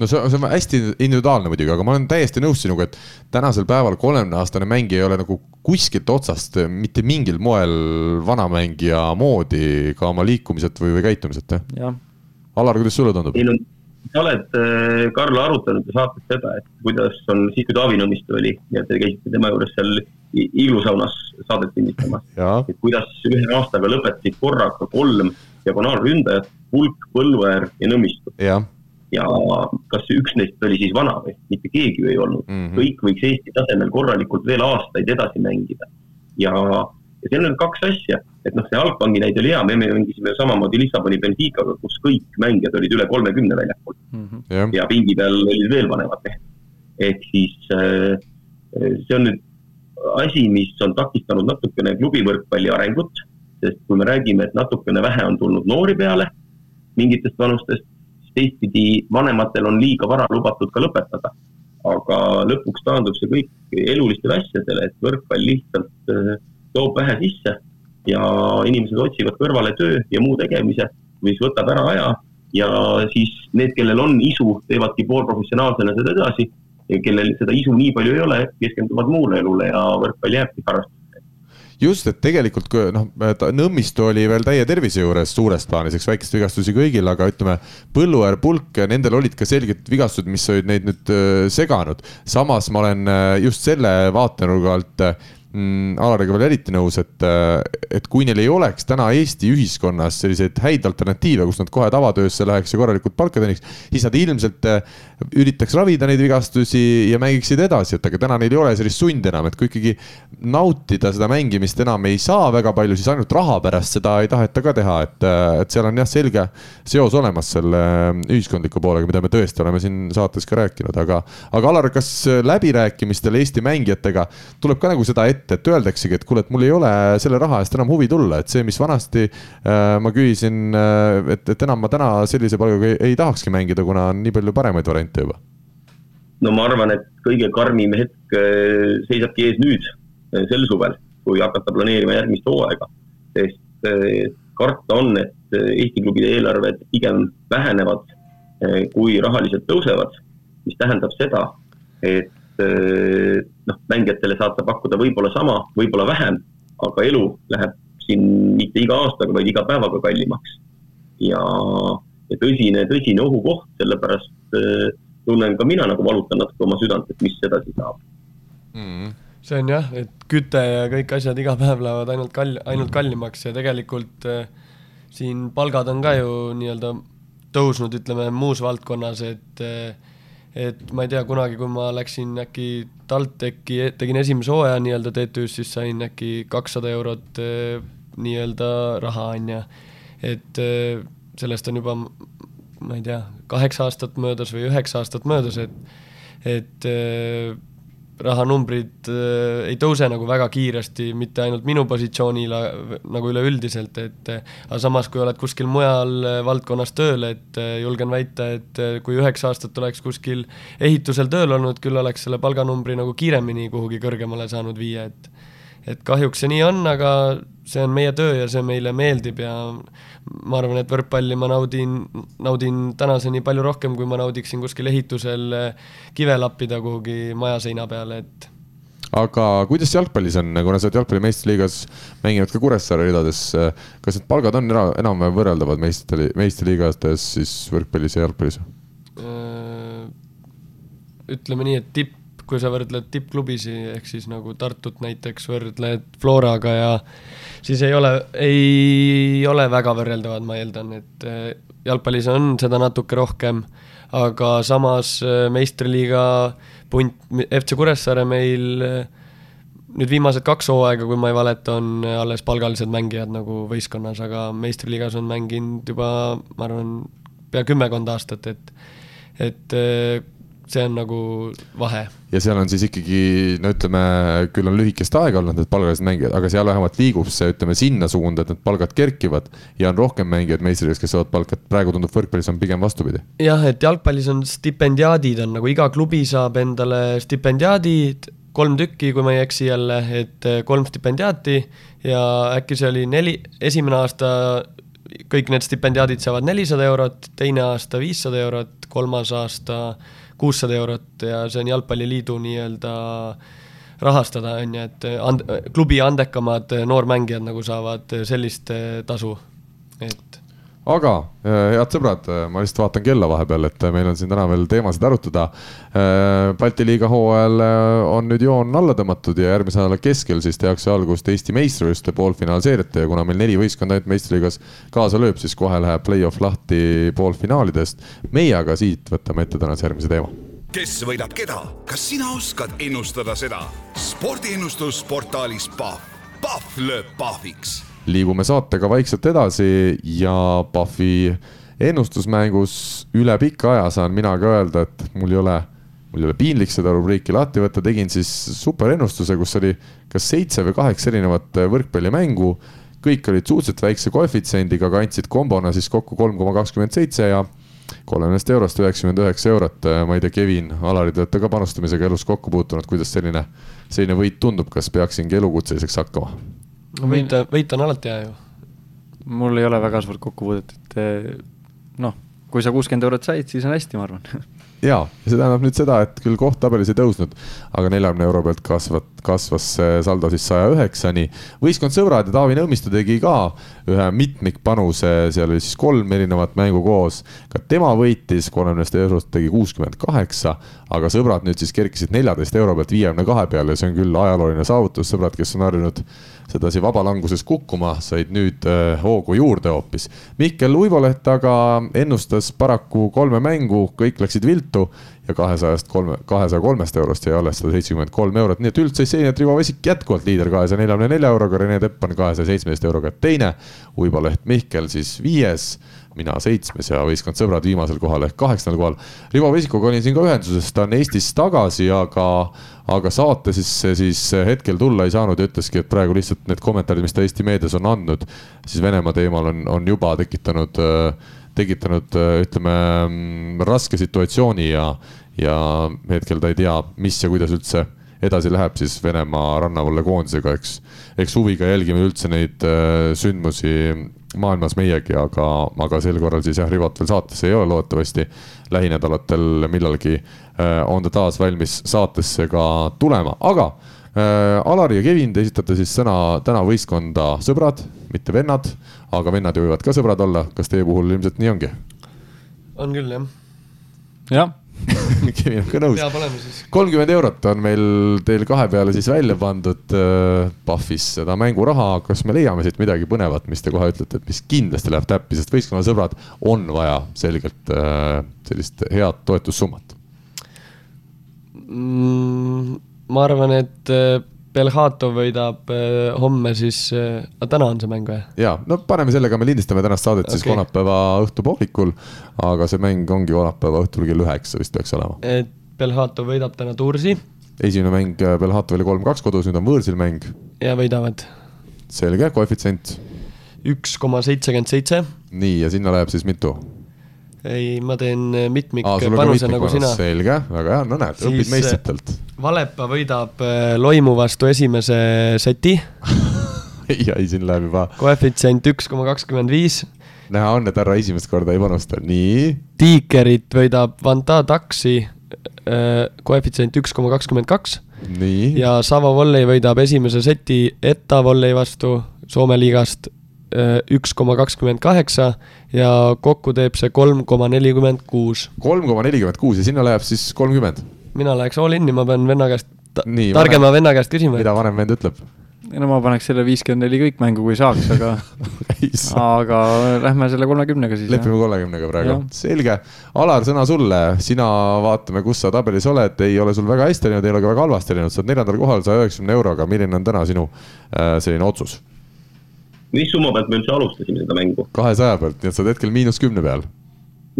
no see, see on hästi individuaalne muidugi, aga ma olen täiesti nõus sinuga, et tänasel päeval kolmekümne-aastane mängija ei ole nagu kuskilt otsast mitte mingil moel vanamängija moodi ka oma liikumiselt või, või käitumiselt, jah? Alar, kuidas sulle tundub? Sa oled, äh, Karl, arutanud saates seda, et kuidas on siis, kui Taavi Nõmmiste oli ja te käisite tema juures seal iglusaunas saadet lindistamas. et kuidas ühe aastaga lõpetasid korraga kolm diagonaalründajat, Hulk, Põlluäär ja Nõmmistu. ja kas üks neist oli siis vana või, mitte keegi ju ei olnud mm, -hmm. kõik võiks Eesti tasemel korralikult veel aastaid edasi mängida ja, ja seal on kaks asja, et noh, see Algbanki näide oli hea, me mängisime samamoodi Lissaboni Benficaga, kus kõik mängijad olid üle kolmekümne väljakul mm. -hmm. ja pingi peal olid veel vanemad mehed. ehk siis äh, see on nüüd asi, mis on takistanud natukene klubivõrkpalli arengut, sest kui me räägime, et natukene vähe on tulnud noori peale mingitest vanustest, siis teistpidi vanematel on liiga vara lubatud ka lõpetada aga lõpuks taandub see kõik elulistele asjadele, et võrkpall lihtsalt äh, toob vähe sisse ja inimesed otsivad kõrvale töö ja muu tegemise, mis võtab ära aja. Ja siis need, kellel on isu, teevadki poolprofessionaalsena seda edasi. Ja kellel seda isu nii palju ei ole, keskenduvad muule elule ja võrkpall jääbki harrastuseks just, et tegelikult kui noh, Nõmmistu oli veel täie tervise juures suures plaanis, eks väikest vigastusi kõigil, aga ütleme, Põlluäär, Pulk, nendel olid ka selged vigastused, mis olid neid nüüd seganud. samas ma olen just selle vaatenurga alt mm, Alariga veel eriti nõus, et, et kui neil ei oleks täna Eesti ühiskonnas selliseid häid alternatiive, kus nad kohe tavatöösse läheks ja korralikult palka teeniks, siis nad ilmselt üritaks ravida neid vigastusi ja mängiksid edasi, et aga täna neil ei ole sellist sundi enam, et kui ikkagi nautida seda mängimist enam ei saa väga palju, siis ainult raha pärast seda ei taheta ka teha, et, et seal on jah, selge seos olemas selle ühiskondliku poolega, mida me tõesti oleme siin saates ka rääkinud, aga, aga Alar, kas läbirääkimistel Eesti mängijatega tuleb ka nagu seda ette, et öeldaksegi, et kuule, et mul ei ole selle raha eest enam huvi tulla, et see, mis vanasti äh, ma küsisin äh,, et, et enam ma täna sellise palgaga ei, ei tahakski mängida, kuna on nii palju paremaid variante juba? no ma arvan, et kõige karmim hetk äh, seisabki ees nüüd, äh, sel suvel, kui hakata planeerima järgmist hooaega. sest äh, karta on, et Eesti klubide eelarved pigem vähenevad, kui rahaliselt tõusevad, mis tähendab seda, et noh, mängijatele saad sa pakkuda võib-olla sama, võib-olla vähem, aga elu läheb siin mitte iga aastaga, vaid iga päevaga kallimaks. ja, ja tõsine, tõsine ohukoht, sellepärast Äh, tunnen ka mina nagu valutan natuke oma südant, et mis edasi saab. Mm.. see on jah, et küte ja kõik asjad iga päev lähevad ainult kall-, ainult kallimaks ja tegelikult äh, siin palgad on ka ju nii-öelda tõusnud, ütleme muus valdkonnas, et äh, et ma ei tea, kunagi, kui ma läksin äkki TalTechi, tegin esimese hooaja nii-öelda TTÜ-s, siis sain äkki kakssada eurot äh, nii-öelda raha, on ju. et äh, sellest on juba ma ei tea, kaheksa aastat möödas või üheksa aastat möödas, et, et äh, rahanumbrid äh, ei tõuse nagu väga kiiresti, mitte ainult minu positsioonil nagu üleüldiselt, et aga samas, kui oled kuskil mujal äh, valdkonnas tööl, et julgen väita, et kui üheksa aastat oleks kuskil ehitusel tööl olnud, küll oleks selle palganumbri nagu kiiremini kuhugi kõrgemale saanud viia, et et kahjuks see nii on, aga see on meie töö ja see meile meeldib ja ma arvan, et võrkpalli ma naudin, naudin tänaseni palju rohkem, kui ma naudiksin kuskil ehitusel eh, kive lappida kuhugi maja seina peale, et aga kuidas jalgpallis on, kuna sa oled jalgpalli meistriliigas mänginud ka Kuressaare ridades, eh, kas need palgad on enam-vähem võrreldavad meistrite, meistriliigates siis võrkpallis ja jalgpallis? Äh, ütleme nii, et tipp kui sa võrdled tippklubisi, ehk siis nagu Tartut näiteks võrdled Floraga ja siis ei ole, ei ole väga võrreldavad, ma eeldan, et eh, jalgpallis on seda natuke rohkem, aga samas eh, meistriliiga punt, FC Kuressaare meil eh, nüüd viimased kaks hooaega, kui ma ei valeta, on alles palgalised mängijad nagu võistkonnas, aga meistriliigas on mänginud juba, ma arvan, pea kümmekond aastat, et et see on nagu vahe. Ja seal on siis ikkagi, no ütleme, küll on lühikest aega olnud need palgalised mängijad, aga seal vähemalt liigub see, ütleme sinna suunda, et need palgad kerkivad. ja on rohkem mängijaid meistrides, kes saavad palka, et praegu tundub võrkpallis on pigem vastupidi. jah, et jalgpallis on stipendiaadid on nagu iga klubi saab endale stipendiaadid, kolm tükki, kui ma ei eksi jälle, et eh, kolm stipendiaati ja äkki see oli neli, esimene aasta kõik need stipendiaadid saavad nelisada eurot, teine aasta viissada eurot, kolmas aasta kuussada eurot ja see on Jalgpalliliidu nii-öelda rahastada, on ju, et and-, klubi andekamad noormängijad nagu saavad sellist tasu, et aga äh, head sõbrad, äh, ma lihtsalt vaatan kella vahepeal, et äh, meil on siin täna veel teemasid arutada. Balti liiga hooajal on nüüd joon alla tõmmatud ja järgmise nädala keskel siis tehakse algust Eesti meistrivõistluste poolfinaalseeriate ja kuna meil neli võistkonda ainult meistriliigas kaasa lööb, siis kohe läheb play-off lahti poolfinaalidest. meie aga siit võtame ette tänase järgmise teema kes võidab keda, kas sina oskad ennustada seda? spordiennustus portaalis Pahv Pahv lööb pahviks. Liigume saatega vaikselt edasi ja Pahvi ennustusmängus üle pika aja saan mina ka öelda, et mul ei ole, mul ei ole piinlik seda rubriiki lahti võtta, tegin siis superennustuse, kus oli kas seitse või kaheksa erinevat võrkpallimängu. kõik olid suhteliselt väikse koefitsiendiga, aga andsid kombona siis kokku kolm koma kakskümmend seitse ja kolmekümnest eurost üheksakümmend üheksa eurot. ma ei tea, Kevin, Alari, te olete ka panustamisega elus kokku puutunud, kuidas selline, selline võit tundub, kas peaksingi elukutseliseks hakkama? Võit, võit on alati hea ju. mul ei ole väga suurt kokkupuudet, et eh, noh, kui sa kuuskümmend eurot said, siis on hästi, ma arvan ja, ja see tähendab nüüd seda, et küll koht tabelis ei tõusnud, aga neljakümne euro pealt kasvat, kasvas see saldo siis saja üheksani. võistkond Sõbrad ja Taavi Nõmmistu tegi ka ühe mitmikpanuse, seal oli siis kolm erinevat mängu koos. ka tema võitis kolmekümnest eurost tegi kuuskümmend kaheksa, aga Sõbrad nüüd siis kerkisid neljateist euro pealt viiekümne kahe peale see on küll ajalooline saavutus, sõbrad, kes on harjunud sedasi vabalanguses kukkuma, said nüüd äh, hoogu juurde hoopis. Mihkel Uiboleht aga ennustas paraku kolme mängu, kõik läksid viltu ja kahesajast kolme, kahesaja kolmest eurost jäi alles sada seitsekümmend kolm eurot, nii et üldse see, et Rivo Vesik jätkuvalt liider kahesaja neljakümne nelja euroga, Rene Tepp on kahesaja seitsmeteist euroga teine. Uiboleht Mihkel siis viies mina seitsmes ja võistkond Sõbrad viimasel kohal ehk kaheksandal kohal. Rivo Vesikuga olin siin ka ühenduses, ta on Eestis tagasi, aga, aga saate siis, siis hetkel tulla ei saanud ja ütleski, et praegu lihtsalt need kommentaarid, mis ta Eesti meedias on andnud, siis Venemaa teemal on, on juba tekitanud, tekitanud ütleme raske situatsiooni ja, ja hetkel ta ei tea, mis ja kuidas üldse edasi läheb siis Venemaa rannavalve koondisega, eks, eks huviga jälgime üldse neid sündmusi maailmas meiegi, aga, aga sel korral siis jah, Rivot veel saates ei ole loodetavasti. lähinädalatel millalgi äh, on ta taas valmis saatesse ka tulema, aga äh, Alari ja Kevin, te esitate siis sõna täna võistkonda sõbrad, mitte vennad, aga vennad ju võivad ka sõbrad olla, kas teie puhul ilmselt nii ongi? on küll, jah. jah Kevin on ka nõus. kolmkümmend eurot on meil teil kahe peale siis välja pandud äh, Pahvis seda mänguraha, kas me leiame siit midagi põnevat, mis te kohe ütlete, et mis kindlasti läheb täppi, sest võistkonnasõbrad on vaja selgelt äh, sellist head toetussummat mm,? Ma arvan, et äh, Belhatov võidab äh, homme siis äh,, täna on see mäng või? ja, no paneme sellega, me lindistame tänast saadet okay. siis kolmapäeva õhtupoolikul, aga see mäng ongi kolmapäeva õhtul kell üheksa vist peaks olema. et Belhatov võidab täna Tursi. esimene mäng äh, Belhatovile kolm-kaks kodus, nüüd on võõrsil mäng. ja võidavad. selge, koefitsient? üks koma seitsekümmend seitse. nii, ja sinna läheb siis mitu? Ei, ma teen mitmikpanuse nagu sina. selge, väga hea, no näed, õpid meistritelt. Valepa võidab äh, Loimu vastu esimese seti ei, ei siin läheb juba. koefitsient üks koma kakskümmend viis. näha on, et härra esimest korda ei panusta, nii. Tiikerit võidab Vanta Taksi äh, koefitsient üks koma kakskümmend kaks. ja Savo Volley võidab esimese seti Etta Volley vastu Soome liigast üks koma kakskümmend kaheksa ja kokku teeb see kolm koma nelikümmend kuus. kolm koma nelikümmend kuus ja sinna läheb siis kolmkümmend? mina läheks all in'i, ma pean venna käest ta, Nii, targema vanem, venna käest küsima. mida vanem vend ütleb? ei no ma paneks selle viiskümmend neli kõik mängu, kui saaks, aga aga lähme selle kolmekümnega siis. lepime kolmekümnega praegu, selge. Alar, sõna sulle, sina vaatame, kus sa tabelis oled, ei ole sul väga hästi läinud, ei ole ka väga halvasti läinud, sa oled neljandal kohal saja üheksakümne euroga, milline on täna sinu äh, selline otsus? Mis summa pealt me üldse alustasime seda mängu? kahesaja pealt, nii et sa oled hetkel miinus kümne peal.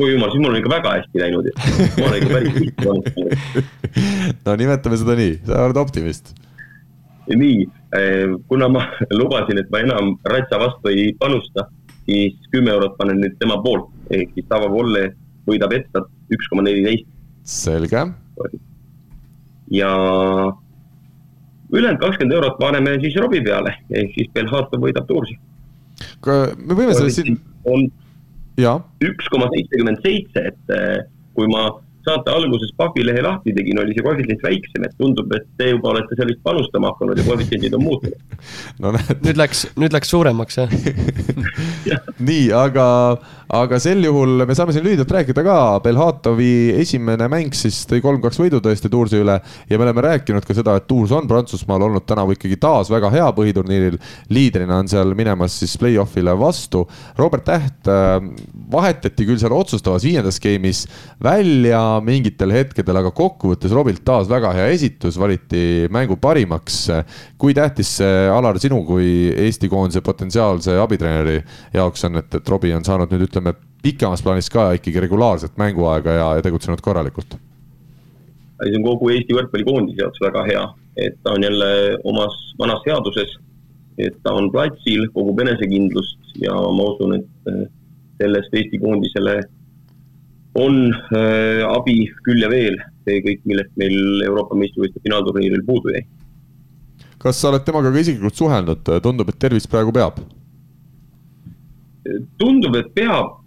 oi jumal, siis mul on ikka väga hästi läinud. ma olen ikka päris pihta panustanud. no nimetame seda nii, sa oled optimist. nii, eh, kuna ma lubasin, et ma enam Ratsa vastu ei panusta, siis kümme eurot panen nüüd tema poolt, ehk siis Tava Volle võidab Ettat üks koma neliteist. selge. ja ülejäänud kakskümmend eurot paneme siis Robbie peale, ehk siis Belhatov võidab Tursi. me võime selle siin. on üks koma seitsekümmend seitse, et eh, kui ma saate alguses Pahvi lehe lahti tegin, oli see koefitsient väiksem, et tundub, et te juba olete seal vist panustama hakanud ja koefitsiendid on muutunud no nüüd läks, nüüd läks suuremaks jah nii, aga, aga sel juhul me saame siin lühidalt rääkida ka, Belhatovi esimene mäng siis tõi kolm-kaks võidu tõesti Toursi üle ja me oleme rääkinud ka seda, et Tours on Prantsusmaal olnud tänavu ikkagi taas väga hea põhiturniiril. liidrina on seal minemas siis play-off'ile vastu. Robert Täht äh, vahetati küll seal otsustavas viiendas game'is välja mingitel hetkedel, aga kokkuvõttes Robilt taas väga hea esitus, valiti mängu parimaks. kui tähtis see, Alar, sinu kui Eesti koondise potentsiaalse abitreeneri jaoks on, et, et Robbie on saanud nüüd ütleme pikemas plaanis ka ikkagi regulaarset mänguaega ja, ja tegutsenud korralikult? see on kogu Eesti võrkpallikoondise jaoks väga hea, et ta on jälle omas vanas seaduses, et ta on platsil, kogub enesekindlust ja ma usun, et eh, sellest Eesti koondisele on äh, abi küll ja veel, see kõik, millest meil Euroopa meistrivõistluste finaalturniiril puudu jäi. kas sa oled temaga ka isiklikult suhelnud, tundub, et tervis praegu peab? tundub, et peab,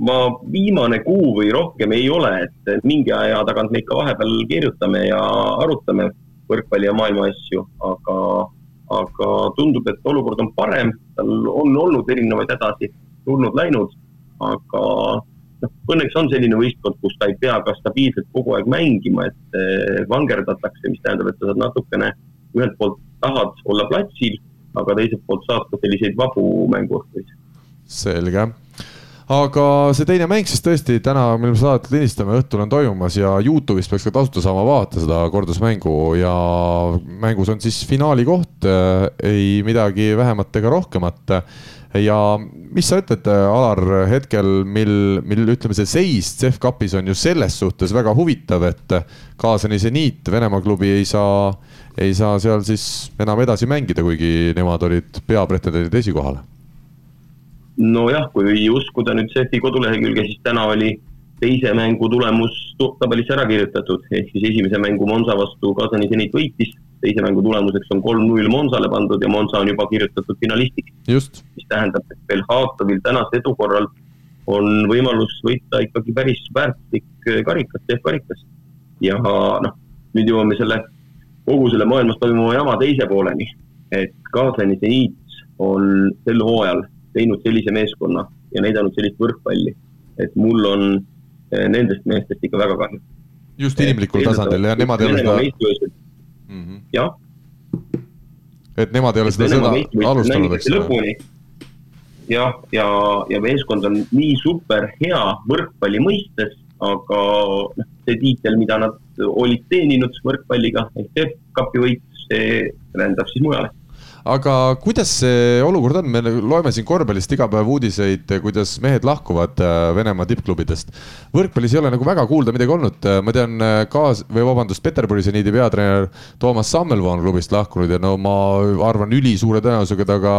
ma viimane kuu või rohkem ei ole, et mingi aja tagant me ikka vahepeal kirjutame ja arutame võrkpalli ja maailma asju, aga, aga tundub, et olukord on parem, tal on olnud erinevaid hädasid, tulnud-läinud, aga noh, õnneks on selline võistkond, kus ta ei pea ka stabiilselt kogu aeg mängima, et eh, vangerdatakse, mis tähendab, et sa saad natukene, ühelt poolt tahad olla platsil, aga teiselt poolt saad ka selliseid vabu mänguõhtuid selge aga see teine mäng siis tõesti täna, mil me saadet lindistame, õhtul on toimumas ja Youtube'is peaks ka tasuta saama vaadata seda kordusmängu ja mängus on siis finaali koht, ei midagi vähemat ega rohkemat. Ja mis sa ütled, Alar, hetkel, mil, mil ütleme, see seis CEF Cupis on ju selles suhtes väga huvitav, et kaasani seniit, Venemaa klubi ei saa, ei saa seal siis enam edasi mängida, kuigi nemad olid peapretendendid esikohale? Nojah, kui uskuda nüüd CEF-i kodulehekülge, siis täna oli teise mängu tulemus tabelisse ära kirjutatud, ehk siis esimese mängu Monza vastu Kasani seniit võitis, teise mängu tulemuseks on kolm-null Monsale pandud ja Monza on juba kirjutatud finalistiks. mis tähendab, et Belhatovil tänase edu korral on võimalus võita ikkagi päris väärtuslik karikas, CEF-karikas. ja noh, nüüd jõuame selle, kogu selle maailmas toimuva jama teise pooleni, et Kasani seniit on sel hooajal teinud sellise meeskonna ja näidanud sellist võrkpalli, et mul on eh, nendest meestest ikka väga kahju. just inimlikul tasandil ja nemad ei ole seda. Mhm. jah. et nemad ei ole seda sõda alustanud, eks ole. jah, ja, ja, ja meeskond on nii super hea võrkpalli mõistes, aga noh, see tiitel, mida nad olid teeninud võrkpalliga ehk FCupi võit, see rändab siis mujale aga kuidas see olukord on, me loeme siin korvpallist iga päev uudiseid, kuidas mehed lahkuvad äh, Venemaa tippklubidest. võrkpallis ei ole nagu väga kuulda midagi olnud, äh, ma tean äh, kaas- või vabandust, Peterburi seniidi peatreener Toomas Sammelvoo on klubist lahkunud ja no ma arvan, ülisuure tõenäosusega ta ka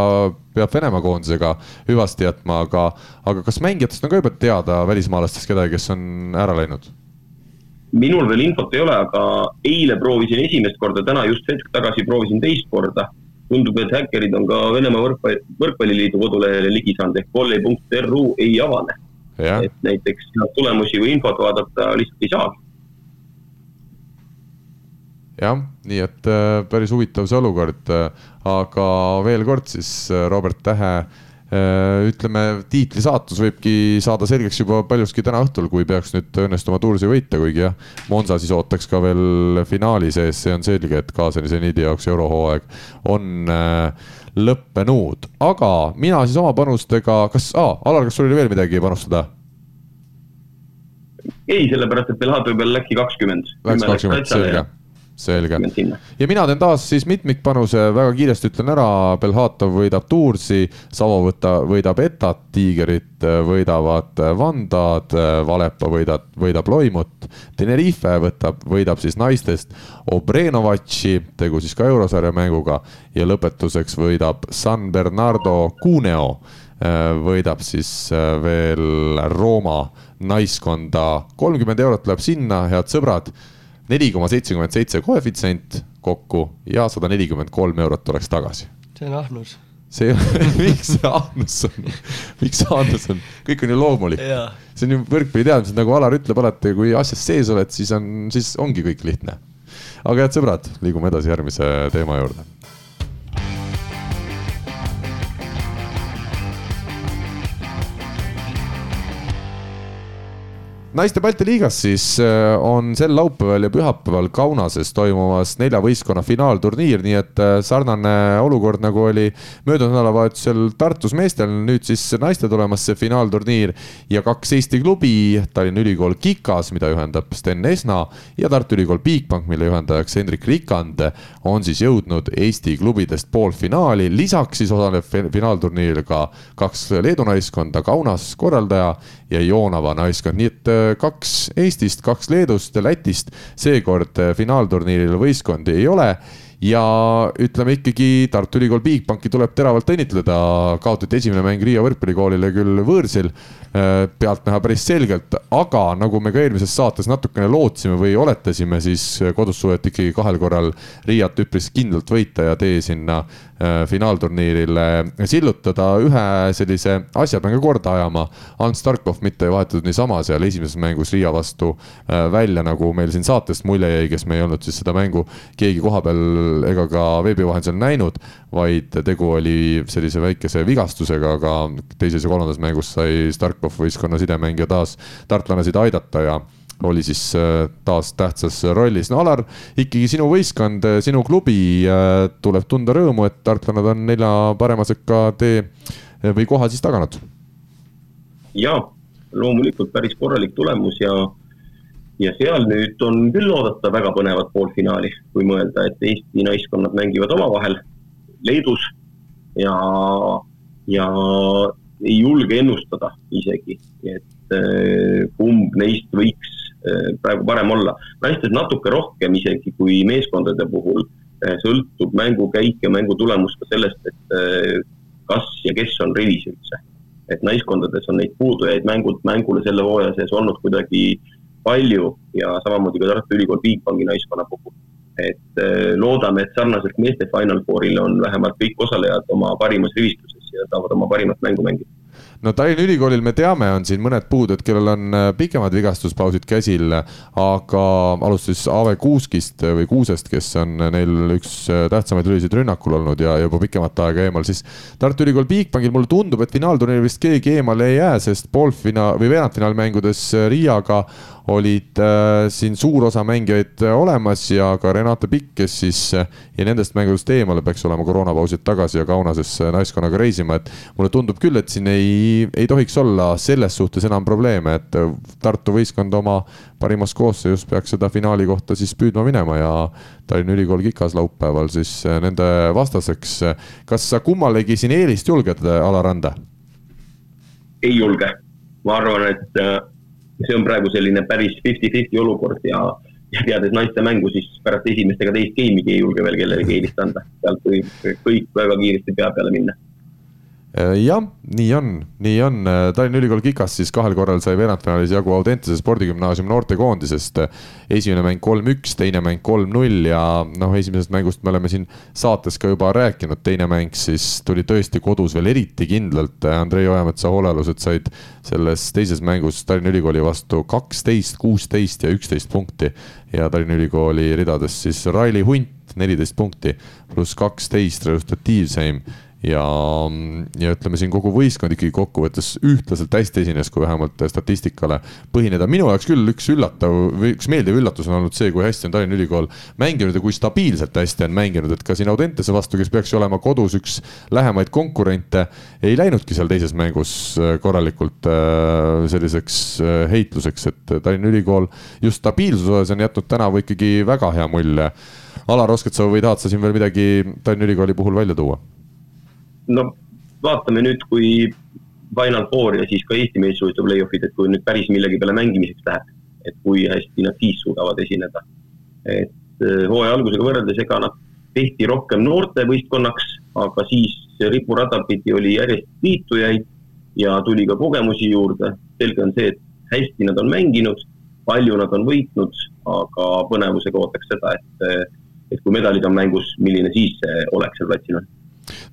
peab Venemaa koondisega hüvasti jätma, aga, aga kas mängijatest on ka juba teada välismaalastest kedagi, kes on ära läinud? minul veel infot ei ole, aga eile proovisin esimest korda, täna just hetk tagasi proovisin teist korda tundub, et häkkerid on ka Venemaa võrkpalli, võrkpalliliidu kodulehele ligi saanud ehk volley.ru ei avane. et näiteks tulemusi või infot vaadata lihtsalt ei saagi. jah, nii et äh, päris huvitav see olukord, aga veel kord siis äh, Robert Tähe Äh, ütleme, tiitli saatus võibki saada selgeks juba paljuski täna õhtul, kui peaks nüüd õnnestuma Toursi võita, kuigi jah, Monza siis ootaks ka veel finaali sees, see on selge, et Kaasani seniidi jaoks eurohooaeg on äh, lõppenud, aga mina siis oma panustega, kas ah,, Alar, kas sul oli veel midagi panustada? ei, sellepärast et Belhato peal läkki kakskümmend. Läks kakskümmend, selge selge. ja mina teen taas siis mitmikpanuse, väga kiiresti ütlen ära, Belhatov võidab Toursi, Savo võta, võidab Etat, Tigerit võidavad Vandad, Valepa võidab, võidab Loimut, Tenerife võtab, võidab siis naistest Obrenovatši, tegu siis ka eurosarja mänguga ja lõpetuseks võidab San Bernardo Cuneo võidab siis veel Rooma naiskonda, kolmkümmend eurot läheb sinna, head sõbrad neli koma seitsekümmend seitse koefitsient kokku ja sada nelikümmend kolm eurot tuleks tagasi. see on ahnus. see miks see ahnus on, miks see ahnus on, kõik on ju loomulik. see on ju võrkpalliteadmised, nagu Alar ütleb alati, kui asjas sees oled, siis on, siis ongi kõik lihtne. aga head sõbrad, liigume edasi järgmise teema juurde naiste Balti liigas siis äh, on sel laupäeval ja pühapäeval Kaunases toimumas nelja võistkonna finaalturniir, nii et äh, sarnane olukord nagu oli möödunud nädalavahetusel Tartus meestel, nüüd siis naiste tulemas see finaalturniir ja kaks Eesti klubi, Tallinna Ülikool Kikas, mida juhendab Sten Esna ja Tartu Ülikool Bigbank, mille juhendajaks Hendrik Rikand, on siis jõudnud Eesti klubidest poolfinaali, lisaks siis osaleb finaalturniiril ka kaks Leedu naiskonda, Kaunas korraldaja ja Joonava naiskond, nii et äh, kaks Eestist, kaks Leedust Lätist seekord äh, finaalturniiril võistkondi ei ole. Ja ütleme ikkagi Tartu Ülikool Bigbanki tuleb teravalt õnnitleda, kaotati esimene mäng Riia võrkpallikoolile küll võõrsil, äh, pealtnäha päris selgelt, aga nagu me ka eelmises saates natukene lootsime või oletasime, siis kodus suudeti ikkagi kahel korral Riiat üpris kindlalt võita ja tee sinna finaalturniirile sillutada, ühe sellise asja pean ka korda ajama. Ants Tarkov mitte ei vahetatud niisama seal esimeses mängus Riia vastu äh, välja, nagu meil siin saatest mulje jäi, kes me ei olnud siis seda mängu keegi kohapeal ega ka veebi vahendusel näinud. vaid tegu oli sellise väikese vigastusega, aga teises ja kolmandas mängus sai Starkov võistkonna sidemängija taas tartlanesid aidata ja oli siis äh, taas tähtsas rollis. no Alar, ikkagi sinu võistkond, äh, sinu klubi äh, tuleb tunda rõõmu, et tartlased on nelja parema sekka tee või koha siis taganud. ja, loomulikult päris korralik tulemus ja, ja seal nüüd on küll oodata väga põnevat poolfinaali, kui mõelda, et Eesti naiskonnad mängivad omavahel Leedus ja, ja ei julge ennustada isegi, et kumb neist võiks praegu parem olla. naistes natuke rohkem isegi kui meeskondade puhul eh, sõltub mängu käik ja mängu tulemus ka sellest, et eh, kas ja kes on rivis üldse. et naiskondades on neid puudujaid mängult mängule selle hooaja sees olnud kuidagi palju ja samamoodi ka Tartu Ülikool Bigbanki naiskonna puhul. et loodame, et sarnaselt meeste Final Fourile on vähemalt kõik osalejad oma parimas rivistuses ja saavad oma parimat mängu mängida no Tallinna Ülikoolil me teame, on siin mõned puudujad, kellel on äh, pikemad vigastuspausid käsil, aga alustades Ave Kuuskist või Kuusest, kes on neil üks äh, tähtsamaid lülisid rünnakul olnud ja juba pikemat aega eemal, siis Tartu Ülikool Bigbankil mulle tundub, et finaalturniiril vist keegi eemale ei jää, sest poolfinaal või veerandfinaalmängudes Riiaga olid äh, siin suur osa mängijaid äh, olemas ja ka Renate Pikk, kes siis äh, ja nendest mängudest eemale peaks olema koroonapausilt tagasi ja Kaunasesse naiskonnaga reisima, et mulle tundub küll, et siin ei, ei tohiks olla selles suhtes enam probleeme, et äh, Tartu võistkond oma parimas koosseisus peaks seda finaali kohta siis püüdma minema ja Tallinna Ülikool Kikas laupäeval siis äh, nende vastaseks. kas sa kummalegi siin eelist julged, Alar Randa? ei julge, ma arvan, et see on praegu selline päris fifty-fifty olukord ja, ja teades naiste mängu, siis pärast esimest ega teist game'igi ei julge veel kellelegi eelist anda, sealt võib kõik väga kiiresti pea peale minna jah, nii on, nii on. Äh, Tallinna Ülikool Kikas siis kahel korral sai veerandfinaalis jagu Audentese spordigümnaasiumi noortekoondisest. esimene mäng kolm-üks, teine mäng kolm-null ja noh, esimesest mängust me oleme siin saates ka juba rääkinud, teine mäng siis tuli tõesti kodus veel eriti kindlalt. Andrei Ojametsa hoolealused said selles teises mängus Tallinna Ülikooli vastu kaksteist, kuusteist ja üksteist punkti ja Tallinna Ülikooli ridades siis Raili Hunt neliteist punkti pluss kaksteist resultatiivseim ja, ja ütleme siin kogu võistkond ikkagi kokkuvõttes ühtlaselt hästi esines, kui vähemalt statistikale põhineda. minu jaoks küll üks üllatav või üks meeldiv üllatus on olnud see, kui hästi on Tallinna Ülikool mänginud ja kui stabiilselt hästi on mänginud, et ka siin Audentese vastu, kes peaks ju olema kodus üks lähemaid konkurente, ei läinudki seal teises mängus äh, korralikult äh, selliseks äh, heitluseks, et Tallinna Ülikool just stabiilsuse osas on jätnud tänavu ikkagi väga hea mulje. Alar, oskad sa või tahad sa siin veel midagi Tallinna Ülikooli puhul välja tuua? No vaatame nüüd, kui Final Four ja siis ka Eesti meistrivõistluste play-off'id, et kui nüüd päris millegi peale mängimiseks läheb, et kui hästi nad siis suudavad esineda. et äh, hooaja algusega võrreldes, ega nad tehti rohkem noortevõistkonnaks, aga siis ripurada pidi oli järjest liitujaid ja tuli ka kogemusi juurde. selge on see, et hästi nad on mänginud, palju nad on võitnud, aga põnevusega ootaks seda, et, et kui medalid on mängus, milline siis see olek seal platsil on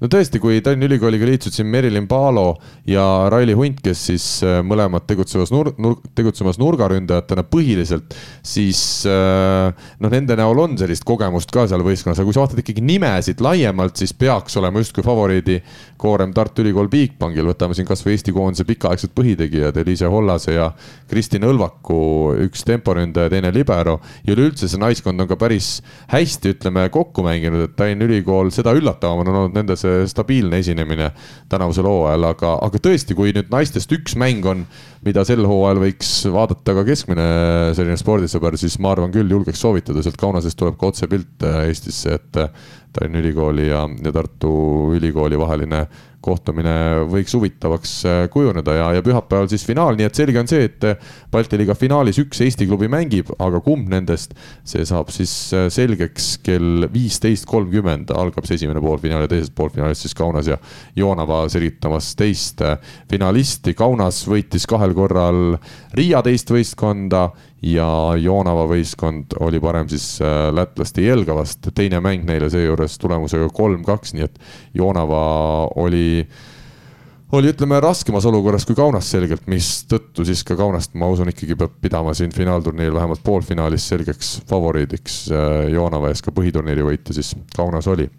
no tõesti, kui Tallinna Ülikooliga liitusid siin Merilin Paalo ja Raili Hunt, kes siis äh, mõlemad tegutsemas nur-, nur-, tegutsemas nurgaründajatena põhiliselt, siis äh, noh, nende näol on sellist kogemust ka seal võistkonnas, aga kui sa vaatad ikkagi nimesid laiemalt, siis peaks olema justkui favoriidi koorem Tartu Ülikool Bigbankil, võtame siin kasvõi Eesti koondise pikaaegsed põhitegijad Eliise Hollase ja Kristin Õlvaku, üks temporündaja, teine libero. ja üleüldse see naiskond on ka päris hästi, ütleme, kokku mänginud, et Tallinna Ülikool, seda üllatavam on olnud nende see stabiilne esinemine tänavusel hooajal, aga, aga tõesti, kui nüüd naistest üks mäng on, mida sel hooajal võiks vaadata ka keskmine selline spordisõber, siis ma arvan küll, julgeks soovitada, sealt Kaunasest tuleb ka otsepilt äh, Eestisse, et Tallinna Ülikooli ja, ja Tartu Ülikooli vaheline kohtumine võiks huvitavaks äh, kujuneda ja, ja pühapäeval siis finaal, nii et selge on see, et äh, Balti liiga finaalis üks Eesti klubi mängib, aga kumb nendest, see saab siis äh, selgeks kell viisteist kolmkümmend algab see esimene poolfinaal ja teises poolfinaalis siis Kaunas ja Joonava selgitamas teist finalisti. Kaunas võitis kahel korral Riia teist võistkonda ja Joonava võistkond oli parem siis lätlaste Jelgavast, teine mäng neile seejuures tulemusega kolm-kaks, nii et Joonava oli oli, ütleme, raskemas olukorras kui Kaunas selgelt, mistõttu siis ka Kaunast, ma usun, ikkagi peab pidama siin finaalturniiril vähemalt poolfinaalis selgeks favoriidiks. Äh, Joonava ees ka põhiturniiri võitja siis Kaunas oli.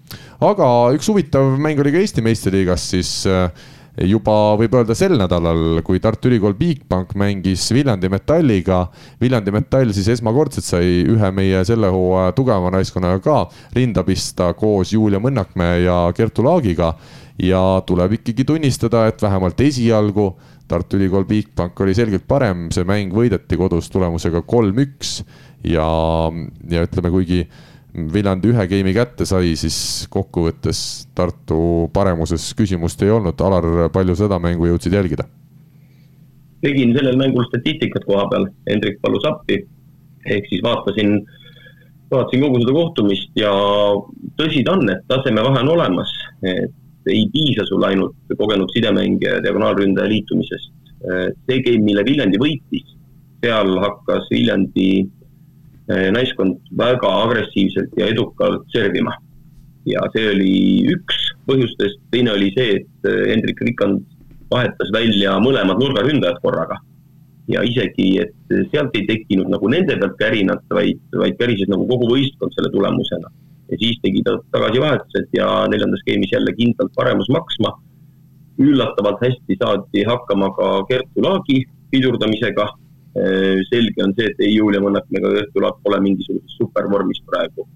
aga üks huvitav mäng oli ka Eesti meistriliigas siis äh, juba võib öelda sel nädalal, kui Tartu Ülikool Bigbank mängis Viljandi Metalliga. Viljandi Metall siis esmakordselt sai ühe meie selle hooaja tugeva naiskonnaga ka rinda pista koos Julia Mõnnakmäe ja Kertu Laagiga ja tuleb ikkagi tunnistada, et vähemalt esialgu Tartu Ülikool Bigbank oli selgelt parem, see mäng võideti kodus tulemusega kolm-üks ja, ja ütleme, kuigi Viljandi ühe game'i kätte sai, siis kokkuvõttes Tartu paremuses küsimust ei olnud. Alar, palju seda mängu jõudsid jälgida? tegin sellel mängul statistikat koha peal, Hendrik palus appi, ehk siis vaatasin, vaatasin kogu seda kohtumist ja tõsi ta on, et tasemevahe on olemas, et ei piisa sul ainult kogenud sidemängija ja diagonaalründaja liitumisest. see game, mille Viljandi võitis, seal hakkas Viljandi naiskond väga agressiivselt ja edukalt servima. ja see oli üks põhjustest, teine oli see, et eh, Hendrik Rikand vahetas välja mõlemad nurgaründajad korraga. ja isegi, et sealt ei tekkinud nagu nende pealt kärinat, vaid, vaid kärises nagu kogu võistkond selle tulemusena ja siis tegi ta tagasivahetused ja neljandas game'is jälle kindlalt paremus maksma. üllatavalt hästi saadi hakkama ka Kertu Laagi pidurdamisega. Selge on see, et ei Julia Mõnnak ega Kertu Laag pole mingisuguses supervormis praegu.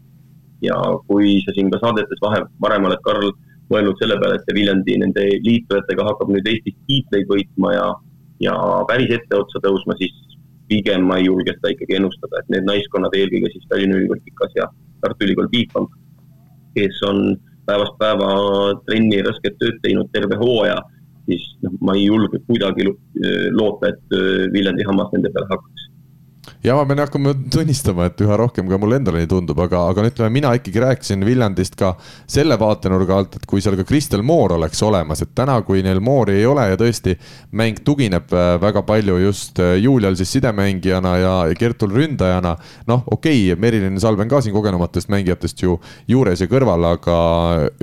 ja kui sa siin ka saadetes vahe, varem oled, Karl, mõelnud selle peale, et see Viljandi nende liitujatega hakkab nüüd Eestis tiitleid võitma ja, ja päris etteotsa tõusma, siis pigem ma ei julge seda ikkagi ennustada, et need naiskonnad, eelkõige siis Tallinna Ülikool Kikas ja Tartu Ülikool Bigbank, kes on päevast päeva trenni rasket tööd teinud terve hooaja, siis noh, ma ei julge kuidagi loota, et Viljandi hammas nende peale hakkaks ja ma pean hakkama tunnistama, et üha rohkem ka mulle endale nii tundub, aga, aga ütleme, mina ikkagi rääkisin Viljandist ka selle vaatenurga alt, et kui seal ka Kristel Moor oleks olemas, et täna, kui neil Moori ei ole ja tõesti mäng tugineb äh, väga palju just äh, Julial siis sidemängijana ja Kertul ründajana. noh, okei okay,, Merilin Salven ka siin kogenumatest mängijatest ju juures ja kõrval, aga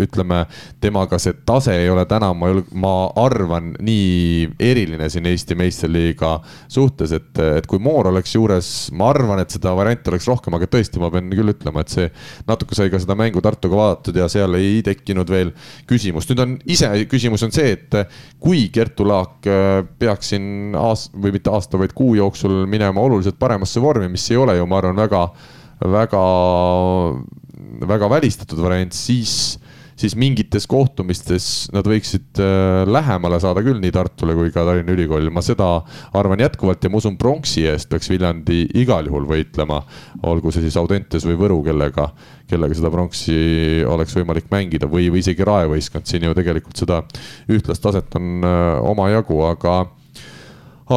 ütleme, temaga see tase ei ole täna, ma ma arvan, nii eriline siin Eesti meistriliiga suhtes, et, et kui Moor oleks juures ma arvan, et seda varianti oleks rohkem, aga tõesti, ma pean küll ütlema, et see natuke sai ka seda mängu Tartuga vaadatud ja seal ei tekkinud veel küsimust. nüüd on ise, küsimus on see, et kui Kertu Laak äh, peaks siin aasta või mitte aasta, vaid kuu jooksul minema oluliselt paremasse vormi, mis ei ole ju, ma arvan, väga, väga, väga välistatud variant, siis siis mingites kohtumistes nad võiksid äh, lähemale saada küll nii Tartule kui ka Tallinna Ülikoolile, ma seda arvan jätkuvalt ja ma usun, pronksi eest peaks Viljandi igal juhul võitlema. olgu see siis Audentes või Võru, kellega, kellega seda pronksi oleks võimalik mängida või, või isegi Rae võistkond, siin ju tegelikult seda ühtlast taset on äh, omajagu, aga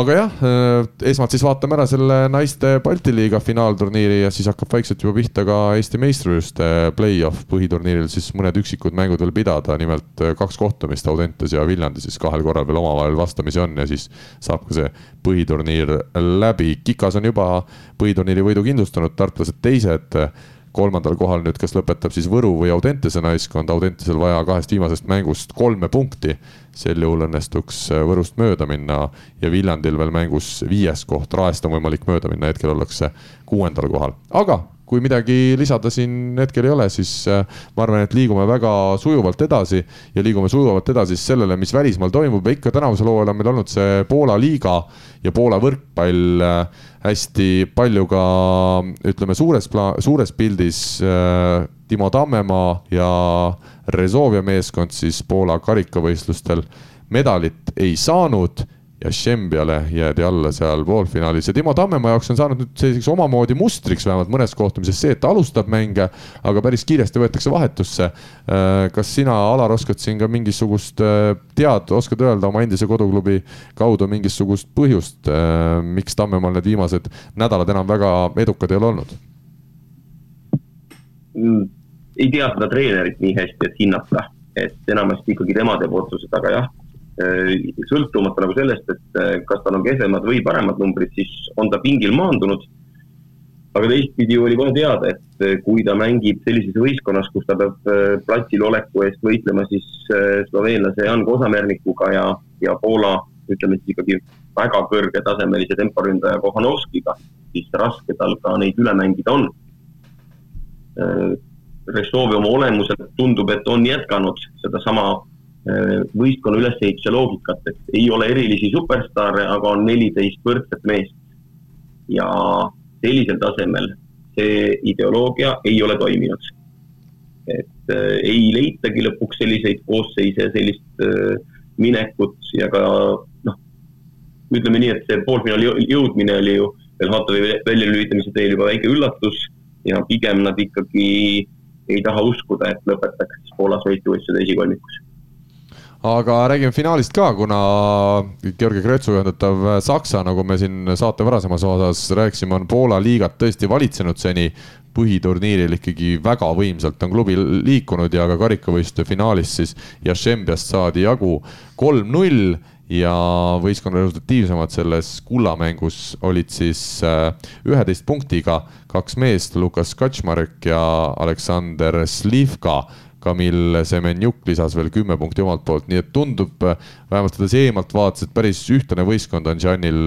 aga jah, äh, esmalt siis vaatame ära selle naiste Balti liiga finaalturniiri ja siis hakkab vaikselt juba pihta ka Eesti meistrivõistluste play-off põhiturniiril siis mõned üksikud mängud veel pidada, nimelt äh, kaks kohtumist Audentes ja Viljandi siis kahel korral veel omavahel vastamisi on ja siis saab ka see põhiturniir läbi. Kikas on juba põhiturniiri võidu kindlustanud, tartlased teised kolmandal kohal nüüd, kas lõpetab siis Võru või Audentese naiskond, Audentesel vaja kahest viimasest mängust kolme punkti. sel juhul õnnestuks Võrust mööda minna ja Viljandil veel mängus viies koht, Raest on võimalik mööda minna, hetkel ollakse kuuendal kohal, aga kui midagi lisada siin hetkel ei ole, siis äh, ma arvan, et liigume väga sujuvalt edasi ja liigume sujuvalt edasi sellele, mis välismaal toimub. Ja ikka tänavusel hooajal on meil olnud see Poola liiga ja Poola võrkpall äh, hästi palju ka ütleme suures pla-, suures pildis äh, Timo Tammemaa ja Rezovia meeskond siis Poola karikavõistlustel medalit ei saanud ja Šembiale jäädi alla seal poolfinaalis ja Timo Tammemaa jaoks on saanud nüüd selliseks omamoodi mustriks vähemalt mõnes kohtumises see, et ta alustab mänge, aga päris kiiresti võetakse vahetusse. Äh, kas sina, Alar, oskad siin ka mingisugust, äh, tead, oskad öelda oma endise koduklubi kaudu mingisugust põhjust, äh, miks Tammemaal need viimased nädalad enam väga edukad ei ole olnud? Mm, ei tea seda treenerit nii hästi, et hinnata, et enamasti ikkagi tema teeb otsused, aga jah sõltumata nagu sellest, et äh, kas tal on kehvemad või paremad numbrid, siis on ta pingil maandunud. aga teistpidi oli kohe teada, et äh, kui ta mängib sellises võistkonnas, kus ta peab platsil oleku eest võitlema, siis sloveenlase Jan Kosamernikuga ja, ja Poola, ütleme siis ikkagi väga kõrgetasemelise temporündaja Kohanovskiga, siis raske tal ka neid üle mängida on. Restovi oma olemuselt tundub, et on jätkanud sedasama Äh, võistkonna ülesehituse loogikat, et ei ole erilisi superstaare, aga on neliteist võrdset meest. ja sellisel tasemel see ideoloogia ei ole toiminud. et äh, ei leitagi lõpuks selliseid koosseise, sellist äh, minekut ja ka noh, ütleme nii, et see poolfinaali jõudmine oli ju veel Haatovi väljalülitamise teel juba väike üllatus ja pigem nad ikkagi ei taha uskuda, et lõpetaks Poolas võistluste esikolmikus aga räägime finaalist ka, kuna Georgi Kretsu juhendatav Saksa, nagu me siin saate varasemas osas rääkisime, on Poola liigat tõesti valitsenud seni. põhiturniiril ikkagi väga võimsalt on klubi liikunud ja ka karikavõistluste finaalis siis Jašembiast saadi jagu kolm-null ja võistkonna resultatiivsemad selles kullamängus olid siis äh, üheteist punktiga kaks meest, Lukas Kaczmarek ja Aleksander Slivka Kamil Semenjuk lisas veel kümme punkti omalt poolt, nii et tundub, vähemalt sedasi eemalt vaadates, et päris ühtlane võistkond on Gianil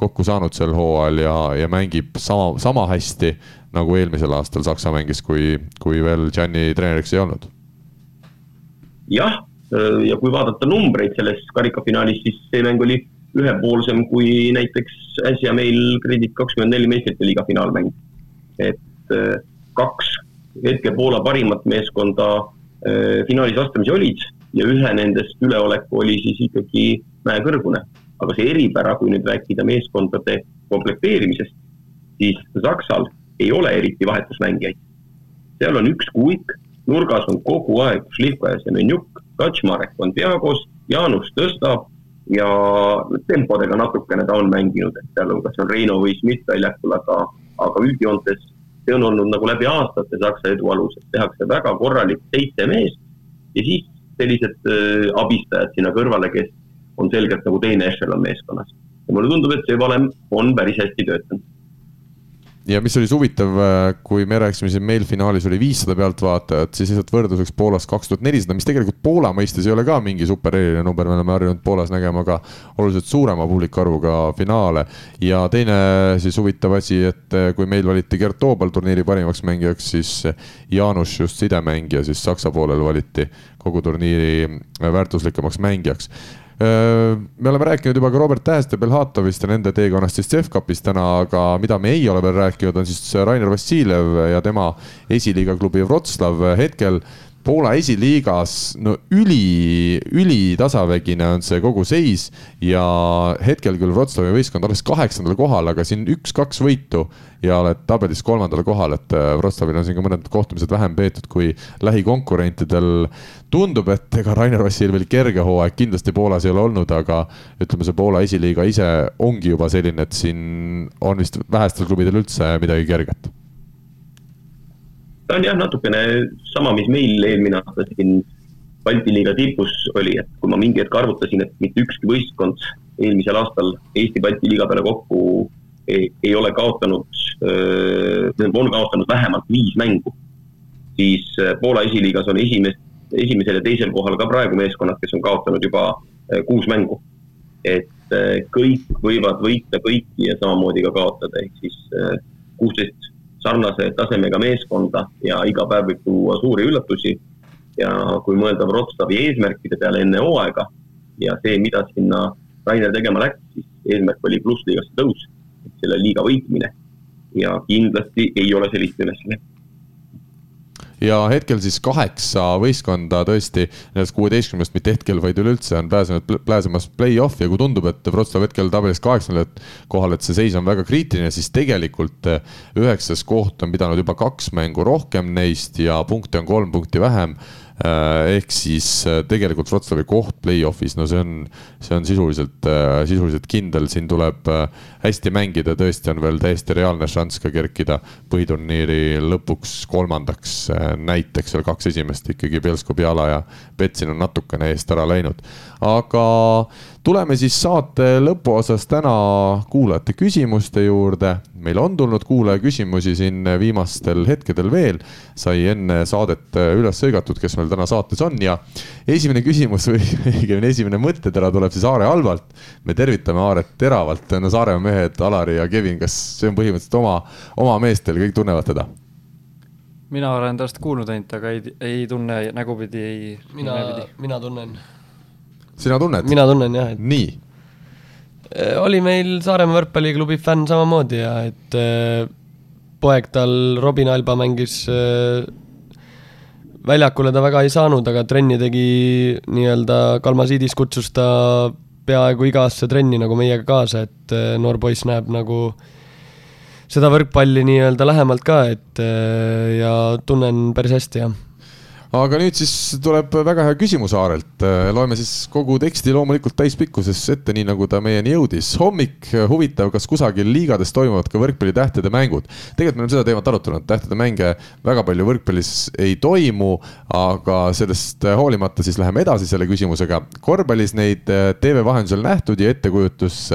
kokku saanud sel hooajal ja, ja mängib sama, sama hästi nagu eelmisel aastal Saksa mängis, kui, kui veel Gianni treeneriks ei olnud. jah, ja kui vaadata numbreid selles karikafinaalis, siis see mäng oli ühepoolsem kui näiteks äsja meil Kredit kakskümmend neli meistrite liiga finaalmäng. et kaks hetke Poola parimat meeskonda äh, finaalis vastamisi olid ja ühe nendest üleoleku oli siis ikkagi mäekõrgune. aga see eripära, kui nüüd rääkida meeskondade komplekteerimisest, siis Saksal ei ole eriti vahetusmängijaid. seal on üks kuik, nurgas on kogu aeg Šlihka ja Semenjuk, Kaczmarek on Diagos, Jaanus tõstab ja tempodega natukene ta on mänginud, et sealhulgas on Reino või Schmidt väljakul, aga, aga üldjoontes see on olnud nagu läbi aastate Saksa edu alus, et tehakse väga korralik seitse meest ja siis sellised äh, abistajad sinna kõrvale, kes on selgelt nagu teine ešelon meeskonnas. ja mulle tundub, et see valem on päris hästi töötanud ja mis oli siis huvitav, äh, kui me rääkisime siin meil finaalis oli viissada pealtvaatajat, siis lihtsalt võrdluseks Poolas kaks tuhat nelisada, mis tegelikult Poola mõistes ei ole ka mingi super eriline number, me oleme harjunud Poolas nägema ka oluliselt suurema publiku arvuga finaale. ja teine siis huvitav asi, et äh, kui meil valiti Gert Toobal turniiri parimaks mängijaks, siis Jaanus just sidemängija siis Saksa poolel valiti kogu turniiri väärtuslikumaks mängijaks me oleme rääkinud juba ka Robert Tähest ja Belhatovist ja nende teekonnast siis CEF-kapis täna, aga mida me ei ole veel rääkinud, on siis Rainer Vassiljev ja tema esiliiga klubi Wroclaw. Hetkel Poola esiliigas no üli, ülitasavägine on see kogu seis ja hetkel küll Wroclawi võistkond alles kaheksandal kohal, aga siin üks-kaks võitu ja oled tabelis kolmandal kohal, et äh, Wroclawil on siin ka mõned kohtumised vähem peetud kui lähikonkurentidel. tundub, et ega Rainer Vassiljevil kerge hooaeg kindlasti Poolas ei ole olnud, aga ütleme, see Poola esiliiga ise ongi juba selline, et siin on vist vähestel klubidel üldse midagi kerget ta on jah, natukene sama, mis meil eelmine aasta siin Balti liiga tipus oli, et kui ma mingi hetk arvutasin, et mitte ükski võistkond eelmisel aastal Eesti Balti liiga peale kokku ei, ei ole kaotanud, on kaotanud vähemalt viis mängu, siis Poola esiliigas on esimest, esimesel ja teisel kohal ka praegu meeskonnad, kes on kaotanud juba kuus mängu. et kõik võivad võita kõiki ja samamoodi ka kaotada, ehk siis kuusteist sarnase tasemega meeskonda ja iga päev võib tuua suuri üllatusi. ja kui mõelda Wroclawi eesmärkide peale enne hooaega ja see, mida sinna Rainer tegema läks, siis eesmärk oli plussliigasse tõus, selle liiga võitmine. ja kindlasti ei ole sellist ülesannet ja hetkel siis kaheksa võistkonda tõesti nendest kuueteistkümnest, mitte hetkel, vaid üleüldse on pääsenud, pääsemas play-off'i ja kui tundub, et Wroclaw hetkel tabelis kaheksandal kohal, et see seis on väga kriitiline, siis tegelikult eh, üheksas koht on pidanud juba kaks mängu rohkem neist ja punkte on kolm punkti vähem. Äh, ehk siis äh, tegelikult Wroclawi koht play-off'is, no see on, see on sisuliselt, äh, sisuliselt kindel, siin tuleb hästi mängida, tõesti on veel täiesti reaalne šanss ka kerkida põhiturniiri lõpuks kolmandaks. näiteks seal kaks esimest ikkagi Belsko-Biala ja Betsin on natukene eest ära läinud, aga tuleme siis saate lõpuosas täna kuulajate küsimuste juurde. meil on tulnud kuulaja küsimusi siin viimastel hetkedel veel, sai enne saadet üles hõigatud, kes meil täna saates on ja esimene küsimus või õigemini esimene mõttetera tuleb siis Aare Alvalt. me tervitame Aaret teravalt, no Saaremaa mehed Alari ja Kevin, kas see on põhimõtteliselt oma, oma mees teil, kõik tunnevad teda? mina olen temast kuulnud ainult, aga ei, ei tunne nägupidi, ei. mina, mina tunnen sina tunned? mina tunnen jah, et. nii. Äh, oli meil Saaremaa võrkpalliklubi fänn samamoodi ja et äh, poeg tal, Robin Alba mängis äh, väljakule ta väga ei saanud, aga trenni tegi nii-öelda Kalmasiidis kutsus ta peaaegu igasse trenni nagu meiega kaasa, et noor poiss näeb nagu seda võrkpalli nii-öelda lähemalt ka, et ja tunnen päris hästi, jah aga nüüd siis tuleb väga hea küsimus Aarelt. loeme siis kogu teksti loomulikult täispikkuses ette, nii nagu ta meieni jõudis. hommik, huvitav, kas kusagil liigades toimuvad ka võrkpallitähtede mängud? tegelikult me oleme seda teemat arutanud, tähtede mänge väga palju võrkpallis ei toimu, aga sellest hoolimata siis läheme edasi selle küsimusega. korvpallis neid tv vahendusel nähtud ja ettekujutus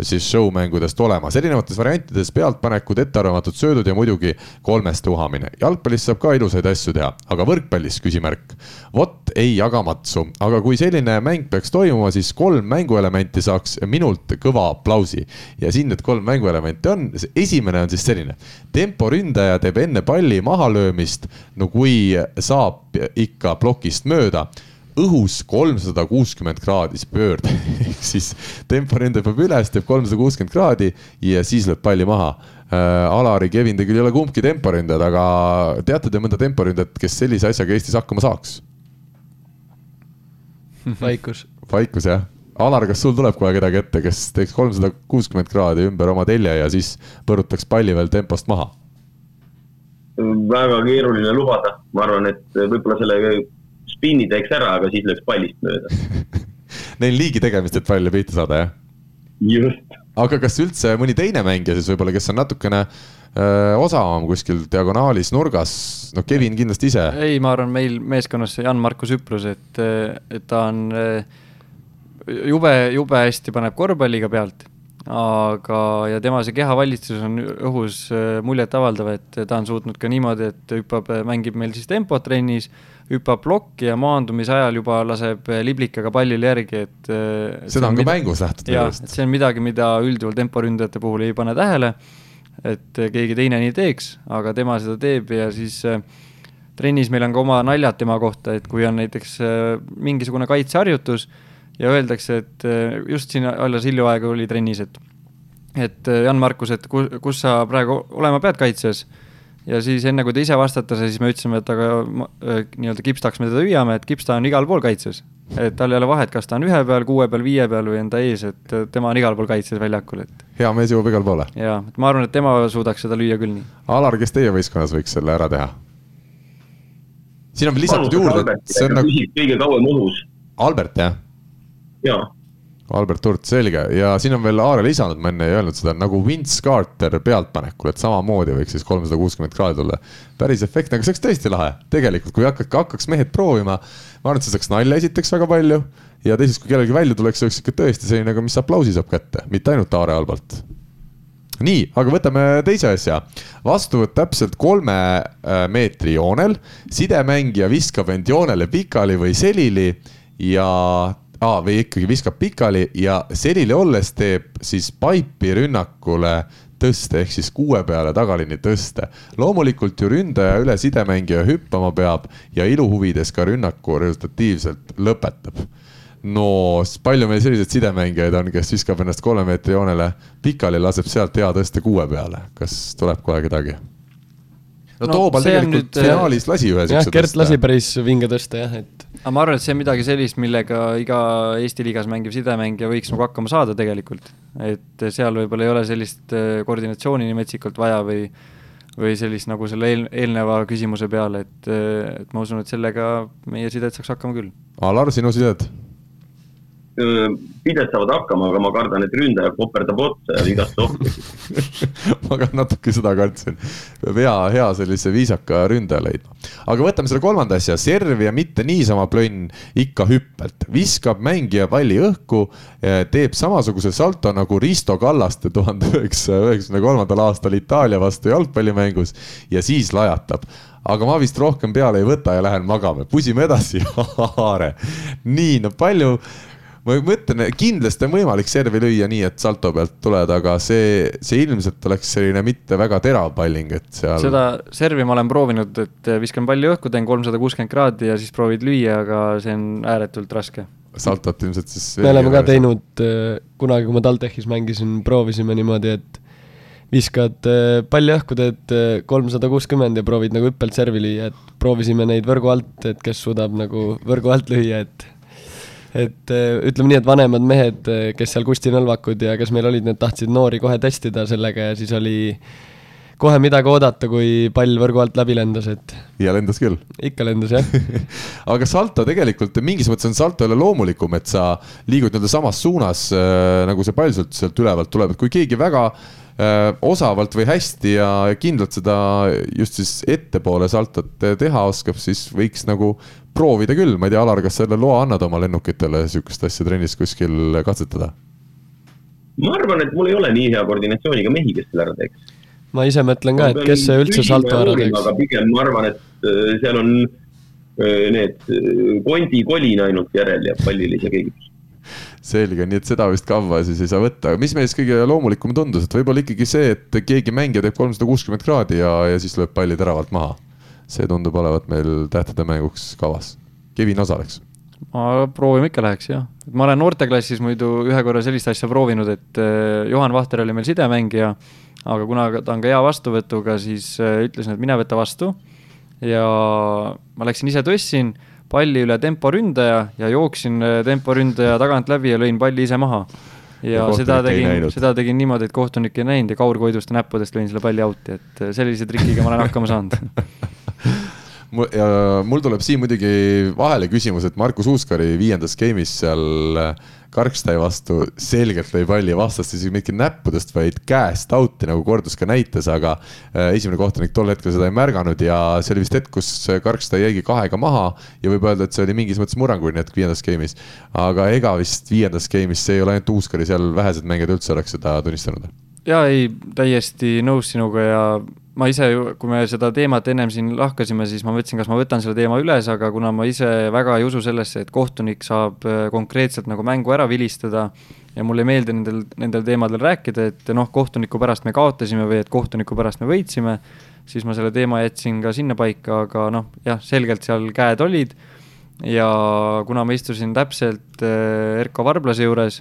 siis show-mängudest olemas, erinevates variantides pealtpanekud, ettearvamatud söödud ja muidugi kolmeste uhamine. jalgpallis saab ka ilusaid asju teha, aga võrkpallis küsimärk. vot ei jaga matsu, aga kui selline mäng peaks toimuma, siis kolm mänguelementi saaks minult kõva aplausi. ja siin need kolm mänguelementi on, esimene on siis selline, temporündaja teeb enne palli mahalöömist, no kui saab ikka plokist mööda õhus kolmsada kuuskümmend kraadi pöörde ehk siis tempo lendab üles, teeb kolmsada kuuskümmend kraadi ja siis lööb palli maha äh,. Alari, Kevin, te küll ei ole kumbki temporündajad, aga teate te mõnda temporündajat, kes sellise asjaga Eestis hakkama saaks? vaikus. vaikus jah. Alar, kas sul tuleb kohe kedagi ette, kes teeks kolmsada kuuskümmend kraadi ümber oma telje ja siis põrutaks palli veel tempost maha? väga keeruline lubada, ma arvan, et võib-olla selle spinni teeks ära, aga siis lööks pallist mööda Neil liigi tegemist, et palju pihta saada, jah? just. aga kas üldse mõni teine mängija siis võib-olla, kes on natukene öö, osavam kuskil diagonaalis, nurgas, noh, Kevin kindlasti ise. ei, ma arvan, meil meeskonnas Jan-Markus Üprus, et, et ta on jube, jube hästi paneb korvpalliga pealt aga, ja tema see kehavalitsus on õhus muljetavaldav, et ta on suutnud ka niimoodi, et hüppab, mängib meil siis tempot trennis hüppab plokki ja maandumise ajal juba laseb liblikaga pallile järgi, et. seda on ka mida... mängus nähtud. jah, et see on midagi, mida üldjuhul temporündajate puhul ei pane tähele. et keegi teine nii teeks, aga tema seda teeb ja siis äh, trennis meil on ka oma naljad tema kohta, et kui on näiteks äh, mingisugune kaitseharjutus ja öeldakse, et äh, just siin alles hiljaaegu oli trennis, et et Jan-Markus, et kus, kus sa praegu olema pead kaitses ja siis enne, kui ta ise vastata sai, siis me ütlesime, et aga äh, nii-öelda kipstaks me teda hüüame, et kipsta on igal pool kaitses. et tal ei ole vahet, kas ta on ühe peal, kuue peal, viie peal või enda ees, et tema on igal pool kaitses väljakul, et. hea mees jõuab igale poole. jaa, et ma arvan, et tema suudaks seda lüüa küll nii. Alar, kes teie võistkonnas võiks selle ära teha? siin on veel lisatud juurde, et see on nagu. kõige kauem õhus. Albert, jah? jaa Albert Hurt, selge ja siin on veel Aare lisanud, ma enne ei öelnud seda, nagu Vince Carter pealtpanekul, et samamoodi võiks siis kolmsada kuuskümmend kraadi tulla. päris efektne, aga see oleks tõesti lahe, tegelikult, kui hakkaks, hakkaks mehed proovima. ma arvan, et see saaks nalja esiteks väga palju ja teiseks, kui kellelgi välja tuleks, see oleks ikka tõesti selline, aga mis aplausi saab kätte, mitte ainult Aare Albalt. nii, aga võtame teise asja. vastuvõtt täpselt kolme äh, meetri joonel, sidemängija viskab end joonele pikali või selili ja ah,, või ikkagi viskab pikali ja selili olles teeb siis paipi rünnakule tõste ehk siis kuue peale tagaliini tõste. loomulikult ju ründaja üle sidemängija hüppama peab ja ilu huvides ka rünnaku resultatiivselt lõpetab no palju meil selliseid sidemängijaid on, kes viskab ennast kolme meetri joonele pikali, laseb sealt hea tõste kuue peale, kas tuleb kohe kedagi? No, no Toobal tegelikult nüüd... Äh, finaalis lasi ühe siukse tõste. Gert lasi päris vinge tõste jah, et. aga ma arvan, et see on midagi sellist, millega iga Eesti liigas mängiv sidemängija võiks nagu hakkama saada tegelikult. et seal võib-olla ei ole sellist äh, koordinatsiooni nii metsikult vaja või, või sellist nagu selle eel, eelneva küsimuse peale, et, äh, et ma usun, et sellega meie sidet saaks hakkama küll. Alar, sinu sidet? Pidet saavad hakkama, aga ma kardan, et ründaja koperdab otsa ja vigastab ohvri ma ka natuke seda kartsin. peab hea, hea sellise viisaka ründaja leidma. aga võtame selle kolmanda asja, serv ja mitte niisama plönn, ikka hüppelt. viskab mängija palli õhku, eh, teeb samasuguse salto nagu Risto Kallaste tuhande üheksasaja üheksakümne kolmandal aastal Itaalia vastu jalgpallimängus ja siis lajatab aga ma vist rohkem peale ei võta ja lähen magama, pusime edasi Aare. nii, no palju ma mõtlen, kindlasti on võimalik servi lüüa nii, et salto pealt tuled, aga see, see ilmselt oleks selline mitte väga terav palling, et seal. seda servi ma olen proovinud, et viskan palli õhku, teen kolmsada kuuskümmend kraadi ja siis proovid lüüa, aga see on ääretult raske. saltot ilmselt siis. me oleme ka teinud, äh, kunagi, kui ma TalTechis mängisin, proovisime niimoodi, et viskad äh, palli õhku, teed äh, kolmsada kuuskümmend ja proovid nagu hüppelt servi lüüa, et proovisime neid võrgu alt, et kes suudab nagu võrgu alt lüüa, et et äh, ütleme nii, et vanemad mehed, äh, kes seal Kusti Nõlvakud ja kes meil olid, need tahtsid noori kohe testida sellega ja siis oli kohe midagi oodata, kui pall võrgu alt läbi lendas, et. ja lendas küll. ikka lendas jah aga salto tegelikult mingis mõttes on salto jälle loomulikum, et sa liigud nii-öelda samas suunas äh, nagu see pall sealt, sealt ülevalt tuleb, et kui keegi väga äh, osavalt või hästi ja kindlalt seda just siis ettepoole saltot teha oskab, siis võiks nagu proovida küll, ma ei tea, Alar, kas selle loa annad oma lennukitele sihukest asja trennis kuskil katsetada? ma arvan, et mul ei ole nii hea koordinatsiooniga mehi, kes selle ära teeks. Ma ise mõtlen ka, et kes see üldse salto ära teeks. aga pigem ma arvan, et äh, seal on äh, need äh, kondi kolin ainult järel ja pallil keegi selge, nii et seda vist kavva siis ei saa võtta, mis meist kõige loomulikum tundus, et võib-olla ikkagi see, et keegi mängija teeb kolmsada kuuskümmend kraadi ja, ja siis lööb palli teravalt maha see tundub olevat meil tähtede mänguks kavas. Kevin osaleks ma proovima ikka läheks jah, ma olen noorteklassis muidu ühe korra sellist asja proovinud, et äh, Juhan Vahter oli meil sidemängija, aga kuna ta on ka hea vastuvõtuga, siis äh, ütlesin, et mine võta vastu. ja ma läksin ise tõstsin palli üle temporündaja ja jooksin äh, temporündaja tagant läbi ja lõin palli ise maha. ja, ja seda tegin, seda tegin niimoodi, et kohtunik ei näinud ja Kaur Koiduste näppudest lõin selle palli out'i, et sellise trikiga ma olen hakkama saanud ja mul tuleb siin muidugi vahele küsimus, et Markus Uuskari viiendas game'is seal äh, Karkstai vastu selgelt lõi palli vastast isegi mitte näppudest, vaid käest out'i, nagu Kordus ka näitas, aga äh, esimene kohtunik tol hetkel seda ei märganud ja see oli vist hetk, kus Karkstai jäigi kahega maha ja võib öelda, et see oli mingis mõttes murranguline hetk viiendas game'is. aga ega vist viiendas game'is, see ei ole ainult Uuskari, seal vähesed mängijad üldse oleks seda tunnistanud. Ja ei, täiesti nõus sinuga ja ma ise kui me seda teemat ennem siin lahkasime, siis ma mõtlesin, kas ma võtan selle teema üles, aga kuna ma ise väga ei usu sellesse, et kohtunik saab äh, konkreetselt nagu mängu ära vilistada ja mulle ei meeldi nendel, nendel teemadel rääkida, et noh, kohtuniku pärast me kaotasime või et kohtuniku pärast me võitsime, siis ma selle teema jätsin ka sinnapaika, aga noh, jah, selgelt seal käed olid. Ja kuna ma istusin täpselt äh, Erko Varblase juures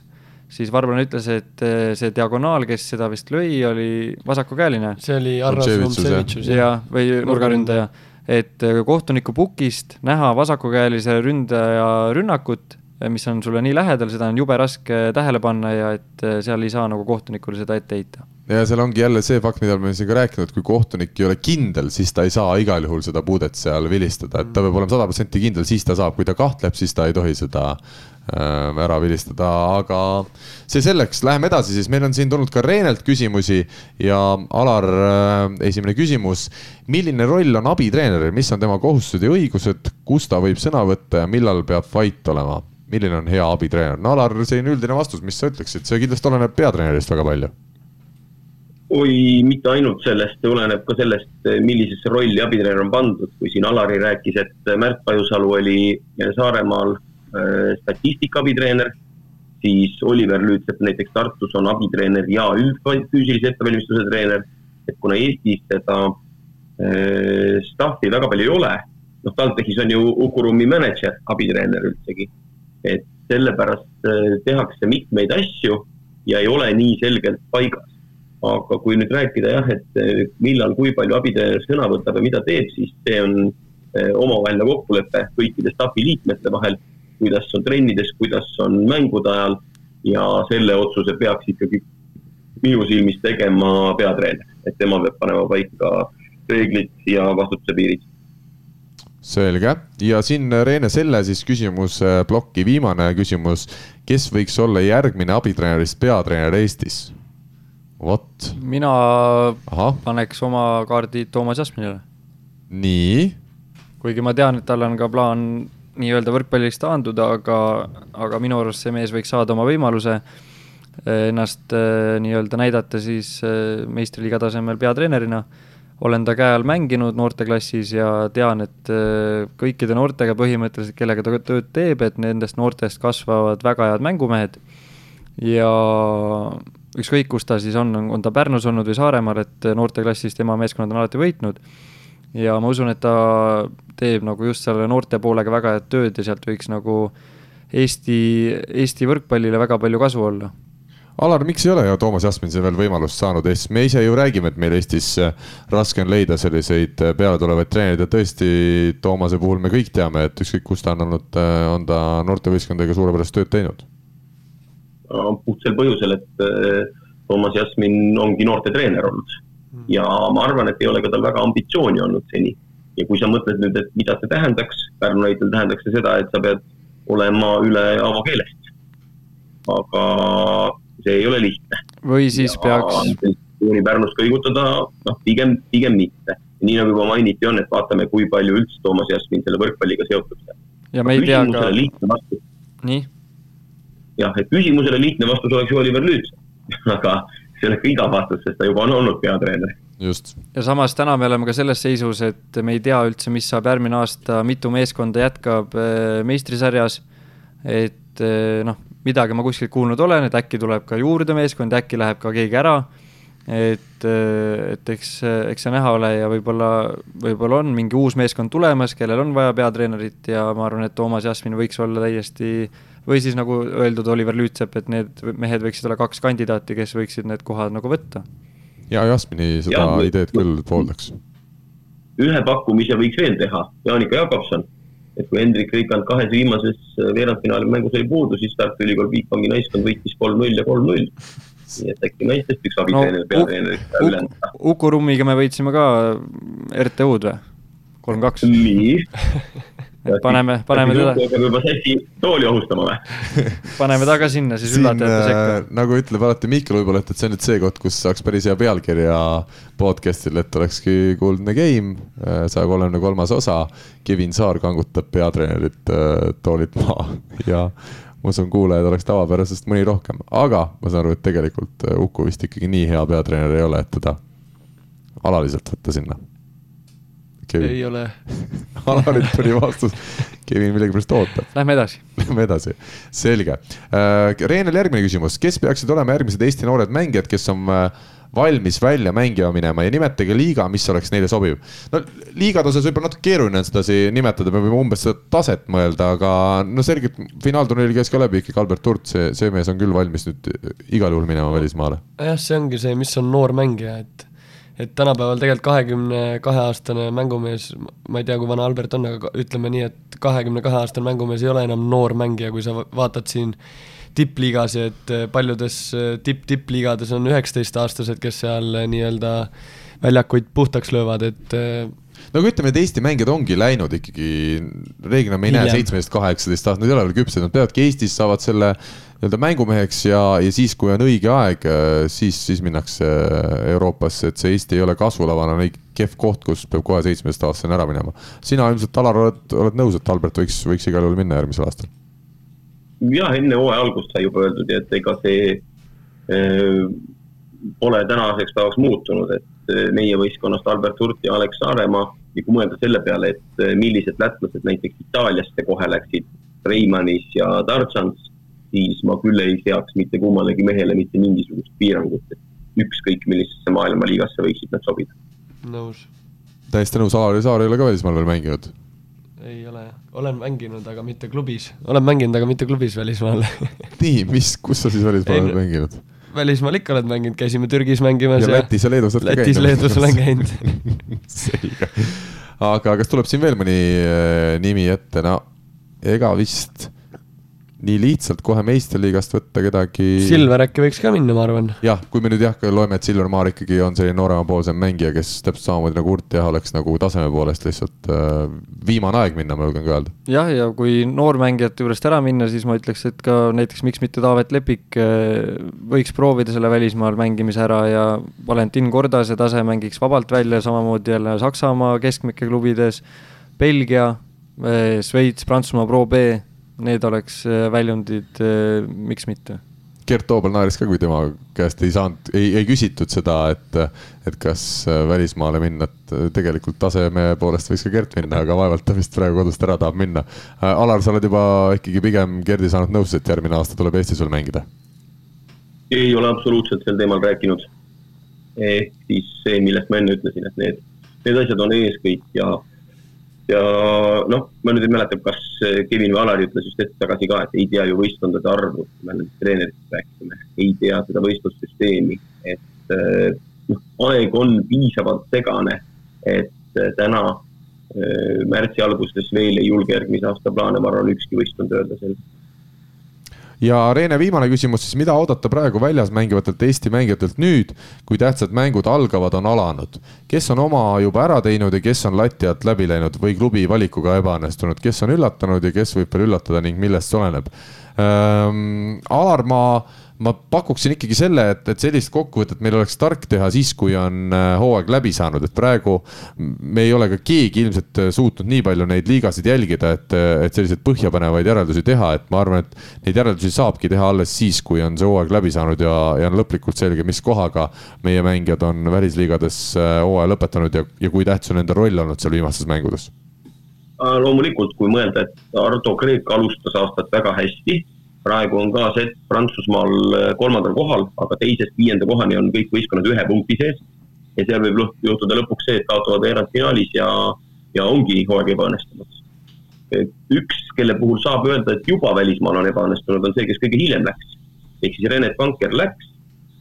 siis Varblane ütles, et eh, see diagonaal, kes seda vist lõi, oli vasakukäeline. see oli Arras Rumtsevitšus, jah, või nurgaründaja. et eh, kohtuniku pukist näha vasakukäelise ründaja rünnakut, eh, mis on sulle nii lähedal, seda on jube raske tähele panna ja et seal ei saa nagu kohtunikule seda ette heita ja seal ongi jälle see fakt, mida me oleme siin ka rääkinud, kui kohtunik ei ole kindel, siis ta ei saa igal juhul seda puudet seal vilistada, et ta peab olema sada protsenti kindel, siis ta saab, kui ta kahtleb, siis ta ei tohi seda Äh, ära vilistada, aga see selleks, läheme edasi, siis. Meil on siin tulnud ka Reenelt küsimusi. Ja Alar, äh, esimene küsimus. milline roll on abitreeneril, mis on tema kohustused ja õigused, kus ta võib sõna võtta ja millal peab vait olema? milline on hea abitreener? no Alar, selline üldine vastus, mis sa ütleksid, see kindlasti oleneb peatreenerist väga palju oi, mitte ainult sellest, see oleneb ka sellest, millisesse rolli abitreener on pandud, kui siin Alari rääkis, et Märt Pajusalu oli Saaremaal äh, statistika abitreener, siis Oliver Lüütsepp näiteks Tartus on abitreener ja üldfüüsilise ettevalmistuse treener. et kuna Eestis seda äh, staff'i väga palju ei ole, noh, TalTechis on ju Ukurumi mänedžer, abitreener üldsegi, et sellepärast tehakse mitmeid asju ja ei ole nii selgelt paigas aga kui nüüd rääkida jah, et eh, millal, kui palju abitreener sõna võtab ja mida teeb, siis see on eh, omavaheline kokkulepe kõikide staffi liikmete vahel, kuidas on trennides, kuidas on mängude ajal ja selle otsuse peaks ikkagi minu silmis tegema peatreener, et tema peab panema paika reeglid ja vastutuse piirid selge ja siin Reene Selle siis küsimus, eh, ploki viimane küsimus. kes võiks olla järgmine abitreenerist peatreener Eestis? Vot. mina Aha. paneks oma kaardid Toomas Jasminile. nii? kuigi ma tean, et tal on ka plaan nii-öelda võrkpallist taanduda, aga, aga minu arust see mees võiks saada oma võimaluse eh, ennast eh, nii-öelda näidata siis eh, meistriliiga tasemel peatreenerina. olen ta käe all mänginud noorteklassis ja tean, et kõikide noortega põhimõtteliselt, kellega ta tööd teeb, et nendest noortest kasvavad väga head mängumehed. ja ükskõik, kus ta siis on, on ta Pärnus olnud või Saaremaal, et noorteklassis tema meeskonnad on alati võitnud. ja ma usun, et ta teeb nagu just selle noorte poolega väga head tööd ja sealt võiks nagu Eesti, Eesti võrkpallile väga palju kasu olla. Alar, miks ei ole ju Toomas Jasmin veel võimalust saanud? Eestis, me ise ju räägime, et meil Eestis äh, raske on leida selliseid äh, pealetulevaid treenereid ja tõesti, Toomase puhul me kõik teame, et ükskõik kus ta on olnud, äh, on ta noortevõistkondadega suurepärast tööd teinud puht sel põhjusel, et äh, Toomas Jasmin ongi noortetreener olnud. Hmm. ja ma arvan, et ei ole ka tal väga ambitsiooni olnud seni. ja kui sa mõtled nüüd, et mida see tähendaks, Pärnu näitel tähendaks see seda, et sa pead olema üle avakeelest. aga see ei ole lihtne. või siis ja peaks. Pärnus kõigutada, noh, pigem, pigem mitte. nii nagu juba mainiti, on, et vaatame, kui palju üldse Toomas Jasmin selle võrkpalliga seotud ja me ei tea ka. nii jah, et küsimusele lihtne vastus oleks ju Oliver Lüüts, aga see oleks ka igav vastus, sest ta juba on olnud peatreener. just. ja samas täna me oleme ka selles seisus, et me ei tea üldse, mis saab järgmine aasta, mitu meeskonda jätkab äh, meistrisarjas. et äh, noh, midagi ma kuskilt kuulnud olen, et äkki tuleb ka juurde meeskond, äkki läheb ka keegi ära et, äh, et eks, eks see näha ole ja võib-olla, võib-olla on mingi uus meeskond tulemas, kellel on vaja peatreenerit ja ma arvan, et Toomas Jasmin võiks olla täiesti või siis nagu öeldud Oliver Lüütsepp, et need mehed võiksid olla kaks kandidaati, kes võiksid need kohad nagu võtta. ja Jasmini seda ja, ideed küll pooldaks. ühe pakkumise võiks veel teha, Jaanika Jakobson. et kui Hendrik Rikand kahes viimases veerandfinaali mängus oli puudu, siis Tartu Ülikool Bigbanki naiskond võitis kolm-null ja kolm-null nii et äkki naistest üks abitreener no,, peatreener üle anda. Uku Rummiga me võitsime ka RTÜ-d või? kolm-kaks. nii et paneme, paneme teda. peab juba seti tooli ohustama või? paneme ta ka sinna siis üllatajate sekka äh,. nagu ütleb alati Mihkel Uibolet, et see on nüüd see koht, kus saaks päris hea pealkirja podcast'ile, et olekski kuldne game, äh, saja kolmekümne kolmas osa. Kevin Saar kangutab peatreenerit äh, toolilt maha ja ma usun, kuulajaid oleks tavapärasest mõni rohkem, aga ma saan aru, et tegelikult Uku vist ikkagi nii hea peatreener ei ole, et teda alaliselt võtta sinna Kevin. ei ole Alarilt tuli vastus. Kevin millegipärast ootab. Lähme edasi. Lähme edasi, selge. Äh, Reenel järgmine küsimus, kes peaksid olema järgmised Eesti noored mängijad, kes on äh, valmis välja mängima minema ja nimetage liiga, mis oleks neile sobiv. no liigade osas võib-olla natuke keeruline on sedasi nimetada, me võime umbes seda taset mõelda, aga no selgelt finaalturniiril käis ka läbi ikkagi Albert Hurt, see, see mees on küll valmis nüüd igal juhul minema välismaale. jah, see ongi see, mis on noor mängija, et et tänapäeval tegelikult kahekümne kahe aastane mängumees, ma ei tea, kui vana Albert on, aga ütleme nii, et kahekümne kahe aastane mängumees ei ole enam noor mängija, kui sa vaatad siin tippliigas, et paljudes tipp-tippliigades on üheksateistaastased, kes seal nii-öelda väljakuid puhtaks löövad, et no aga ütleme, et Eesti mängijad ongi läinud ikkagi, reeglina me ei näe seitsmeteist, kaheksateist aastat, nad ei ole veel küpsed, nad peavadki Eestis, saavad selle nii-öelda mängumeheks ja, ja siis, kui on õige aeg, siis, siis minnakse Euroopasse, et see Eesti ei ole kasvulavana nii kehv koht, kus peab kohe seitsmeteistaastasena ära minema. sina ilmselt, Alar, oled, oled nõus, et Albert võiks, võiks igal juhul minna järgmisel aastal? jah, enne hooaja algust sai juba öeldud, et ega see äh, pole tänaseks päevaks muutunud, et meie võistkonnast Albert Hurt ja Alex Saaremaa ja kui mõelda selle peale, et millised lätlased näiteks Itaaliasse kohe läksid, Reimannis ja Tartsans, siis ma küll ei seaks mitte kummalegi mehele mitte mingisugust piirangut, et ükskõik millisesse maailmaliigasse võiksid nad sobida. nõus. täiesti nõus, Alari Saar ei ole ka välismaal veel mänginud? ei ole, olen mänginud, aga mitte klubis, olen mänginud, aga mitte klubis välismaal nii, mis, kus sa siis välismaal oled mänginud? Välismaal ikka oled mänginud, käisime Türgis mängimas ja, ja Lätis ja Leedus oled ka käinud? Lätis-Leedus olen käinud selge. aga kas tuleb siin veel mõni äh, nimi ette, no ega vist nii lihtsalt kohe meistriliigast võtta kedagi. Silver äkki võiks ka minna, ma arvan. jah, kui me nüüd jah, loeme, et Silver Maar ikkagi on selline nooremapoolsem mängija, kes täpselt samamoodi nagu Urt jah, oleks nagu taseme poolest lihtsalt äh, viimane aeg minna, ma julgen ka öelda. jah, ja kui noormängijate juurest ära minna, siis ma ütleks, et ka näiteks miks mitte Taavet Lepik äh, võiks proovida selle välismaal mängimise ära ja Valentin Kordase tase mängiks vabalt välja, samamoodi jälle Saksamaa keskmike klubides, Belgia, äh, Šveits, Prantsusmaa Pro B need oleks äh, väljundid, äh, miks mitte. Gert Toobal naeris ka, kui tema käest ei saanud, ei, ei küsitud seda, et, et kas äh, välismaale minna, et tegelikult taseme poolest võiks ka Gert minna, aga vaevalt ta vist praegu kodust ära tahab minna. Alar, sa oled juba ikkagi pigem Gerdi saanud nõus, et järgmine aasta tuleb Eestis veel mängida? ei ole absoluutselt sel teemal rääkinud. ehk siis see, millest ma enne ütlesin, et need, need asjad on ees kõik ja ja noh, ma nüüd ei mäleta, kas Kevin või Alari ütles just hetk tagasi ka, et ei tea ju võistkondade arvu, kui me nendest treeneritest rääkisime, ei tea seda võistlussüsteemi, et eh, noh, aeg on piisavalt segane, et eh, täna eh, märtsi alguses veel ei julge järgmise aasta plaane, ma arvan, ükski võistkond öelda selgelt ja Reene, viimane küsimus siis, mida oodata praegu väljas mängivatelt Eesti mängijatelt nüüd, kui tähtsad mängud algavad, on alanud? kes on oma juba ära teinud ja kes on lati alt läbi läinud või klubi valikuga ebaõnnestunud, kes on üllatanud ja kes võib veel üllatada ning millest see oleneb ähm,? Alar, ma ma pakuksin ikkagi selle, et, et sellist kokkuvõtet meil oleks tark teha siis, kui on äh, hooaeg läbi saanud, et praegu me ei ole ka keegi ilmselt äh, suutnud nii palju neid liigasid jälgida, et, äh, et selliseid põhjapanevaid järeldusi teha, et ma arvan, et neid järeldusi saabki teha alles siis, kui on see hooaeg läbi saanud ja, ja on lõplikult selge, mis kohaga meie mängijad on välisliigades hooaja lõpetanud ja, ja kui tähtis on nende roll olnud seal viimastes mängudes. Loomulikult, kui mõelda, et Ardo Kreek alustas aastat väga hästi praegu on ka see Prantsusmaal äh, kolmandal kohal, aga teisest viienda kohani on kõik võistkonnad ühe punkti sees. ja seal võib juhtuda lõpuks see, et kaotavad veerandfinaalis ja, ja ongi hooaeg ebaõnnestunud. üks, kelle puhul saab öelda, et juba välismaal on ebaõnnestunud, on see, kes kõige hiljem läks. ehk siis Rene Banker läks,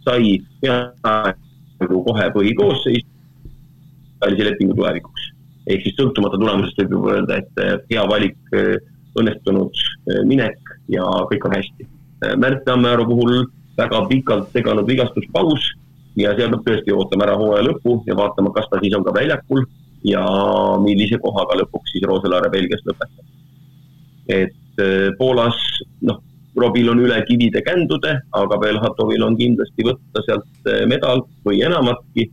sai peaaegu kohe põhikoosseis, sai lepingu tulevikuks. ehk siis sõltumata tulemusest võib juba öelda, et hea valik, äh, õnnestunud äh, minek ja kõik on hästi. Märt Tammearu puhul väga pikalt seganud vigastuspaus ja seal peab tõesti ootama ära hooaja lõpu ja vaatama, kas ta siis on ka väljakul ja millise kohaga lõpuks siis Rooselaare Belgias lõpetab. et äh, Poolas, noh, Robil on üle kivide kändude, aga Belhatovil on kindlasti võtta sealt äh, medal või enamatki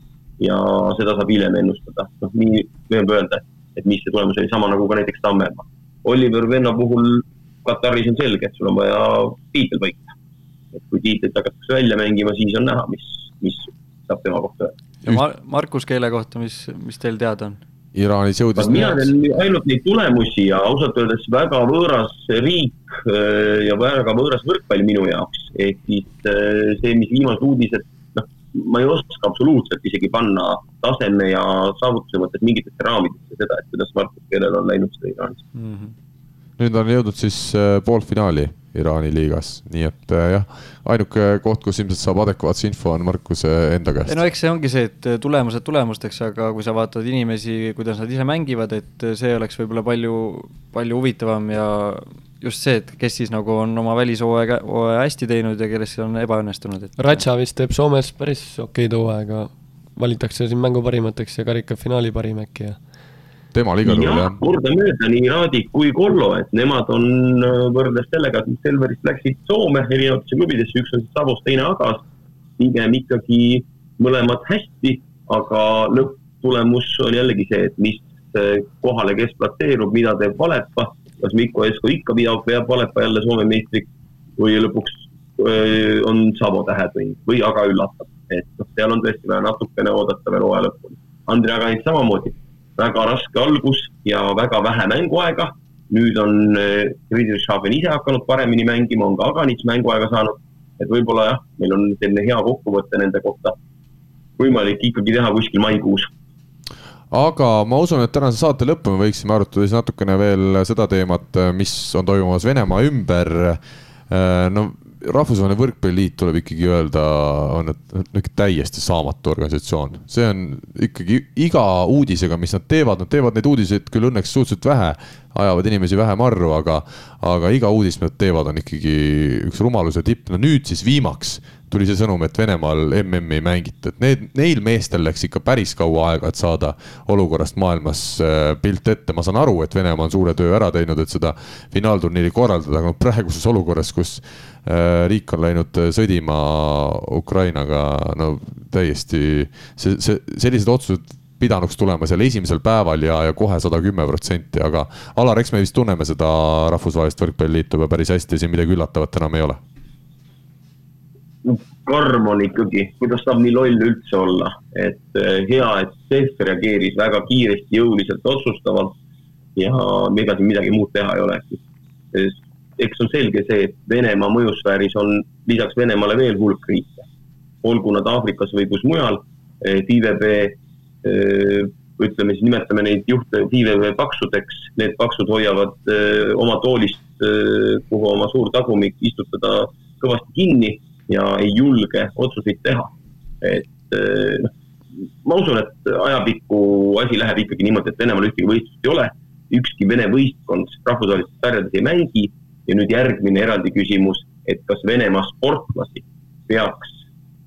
ja seda saab hiljem ennustada. noh, nii võime öelda, et mis see tulemus oli, sama nagu ka näiteks Tammemaa. Oliver Venno puhul Kataris on selge, et sul on vaja tiitel võita. et kui tiitlit hakatakse välja mängima, siis on näha, mis, mis saab tema kohta öelda. ja Mar-, Markus Keele kohta, mis, mis teil teada on? Iraanis jõudis. mina tean ainult neid tulemusi ja ausalt öeldes väga võõras riik äh, ja väga võõras võrkpall minu jaoks. ehk siis äh, see, mis viimased uudised, noh, ma ei oska absoluutselt isegi panna taseme ja saavutuse mõttes mingitesse raamidesse seda, et kuidas Markus Keelel on läinud seda Iraanis mm. -hmm nüüd on jõudnud siis äh, poolfinaali Iraani liigas, nii et äh, jah, ainuke koht, kus ilmselt saab adekvaatse info, on Markuse enda käest. no eks see ongi see, et äh, tulemused tulemusteks, aga kui sa vaatad inimesi, kuidas nad ise mängivad, et see oleks võib-olla palju, palju huvitavam ja just see, et kes siis nagu on oma välishooaega hästi teinud ja kes on ebaõnnestunud, et. Ratša vist teeb Soomes päris okeid hooaega, valitakse siin mängu parimateks ja karikafinaali parim äkki ja temal igal juhul jah. kordamööda nii Raadik kui Kollo, et nemad on äh, võrreldes sellega, et nad Selverist läksid Soome erinevatesse klubidesse, üks on siis Savos, teine Agas. pigem ikkagi mõlemad hästi, aga lõpptulemus on jällegi see, et mis äh, kohale kes platseerub, mida teeb Valepa. kas Mikko Esko ikka veab, veab Valepa jälle Soome meistriks või lõpuks öö, äh, on Savo tähed või, või aga üllatab. et noh, seal on tõesti vaja natukene oodata veel hooaja lõpuni. Andrei Aganit samamoodi, väga raske algus ja väga vähe mänguaega. nüüd on Friedrichshafen ise hakanud paremini mängima, on ka Aganits mänguaega saanud. et võib-olla jah, meil on selline hea kokkuvõte nende kohta võimalik ikkagi teha kuskil maikuus aga ma usun, et tänase saate lõppu me võiksime arutada siis natukene veel seda teemat, mis on toimumas Venemaa ümber. no rahvusvaheline võrkpalliliit tuleb ikkagi öelda, on niisugune täiesti saamatu organisatsioon. see on ikkagi iga uudisega, mis nad teevad, nad teevad neid uudiseid küll õnneks suhteliselt vähe, ajavad inimesi vähem arru, aga, aga iga uudis, mis nad teevad, on ikkagi üks rumaluse tipp. no nüüd siis viimaks tuli see sõnum, et Venemaal MM-i ei mängita, et need, neil meestel läks ikka päris kaua aega, et saada olukorrast maailmas äh, pilt ette. ma saan aru, et Venemaa on suure töö ära teinud, et seda finaalturniiri korraldada, aga praeguses olukorras, kus äh, riik on läinud äh, sõdima Ukrainaga, no täiesti see, see, sellised otsused pidanuks tulema seal esimesel päeval ja, ja kohe sada kümme protsenti, aga Alar, eks me vist tunneme seda rahvusvahelist võrkpalliliitu päris hästi, siin midagi üllatavat enam ei ole karm on ikkagi, kuidas saab nii loll üldse olla, et eh, hea, et CEF reageeris väga kiiresti, jõuliselt, otsustavalt ja ega siin midagi muud teha ei ole. eks on selge see, et Venemaa mõjusfääris on lisaks Venemaale veel hulk riike, olgu nad Aafrikas või kus mujal, FIVB, eh, ütleme siis, nimetame neid juhte FIVB paksudeks, need paksud hoiavad eh, oma toolist, kuhu oma suur tagumik istutada kõvasti kinni ja ei julge otsuseid teha. et eh, ma usun, et ajapikku asi läheb ikkagi niimoodi, et Venemaal ühtegi võistlust ei ole, ükski Vene võistkond rahvusvahelistes sarjades ei mängi. Ja nüüd järgmine eraldi küsimus, et kas Venemaa sportlasi peaks,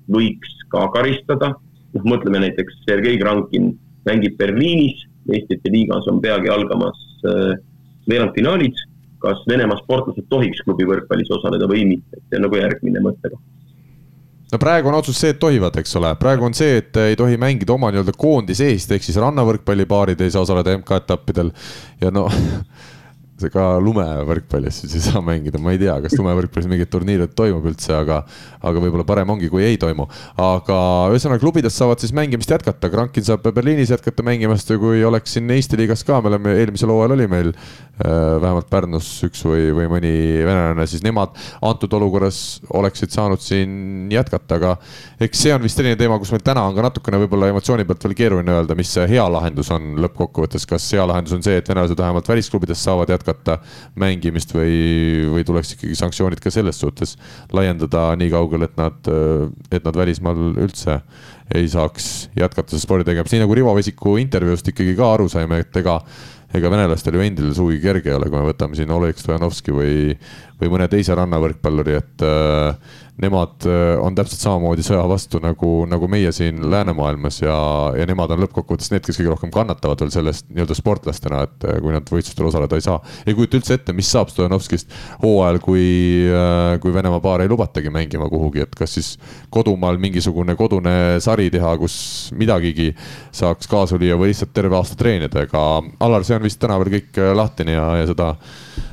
võiks ka karistada, noh, mõtleme näiteks Sergei Krankin mängib Berliinis, meistrite liigas on peagi algamas äh, veerandfinaalid kas Venemaa sportlased tohiks klubi võrkpallis osaleda või mitte, see on nagu järgmine mõttekoht no praegu on otsus see, et tohivad, eks ole, praegu on see, et ei tohi mängida oma nii-öelda koondise eest, ehk siis rannavõrkpallipaarid ei saa osaleda MK-etappidel. Ja no ka lumevõrkpallis siis ei saa mängida, ma ei tea, kas lumevõrkpallis mingit turniire toimub üldse, aga, aga võib-olla parem ongi, kui ei toimu. aga ühesõnaga klubidest saavad siis mängimist jätkata, Krankin saab Berliinis jätkata mängimast ja kui oleks siin Eesti liigas ka, me oleme eelmisel hooajal oli meil äh, vähemalt Pärnus üks või, või mõni venelane, siis nemad antud olukorras oleksid saanud siin jätkata, aga eks see on vist selline teema, kus meil täna on ka natukene võib-olla emotsiooni pealt veel keeruline öelda, mis see hea lahendus on lõppkokkuvõttes, kas hea lahendus on see, et venelased vähemalt välisklubidest saavad jätkata jätkata mängimist või, või tuleks ikkagi sanktsioonid ka selles suhtes laiendada nii kaugele, et nad, et nad välismaal üldse ei saaks jätkata spordi tegemist, nii nagu Rivo Vesiku intervjuust ikkagi ka aru saime, et ega ega venelastel ju endil sugugi kerge ei ole, kui me võtame siin Oleg Stojanovski või, või mõne teise rannavõrkpalluri, et nemad äh, on täpselt samamoodi sõja vastu nagu, nagu meie siin läänemaailmas ja, ja nemad on lõppkokkuvõttes need, kes kõige rohkem kannatavad veel sellest nii-öelda sportlastena, et äh, kui nad võistlustel osaleda ei saa. ei kujuta üldse ette, mis saab Stojanovskist hooajal, kui, äh, kui Venemaa paar ei lubatagi mängima kuhugi, et kas siis kodumaal mingisugune kodune sari teha, kus midagigi saaks kaasa lüüa või lihtsalt terve aasta treenida, ega Alar, see on vist täna veel kõik lahtine ja, ja seda,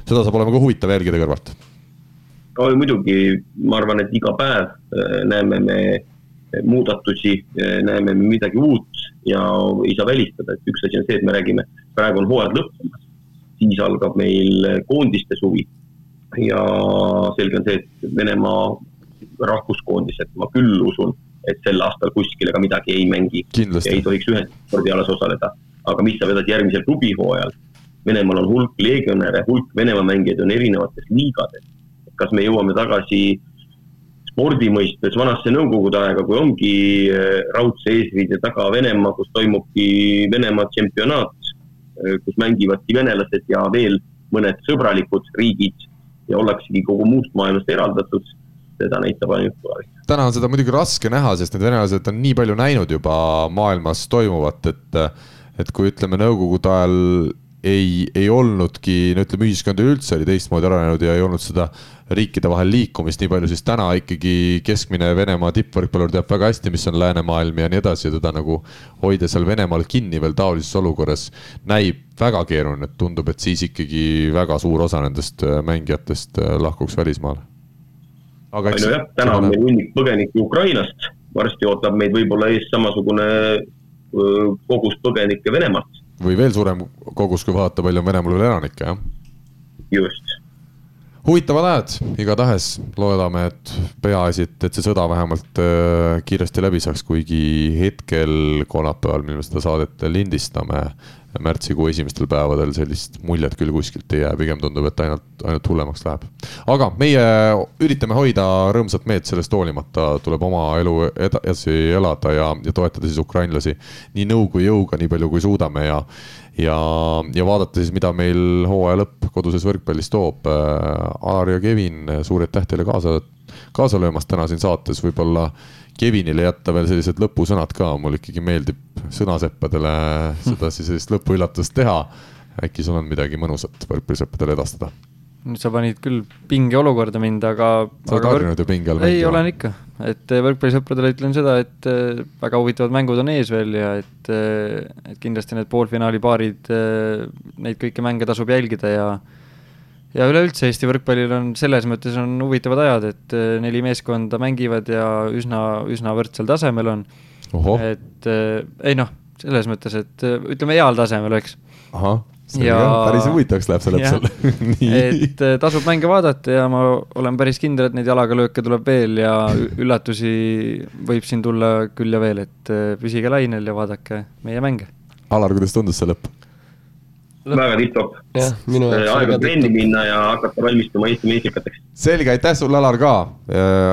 seda saab olema ka huvitav jälgida kõrvalt oi muidugi, ma arvan, et iga päev äh, näeme me muudatusi, äh, näeme me midagi uut ja ei saa välistada, et üks asi on see, et me räägime, praegu on hooaeg lõppemas, siis algab meil koondiste suvi. ja selge on see, et Venemaa rahvuskoondised, ma küll usun, et sel aastal kuskil ega midagi ei mängi. ei tohiks ühes spordialas osaleda, aga mis saab edasi järgmisel klubihooajal? Venemaal on hulk legionäre, hulk Venemaa mängijaid on erinevates liigades kas me jõuame tagasi spordi mõistes vanasse nõukogude aega, kui ongi äh, raudse eesriide taga Venemaa, kus toimubki Venemaa tšempionaat, äh, kus mängivadki venelased ja veel mõned sõbralikud riigid ja ollaksegi kogu muust maailmast eraldatud, seda näitab ainult tulevik. täna on seda muidugi raske näha, sest need venelased on nii palju näinud juba maailmas toimuvat, et, et kui ütleme, nõukogude ajal ei, ei olnudki, no ütleme, ühiskond üleüldse oli teistmoodi arenenud ja ei olnud seda riikide vahel liikumist nii palju, siis täna ikkagi keskmine Venemaa tippvõrkpallur teab väga hästi, mis on läänemaailm ja nii edasi ja teda nagu hoida seal Venemaal kinni veel taolises olukorras näib väga keeruline, et tundub, et siis ikkagi väga suur osa nendest äh, mängijatest äh, lahkuks välismaale. aga eks. nojah, täna on meil hunnik põgenikke Ukrainast varsti ootab meid võib-olla ees samasugune kogus põgenikke Venemaalt, või veel suurem kogus, kui vaadata, palju on Venemaal veel elanikke, jah just. Huvitavad ajad, igatahes. Loodame, et peaasi, et, et see sõda vähemalt äh, kiiresti läbi saaks, kuigi hetkel kolmapäeval, mil me seda saadet lindistame, märtsikuu esimestel päevadel sellist muljet küll kuskilt ei jää, pigem tundub, et ainult, ainult hullemaks läheb. aga meie üritame hoida rõõmsat meelt sellest hoolimata, tuleb oma elu edasi elada ja, ja toetada siis ukrainlasi nii nõu kui jõuga, nii palju kui suudame. Ja ja, ja vaadata siis, mida meil hooaja lõpp koduses võrkpallis toob. Alar ja Kevin, suur aitäh teile kaasa, kaasa löömast täna siin saates, võib-olla Kevinile jätta veel sellised lõpusõnad ka, mul ikkagi meeldib sõnaseppadele sedasi sellist lõpuüllatust teha. äkki sul on midagi mõnusat võrkpallisõppedele edastada? Nüüd sa panid küll pingeolukorda mind, aga. sa oled harjunud ju pinge all mängima. ei, olen ikka, et eh, võrkpallisõpradele ütlen seda, et eh, väga huvitavad mängud on ees veel ja et, eh, et kindlasti need poolfinaali paarid, neid kõiki mänge tasub jälgida ja ja üleüldse Eesti võrkpallil on selles mõttes on huvitavad ajad, et neli meeskonda mängivad ja üsna, üsna võrdsel tasemel on. et ei noh, selles mõttes, et ütleme heal tasemel, eks. Ja päris huvitavaks läheb see lõpp seal et äh, tasub mänge vaadata ja ma olen päris kindel, et neid jalaga lööke tuleb veel ja üllatusi võib siin tulla küll ja veel, et äh, püsige lainel ja vaadake meie mänge. Alar, kuidas tundus see lõpp? väga tipp-topp. aeg on trenni minna ja hakata valmistuma Eesti meistrikateks. selge, aitäh sulle, Alar, ka.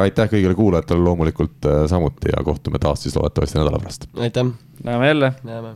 aitäh kõigile kuulajatele loomulikult äh, samuti ja kohtume taas siis loodetavasti nädala pärast. aitäh. näeme jälle. näeme